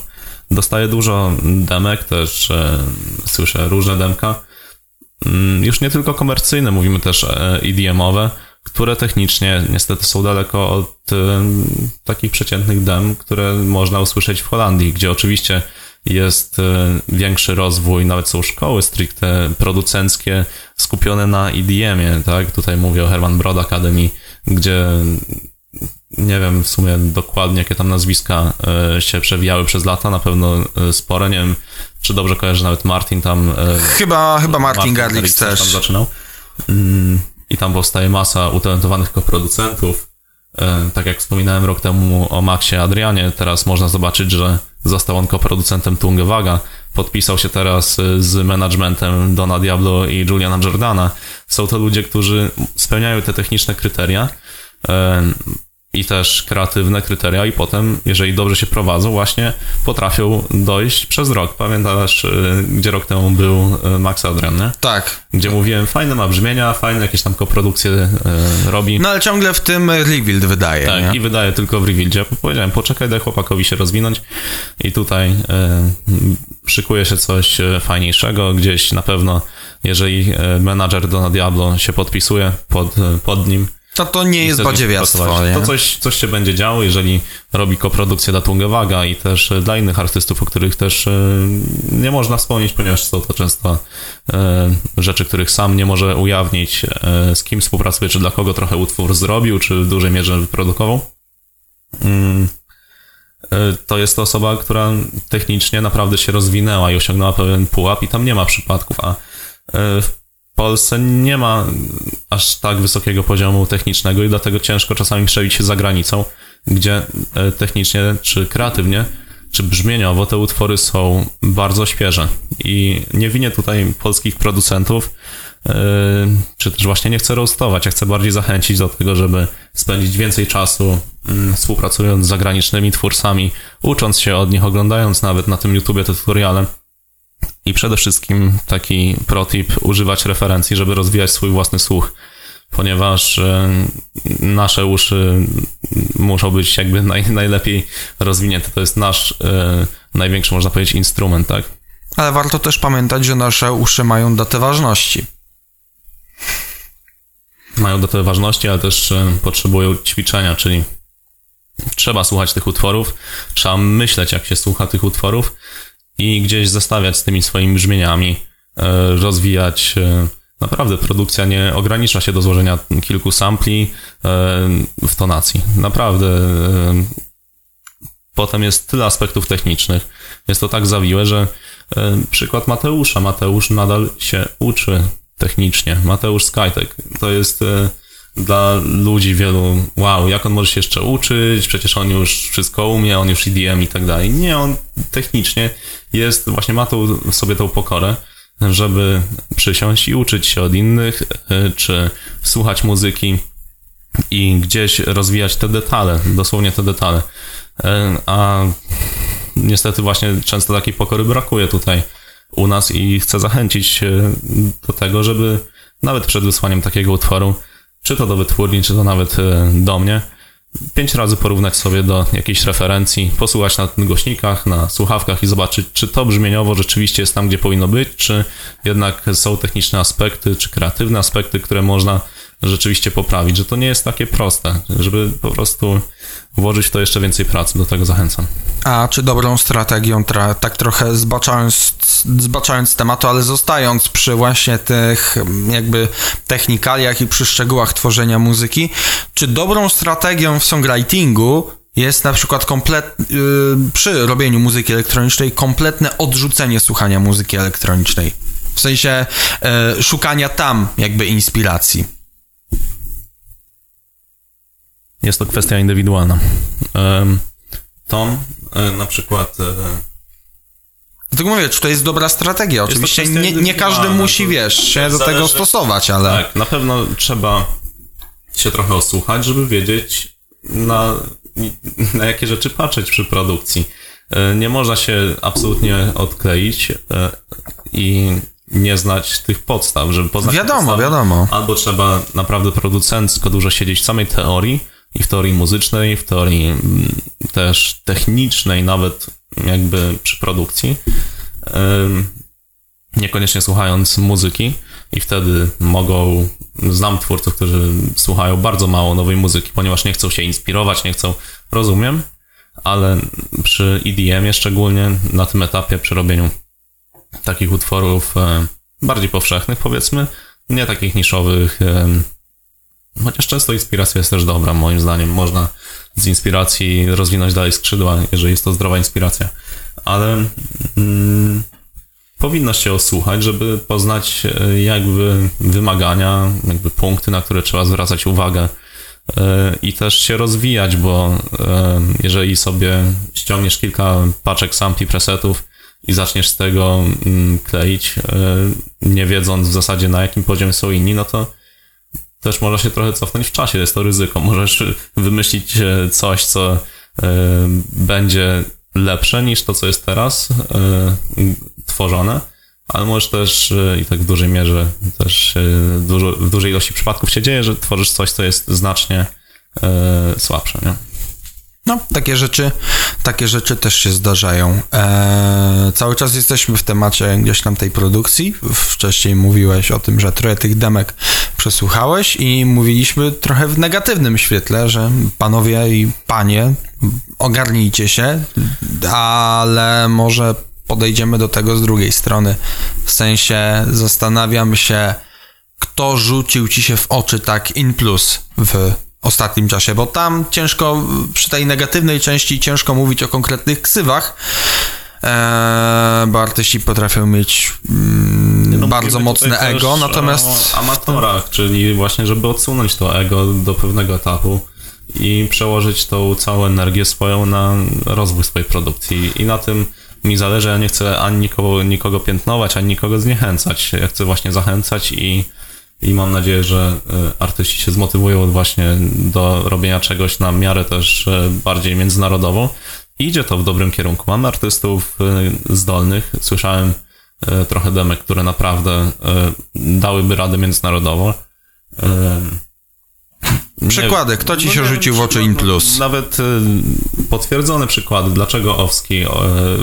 Dostaję dużo demek, też e, słyszę różne demka. Mm, Już nie tylko komercyjne, mówimy też e, EDM-owe, które technicznie niestety są daleko od takich przeciętnych dem, które można usłyszeć w Holandii, gdzie oczywiście jest większy rozwój, nawet są szkoły stricte producenckie skupione na EDM-ie, tak? Tutaj mówię o Herman Broad Academy, gdzie nie wiem w sumie dokładnie, jakie tam nazwiska e, się przewijały przez lata, na pewno e, spore, nie wiem, czy dobrze kojarzę, nawet Martin tam... e, Chyba, chyba Martin Garrix Garrix też tam zaczynał. I tam powstaje masa utalentowanych koproducentów. E, Tak jak wspominałem rok temu o Maxie Adrianie, teraz można zobaczyć, że został on koproducentem Tungewaga. Podpisał się teraz e, z managementem Dona Diablo i Juliana Jordana. Są to ludzie, którzy spełniają te techniczne kryteria e, i też kreatywne kryteria i potem, jeżeli dobrze się prowadzą, właśnie potrafią dojść przez rok. Pamiętasz, e, gdzie rok temu był e, Max Adrian, nie? Tak. Gdzie mówiłem, fajne ma brzmienia, fajne jakieś tam koprodukcje e, robi. No ale ciągle w tym Revealed wydaje, tak, nie? i wydaje tylko w Revealdzie. Powiedziałem, poczekaj, daj chłopakowi się rozwinąć i tutaj e, szykuje się coś fajniejszego. Gdzieś na pewno, jeżeli menadżer Dona Diablo się podpisuje pod, pod nim, To to nie jest badziewiactwo, nie? To coś, coś się będzie działo, jeżeli robi koprodukcję dla Tungewaga i też e, dla innych artystów, o których też e, nie można wspomnieć, ponieważ są to często e, rzeczy, których sam nie może ujawnić, z kim współpracuje, czy dla kogo trochę utwór zrobił, czy w dużej mierze wyprodukował. Mm, To jest to osoba, która technicznie naprawdę się rozwinęła i osiągnęła pewien pułap i tam nie ma przypadków, a w Polsce nie ma aż tak wysokiego poziomu technicznego i dlatego ciężko czasami przebić się za granicą, gdzie e, technicznie czy kreatywnie, czy brzmieniowo te utwory są bardzo świeże. I nie winię tutaj polskich producentów, e, czy też właśnie nie chcę roastować, ja chcę bardziej zachęcić do tego, żeby spędzić więcej czasu mm, współpracując z zagranicznymi twórcami, ucząc się od nich, oglądając nawet na tym YouTubie te i przede wszystkim taki protip, używać referencji, żeby rozwijać swój własny słuch, ponieważ e, nasze uszy muszą być jakby naj, najlepiej rozwinięte. To jest nasz e, największy, można powiedzieć, instrument, tak? Ale warto też pamiętać, że nasze uszy mają datę ważności. Mają datę ważności, ale też e, potrzebują ćwiczenia, czyli trzeba słuchać tych utworów, trzeba myśleć, jak się słucha tych utworów i gdzieś zestawiać z tymi swoimi brzmieniami, e, rozwijać. e, Naprawdę produkcja nie ogranicza się do złożenia kilku sampli e, w tonacji. Naprawdę. Potem jest tyle aspektów technicznych. Jest to tak zawiłe, że przykład Mateusza. Mateusz nadal się uczy technicznie. Mateusz Skytek. To jest dla ludzi wielu, wow, jak on może się jeszcze uczyć, przecież on już wszystko umie, on już EDM i tak dalej. Nie, on technicznie jest, właśnie ma tą, sobie tą pokorę, żeby przysiąść i uczyć się od innych, y, czy słuchać muzyki i gdzieś rozwijać te detale, dosłownie te detale. Y, A niestety właśnie często takiej pokory brakuje tutaj u nas i chcę zachęcić do tego, żeby nawet przed wysłaniem takiego utworu czy to do wytwórni, czy to nawet e, do mnie, pięć razy porównać sobie do jakiejś referencji, posłuchać na głośnikach, na słuchawkach i zobaczyć, czy to brzmieniowo rzeczywiście jest tam, gdzie powinno być, czy jednak są techniczne aspekty, czy kreatywne aspekty, które można rzeczywiście poprawić, że to nie jest takie proste, żeby po prostu włożyć w to jeszcze więcej pracy, do tego zachęcam. A czy dobrą strategią, tra- tak trochę zbaczając, zbaczając tematu, ale zostając przy właśnie tych mm, jakby technikaliach i przy szczegółach tworzenia muzyki, czy dobrą strategią w songwritingu jest na przykład komplet, yy, przy robieniu muzyki elektronicznej kompletne odrzucenie słuchania muzyki elektronicznej? W sensie yy, szukania tam jakby inspiracji. Jest to kwestia indywidualna. Tom e, na przykład e, Dlatego mówię, czy to jest dobra strategia. Oczywiście nie, nie każdy musi, wiesz, się do tego stosować, ale... Tak, na pewno trzeba się trochę osłuchać, żeby wiedzieć na, na jakie rzeczy patrzeć przy produkcji. E, Nie można się absolutnie odkleić i nie znać tych podstaw, żeby poznać Wiadomo, podstawy. wiadomo. Albo trzeba naprawdę producencko dużo siedzieć w samej teorii i w teorii muzycznej, w teorii mm, też technicznej, nawet jakby przy produkcji. Niekoniecznie słuchając muzyki i wtedy mogą, znam twórców, którzy słuchają bardzo mało nowej muzyki, ponieważ nie chcą się inspirować, nie chcą, rozumiem, ale przy EDM szczególnie na tym etapie, przy robieniu takich utworów e, bardziej powszechnych, powiedzmy, nie takich niszowych. Chociaż często inspiracja jest też dobra, moim zdaniem. Można z inspiracji rozwinąć dalej skrzydła, jeżeli jest to zdrowa inspiracja. Ale mm, powinno się osłuchać, żeby poznać e, jakby wymagania, jakby punkty, na które trzeba zwracać uwagę e, i też się rozwijać, bo e, jeżeli sobie ściągniesz kilka paczek sampli presetów i zaczniesz z tego mm, kleić, nie wiedząc w zasadzie na jakim poziomie są inni, no to też można się trochę cofnąć w czasie, jest to ryzyko. Możesz wymyślić e, coś, co e, będzie lepsze niż to, co jest teraz e, tworzone, ale możesz też i tak w dużej mierze, też dużo, w dużej ilości przypadków się dzieje, że tworzysz coś, co jest znacznie słabsze, nie? No, takie rzeczy, takie rzeczy też się zdarzają. Eee, cały czas jesteśmy w temacie gdzieś tam tej produkcji. Wcześniej mówiłeś o tym, że trochę tych demek przesłuchałeś i mówiliśmy trochę w negatywnym świetle, że panowie i panie, ogarnijcie się, ale może podejdziemy do tego z drugiej strony. W sensie zastanawiam się, kto rzucił ci się w oczy tak in plus w ostatnim czasie, bo tam ciężko, przy tej negatywnej części ciężko mówić o konkretnych ksywach, eee, bo artyści potrafią mieć mm, bardzo mocne ego, natomiast O amatorach, czyli właśnie, żeby odsunąć to ego do pewnego etapu i przełożyć tą całą energię swoją na rozwój swojej produkcji. I na tym mi zależy. Ja nie chcę ani nikogo, nikogo piętnować, ani nikogo zniechęcać. Ja chcę właśnie zachęcać i, i mam nadzieję, że y, artyści się zmotywują właśnie do robienia czegoś na miarę też y, bardziej międzynarodową. I Idzie to w dobrym kierunku. Mamy artystów zdolnych. Słyszałem trochę demek, które naprawdę y, dałyby radę międzynarodowo. Y, nie- Przykłady, kto ci się nie wiem, rzucił w oczy in plus? Nawet potwierdzone przykłady, dlaczego Owski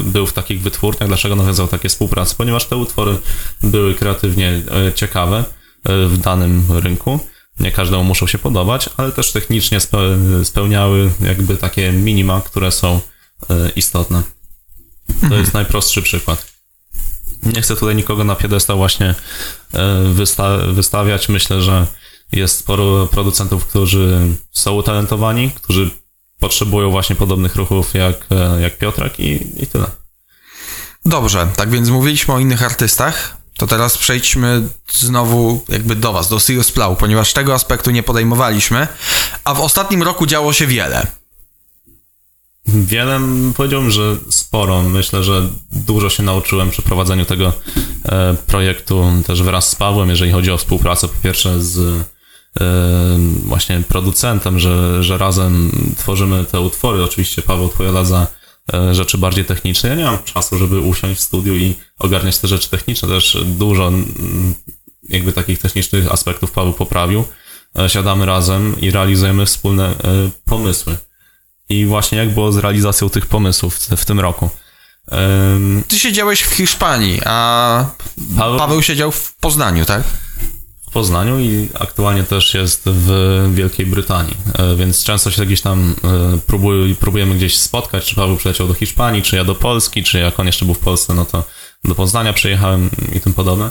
był w takich wytwórniach, dlaczego nawiązał takie współprace, ponieważ te utwory były kreatywnie ciekawe w danym rynku. Nie każdemu muszą się podobać, ale też technicznie spe- spełniały jakby takie minima, które są istotne. To jest najprostszy przykład. Nie chcę tutaj nikogo na piedestał właśnie y, wysta- wystawiać. Myślę, że jest sporo producentów, którzy są utalentowani, którzy potrzebują właśnie podobnych ruchów jak, e, jak Piotrek i, i tyle. Dobrze, tak więc mówiliśmy o innych artystach, to teraz przejdźmy znowu jakby do was, do Sirius Plow, ponieważ tego aspektu nie podejmowaliśmy, a w ostatnim roku działo się wiele. Wiele powiedziałbym, że sporo. Myślę, że dużo się nauczyłem przy prowadzeniu tego e, projektu też wraz z Pawłem, jeżeli chodzi o współpracę po pierwsze z e, właśnie producentem, że, że razem tworzymy te utwory. Oczywiście Paweł odpowiada za e, rzeczy bardziej techniczne. Ja nie mam czasu, żeby usiąść w studiu i ogarniać te rzeczy techniczne. Też dużo jakby takich technicznych aspektów Paweł poprawił. Siadamy razem i realizujemy wspólne pomysły. I właśnie jak było z realizacją tych pomysłów w, w tym roku. Ym, Ty siedziałeś w Hiszpanii, a Paweł, Paweł siedział w Poznaniu, tak? w Poznaniu i aktualnie też jest w Wielkiej Brytanii, E, więc często się gdzieś tam e, próbuj, próbujemy gdzieś spotkać, czy Paweł przyleciał do Hiszpanii, czy ja do Polski, czy jak on jeszcze był w Polsce, no to do Poznania przyjechałem i tym podobne.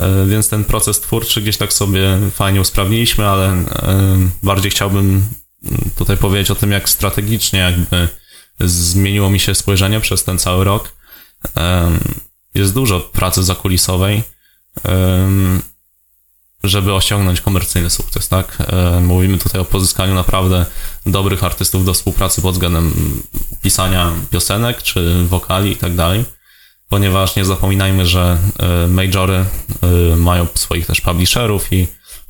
E, Więc ten proces twórczy gdzieś tak sobie fajnie usprawniliśmy, ale bardziej chciałbym tutaj powiedzieć o tym, jak strategicznie jakby zmieniło mi się spojrzenie przez ten cały rok. Jest dużo pracy zakulisowej, żeby osiągnąć komercyjny sukces, tak? E, Mówimy tutaj o pozyskaniu naprawdę dobrych artystów do współpracy pod względem pisania piosenek czy wokali i tak dalej. ponieważ nie zapominajmy, że majory mają swoich też publisherów i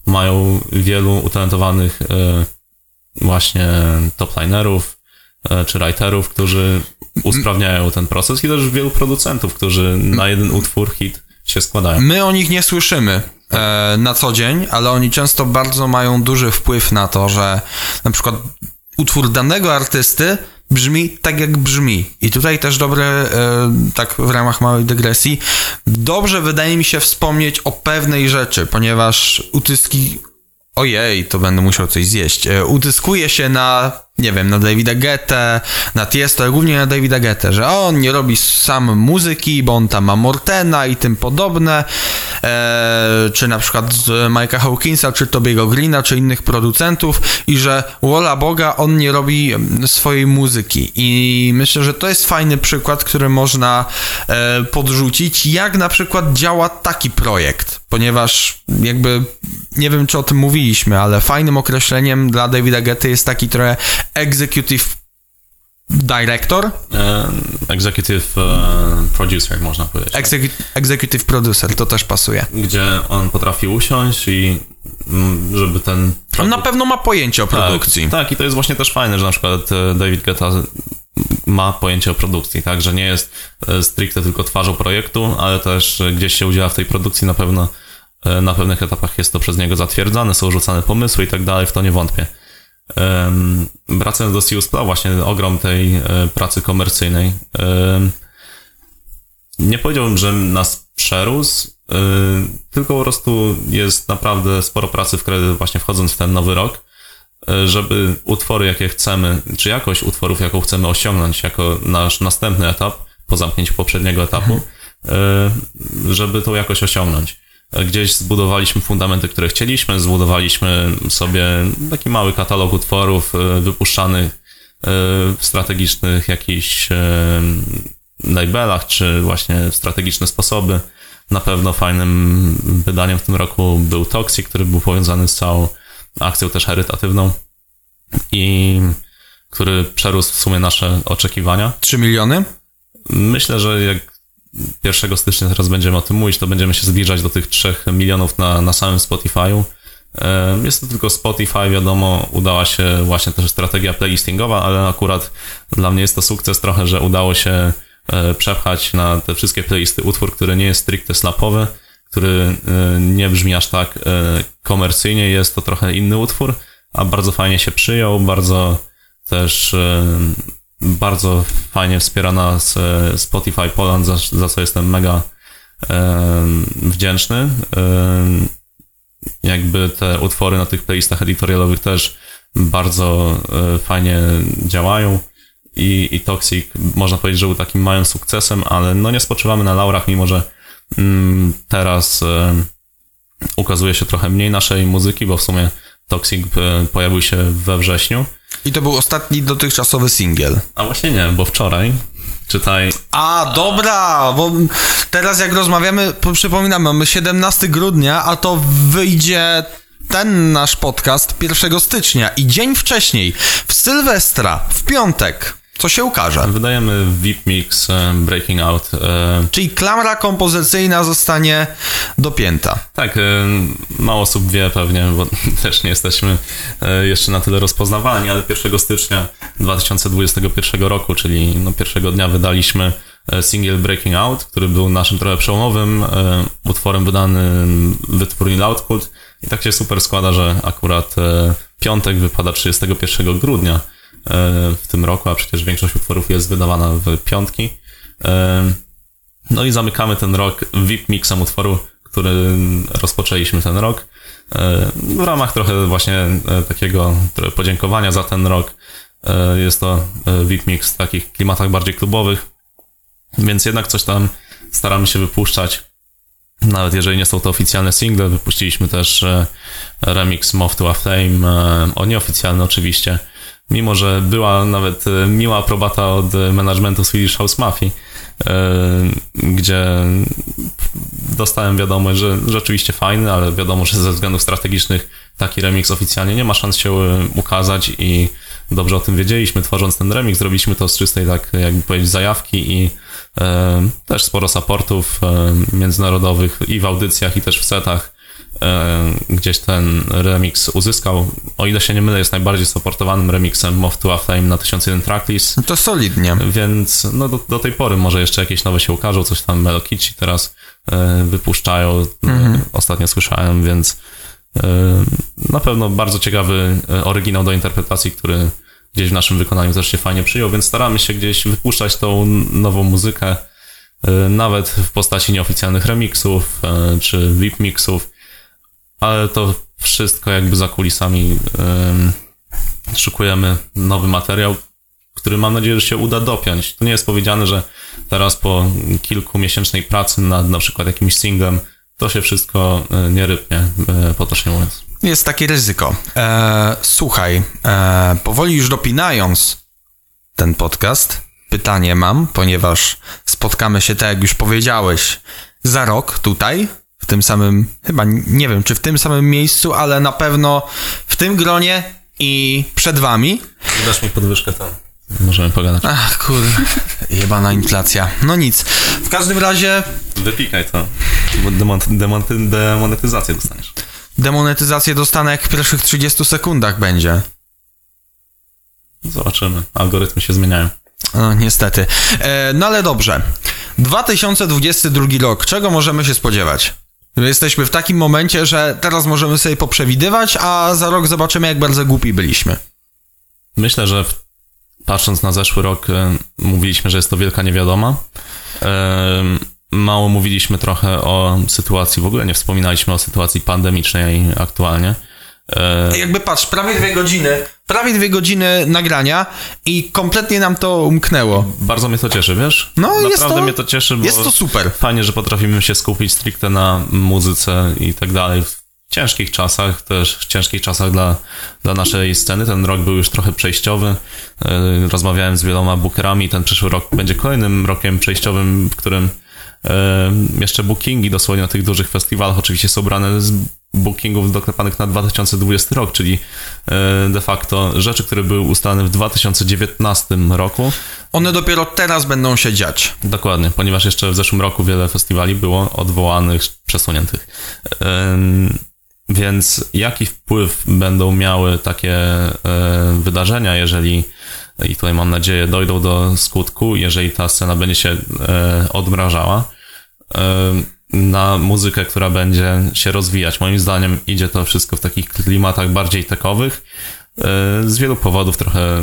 mają wielu utalentowanych właśnie toplinerów czy writerów, którzy usprawniają ten proces i też wielu producentów, którzy na jeden utwór hit się składają. My o nich nie słyszymy e, na co dzień, ale oni często bardzo mają duży wpływ na to, że na przykład utwór danego artysty brzmi tak, jak brzmi. I tutaj też dobre, e, tak w ramach małej dygresji, dobrze wydaje mi się wspomnieć o pewnej rzeczy, ponieważ utyski. Ojej, to będę musiał coś zjeść. E, utyskuje się na nie wiem, na Davida Getę, na Tiesto, głównie na Davida Getę, że on nie robi sam muzyki, bo on tam ma Mortena i tym podobne, e, czy na przykład z Mike'a Hawkinsa, czy Tobiego Greena, czy innych producentów i że wola Boga, on nie robi swojej muzyki. I myślę, że to jest fajny przykład, który można e, podrzucić, jak na przykład działa taki projekt, ponieważ jakby, nie wiem czy o tym mówiliśmy, ale fajnym określeniem dla Davida Getty jest taki trochę executive director? E, executive e, producer, można powiedzieć. Execu executive producer, to też pasuje. Gdzie on potrafi usiąść i mm, żeby ten... On na pewno ma pojęcie o tak, produkcji. Tak, tak, i to jest właśnie też fajne, że na przykład e, David Guetta ma pojęcie o produkcji, tak, że nie jest stricte tylko twarzą projektu, ale też gdzieś się udziela w tej produkcji na pewno na pewnych etapach jest to przez niego zatwierdzane, są rzucane pomysły i tak dalej, w to nie wątpię. Wracając do Sius Pro, właśnie ogrom tej e, pracy komercyjnej. Nie powiedziałbym, że nas przerósł, e, tylko po prostu jest naprawdę sporo pracy w kredyt właśnie wchodząc w ten nowy rok, e, żeby utwory, jakie chcemy, czy jakość utworów, jaką chcemy osiągnąć jako nasz następny etap, po zamknięciu poprzedniego etapu, żeby tą jakość osiągnąć. Gdzieś zbudowaliśmy fundamenty, które chcieliśmy, zbudowaliśmy sobie taki mały katalog utworów e, wypuszczanych e, w strategicznych jakichś e, labelach, czy właśnie strategiczne sposoby. Na pewno fajnym wydaniem w tym roku był Toxic, który był powiązany z całą akcją też charytatywną i który przerósł w sumie nasze oczekiwania. 3 miliony? Myślę, że jak 1 stycznia teraz będziemy o tym mówić, to będziemy się zbliżać do tych 3 milionów na, na samym Spotify'u. Jest to tylko Spotify, wiadomo, udała się właśnie też strategia playlistingowa, ale akurat dla mnie jest to sukces trochę, że udało się e, przepchać na te wszystkie playlisty utwór, który nie jest stricte slapowy, który e, nie brzmi aż tak e, komercyjnie, jest to trochę inny utwór, a bardzo fajnie się przyjął, bardzo też bardzo fajnie wspiera nas e, Spotify Poland, za, za co jestem mega e, wdzięczny. E, jakby te utwory na tych playlistach editorialowych też bardzo e, fajnie działają i, i Toxic można powiedzieć, że był takim małym sukcesem, ale no nie spoczywamy na laurach, mimo że mm, teraz e, ukazuje się trochę mniej naszej muzyki, bo w sumie Toxic e, pojawił się we wrześniu. I to był ostatni dotychczasowy singiel. A właśnie nie, bo wczoraj czytaj. A, dobra, bo teraz jak rozmawiamy, przypominamy, mamy 17 grudnia, a to wyjdzie ten nasz podcast 1 stycznia i dzień wcześniej, w Sylwestra, w piątek. Co się ukaże? Wydajemy VIP Mix e, Breaking Out. E, Czyli klamra kompozycyjna zostanie dopięta. Tak, e, mało osób wie pewnie, bo też nie jesteśmy jeszcze na tyle rozpoznawani, ale 1 stycznia 2021 roku, czyli no pierwszego dnia wydaliśmy single Breaking Out, który był naszym trochę przełomowym utworem wydanym wytwórni Loudcult i tak się super składa, że akurat piątek wypada 31 grudnia w tym roku, a przecież większość utworów jest wydawana w piątki. E, no i zamykamy ten rok VIP mixem utworu, który rozpoczęliśmy ten rok. E, w ramach trochę właśnie takiego podziękowania za ten rok. Jest to VIP mix w takich klimatach bardziej klubowych, więc jednak coś tam staramy się wypuszczać. Nawet jeżeli nie są to oficjalne single, wypuściliśmy też remix Moth to a Flame, o nieoficjalny oczywiście mimo że była nawet e, miła aprobata od managementu Swedish House Mafia, e, gdzie dostałem wiadomość, że rzeczywiście fajny, ale wiadomo, że ze względów strategicznych taki remix oficjalnie nie ma szans się e, ukazać i dobrze o tym wiedzieliśmy, tworząc ten remix, zrobiliśmy to z czystej, tak jakby powiedzieć, zajawki i też sporo supportów międzynarodowych i w audycjach, i też w setach gdzieś ten remix uzyskał. O ile się nie mylę, jest najbardziej supportowanym remixem Moth to a Flame na 1001 tracklist. No to solidnie. Więc no do, do tej pory może jeszcze jakieś nowe się ukażą, coś tam Melokici teraz e, wypuszczają, e, ostatnio słyszałem, więc e, na pewno bardzo ciekawy e, oryginał do interpretacji, który gdzieś w naszym wykonaniu też się fajnie przyjął, więc staramy się gdzieś wypuszczać tą nową muzykę, e, nawet w postaci nieoficjalnych remixów e, czy VIP mixów, ale to wszystko jakby za kulisami em, szykujemy nowy materiał, który mam nadzieję, że się uda dopiąć. To nie jest powiedziane, że teraz po kilkumiesięcznej pracy nad na przykład jakimś singlem to się wszystko e, nie rypnie, e, potocznie mówiąc. Jest takie ryzyko. E, słuchaj, e, powoli już dopinając ten podcast, pytanie mam, ponieważ spotkamy się, tak jak już powiedziałeś, za rok tutaj, w tym samym, chyba nie wiem, czy w tym samym miejscu, ale na pewno w tym gronie i przed wami. Dasz mi podwyżkę tam. Możemy pogadać. Ach, kurde, jebana inflacja. No nic. W każdym razie Wypikaj to, bo demont- demonty- demonetyzację dostaniesz. demonetyzację dostanę jak w pierwszych 30 sekundach będzie. Zobaczymy. Algorytmy się zmieniają. No, niestety. E, no ale dobrze. 2022 rok. Czego możemy się spodziewać? Jesteśmy w takim momencie, że teraz możemy sobie poprzewidywać, a za rok zobaczymy, jak bardzo głupi byliśmy. Myślę, że patrząc na zeszły rok, e, mówiliśmy, że jest to wielka niewiadoma. E, mało mówiliśmy trochę o sytuacji, w ogóle nie wspominaliśmy o sytuacji pandemicznej aktualnie. E, Jakby patrz, prawie dwie godziny, prawie dwie godziny nagrania i kompletnie nam to umknęło. bardzo mnie to cieszy, wiesz? No, Naprawdę jest to- mnie to cieszy, bo Jest to super. fajnie, że potrafimy się skupić stricte na muzyce i tak dalej. W ciężkich czasach, też w ciężkich czasach dla, dla naszej sceny. Ten rok był już trochę przejściowy. E, Rozmawiałem z wieloma bookerami. Ten przyszły rok będzie kolejnym rokiem przejściowym, w którym e, jeszcze bookingi dosłownie na tych dużych festiwalach oczywiście są brane z bookingów doklepanych na 2020 rok, czyli e, de facto rzeczy, które były ustalone w 2019 roku, One dopiero teraz będą się dziać. Dokładnie, ponieważ jeszcze w zeszłym roku wiele festiwali było odwołanych, przesuniętych. Więc jaki wpływ będą miały takie e, wydarzenia, jeżeli, i tutaj mam nadzieję, dojdą do skutku, jeżeli ta scena będzie się e, odmrażała, na muzykę, która będzie się rozwijać. Moim zdaniem idzie to wszystko w takich klimatach bardziej tekowych, e, z wielu powodów trochę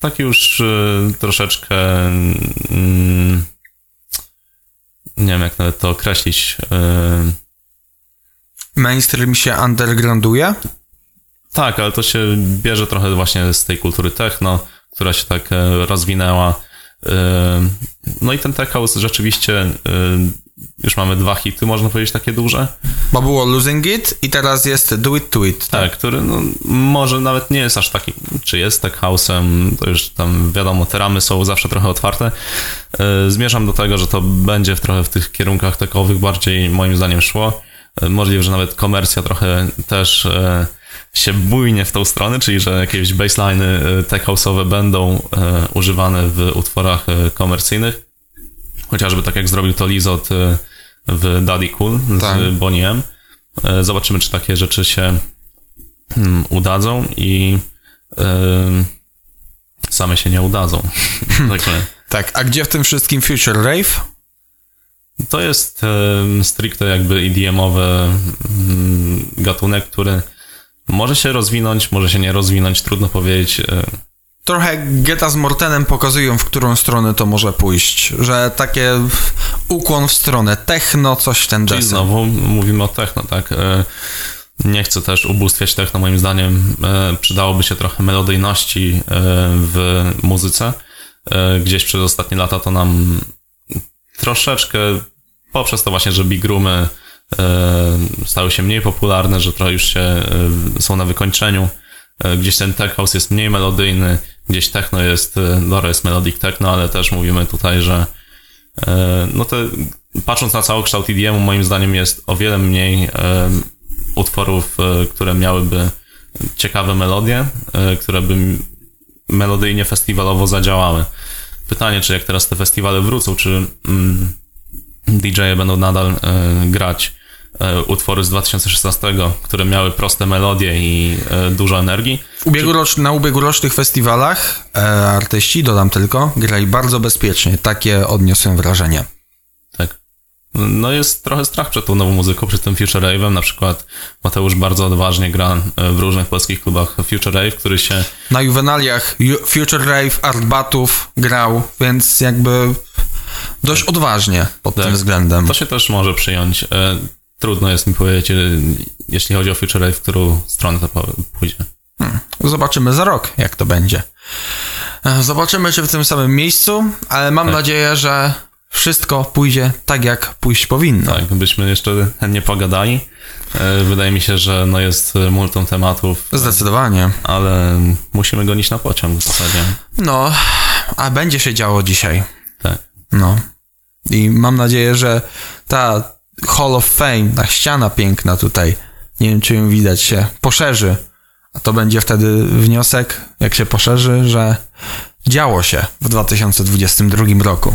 tak już y, troszeczkę mm, nie wiem jak nawet to określić. y, Mainstream się undergrounduje. tak, ale to się bierze trochę właśnie z tej kultury techno, która się tak e, rozwinęła. No i ten tech house rzeczywiście już mamy dwa hity, można powiedzieć, takie duże. Bo było Losing It i teraz jest Do It To It. Tak, który no, może nawet nie jest aż taki, czy jest tech house'em, to już tam wiadomo, te ramy są zawsze trochę otwarte. E, Zmierzam do tego, że to będzie trochę w tych kierunkach techowych bardziej moim zdaniem szło. E, Możliwe, że nawet komercja trochę też e, się bujnie w tą stronę, czyli że jakieś baseliny tech house'owe będą używane w utworach komercyjnych. Chociażby tak jak zrobił to Lizot e, w Daddy Cool z Tak. Bonnie M. E, Zobaczymy, czy takie rzeczy się mm, udadzą i em, same się nie udadzą. Także Tak, a gdzie w tym wszystkim Future Rave? to jest em, stricte jakby EDM-owy mm, gatunek, który może się rozwinąć, może się nie rozwinąć, trudno powiedzieć. Trochę Geta z Mortenem pokazują, w którą stronę to może pójść. Że takie ukłon w stronę techno, coś w ten Czyli deseń. znowu mówimy o techno, tak? E, Nie chcę też ubóstwiać techno, moim zdaniem e, przydałoby się trochę melodyjności e, w muzyce. Gdzieś przez ostatnie lata to nam troszeczkę poprzez to właśnie, że big roomy stały się mniej popularne, że trochę już się są na wykończeniu. E, Gdzieś ten tech house jest mniej melodyjny, gdzieś techno jest, e, dobra, jest melodic techno, ale też mówimy tutaj, że e, no to patrząc na całokształt EDM, moim zdaniem jest o wiele mniej utworów, które miałyby ciekawe melodie, które by melodyjnie festiwalowo zadziałały. Pytanie, czy jak teraz te festiwale wrócą, czy mm, DJ-e będą nadal grać utwory z 2016, które miały proste melodie i e, dużo energii. Ubiegłorocz, na ubiegłorocznych festiwalach e, artyści, dodam tylko, grali bardzo bezpiecznie. Takie odniosłem wrażenie. Tak. No jest trochę strach przed tą nową muzyką, przed tym Future Rave'em. Na przykład Mateusz bardzo odważnie gra e, w różnych polskich klubach Future Rave, który się Na juwenaliach Ju- Future Rave, Artbatów grał, więc jakby dość odważnie pod Tak. tym względem. To się też może przyjąć. Trudno jest mi powiedzieć, e, jeśli chodzi o Future w którą stronę to pójdzie. Zobaczymy za rok, jak to będzie. E, Zobaczymy, czy w tym samym miejscu, ale mam nadzieję, że wszystko pójdzie tak, jak pójść powinno. Tak, byśmy jeszcze chętnie pogadali. E, Wydaje mi się, że no jest multum tematów, Zdecydowanie. ale musimy gonić na pociąg w zasadzie. No, a będzie się działo dzisiaj. Tak. No. I mam nadzieję, że ta Hall of Fame, ta ściana piękna tutaj, nie wiem czy ją widać, się poszerzy. A to będzie wtedy wniosek, jak się poszerzy, że działo się w 2022 roku.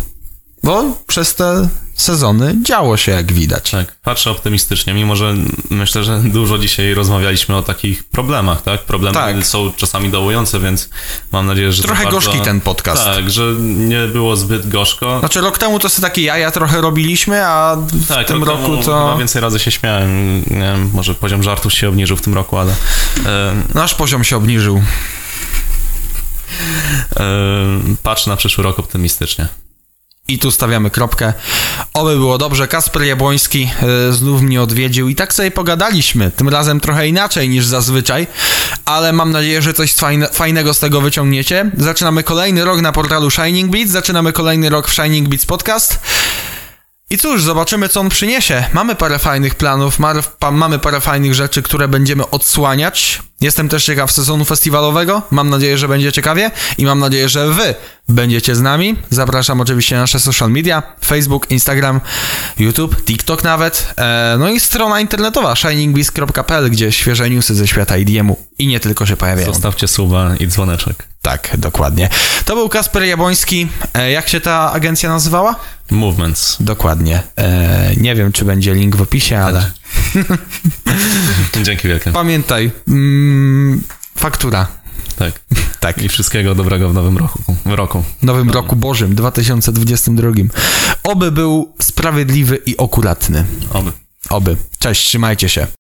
Bo przez te sezony działo się, jak widać. Tak, patrzę optymistycznie, mimo że myślę, że dużo dzisiaj rozmawialiśmy o takich problemach, tak? Problemy Tak. są czasami dołujące, więc mam nadzieję, że Trochę bardzo... gorzki ten podcast. Tak, że nie było zbyt gorzko. Znaczy rok temu to sobie takie jaja trochę robiliśmy, a w tak, tym rok roku to Chyba więcej razy się śmiałem. Nie wiem, może poziom żartów się obniżył w tym roku, ale nasz poziom się obniżył. patrzę na przyszły rok optymistycznie. I tu stawiamy kropkę. Oby było dobrze. Kasper Jabłoński e, znów mnie odwiedził i tak sobie pogadaliśmy. Tym razem trochę inaczej niż zazwyczaj, ale mam nadzieję, że coś fajne, fajnego z tego wyciągniecie. Zaczynamy kolejny rok na portalu Shining Beats, zaczynamy kolejny rok w Shining Beats Podcast. I cóż, zobaczymy, co on przyniesie. Mamy parę fajnych planów, pa- mamy parę fajnych rzeczy, które będziemy odsłaniać. Jestem też ciekaw sezonu festiwalowego. Mam nadzieję, że będzie ciekawie i mam nadzieję, że wy będziecie z nami. Zapraszam oczywiście na nasze social media: Facebook, Instagram, YouTube, TikTok nawet. E, no i strona internetowa shiningbeast.pl, gdzie świeże newsy ze świata IDM-u i nie tylko się pojawiają. Zostawcie suba i dzwoneczek. Tak, dokładnie. To był Kasper Jabłoński. E, jak się ta agencja nazywała? Movements. Dokładnie. E, nie wiem, czy będzie link w opisie, ale Dzięki wielkie. pamiętaj, mm, faktura. Tak. Tak. I wszystkiego dobrego w nowym roku. W roku. Nowym roku Bożym, 2022. Oby był sprawiedliwy i okuratny. Oby. Oby. Cześć, trzymajcie się.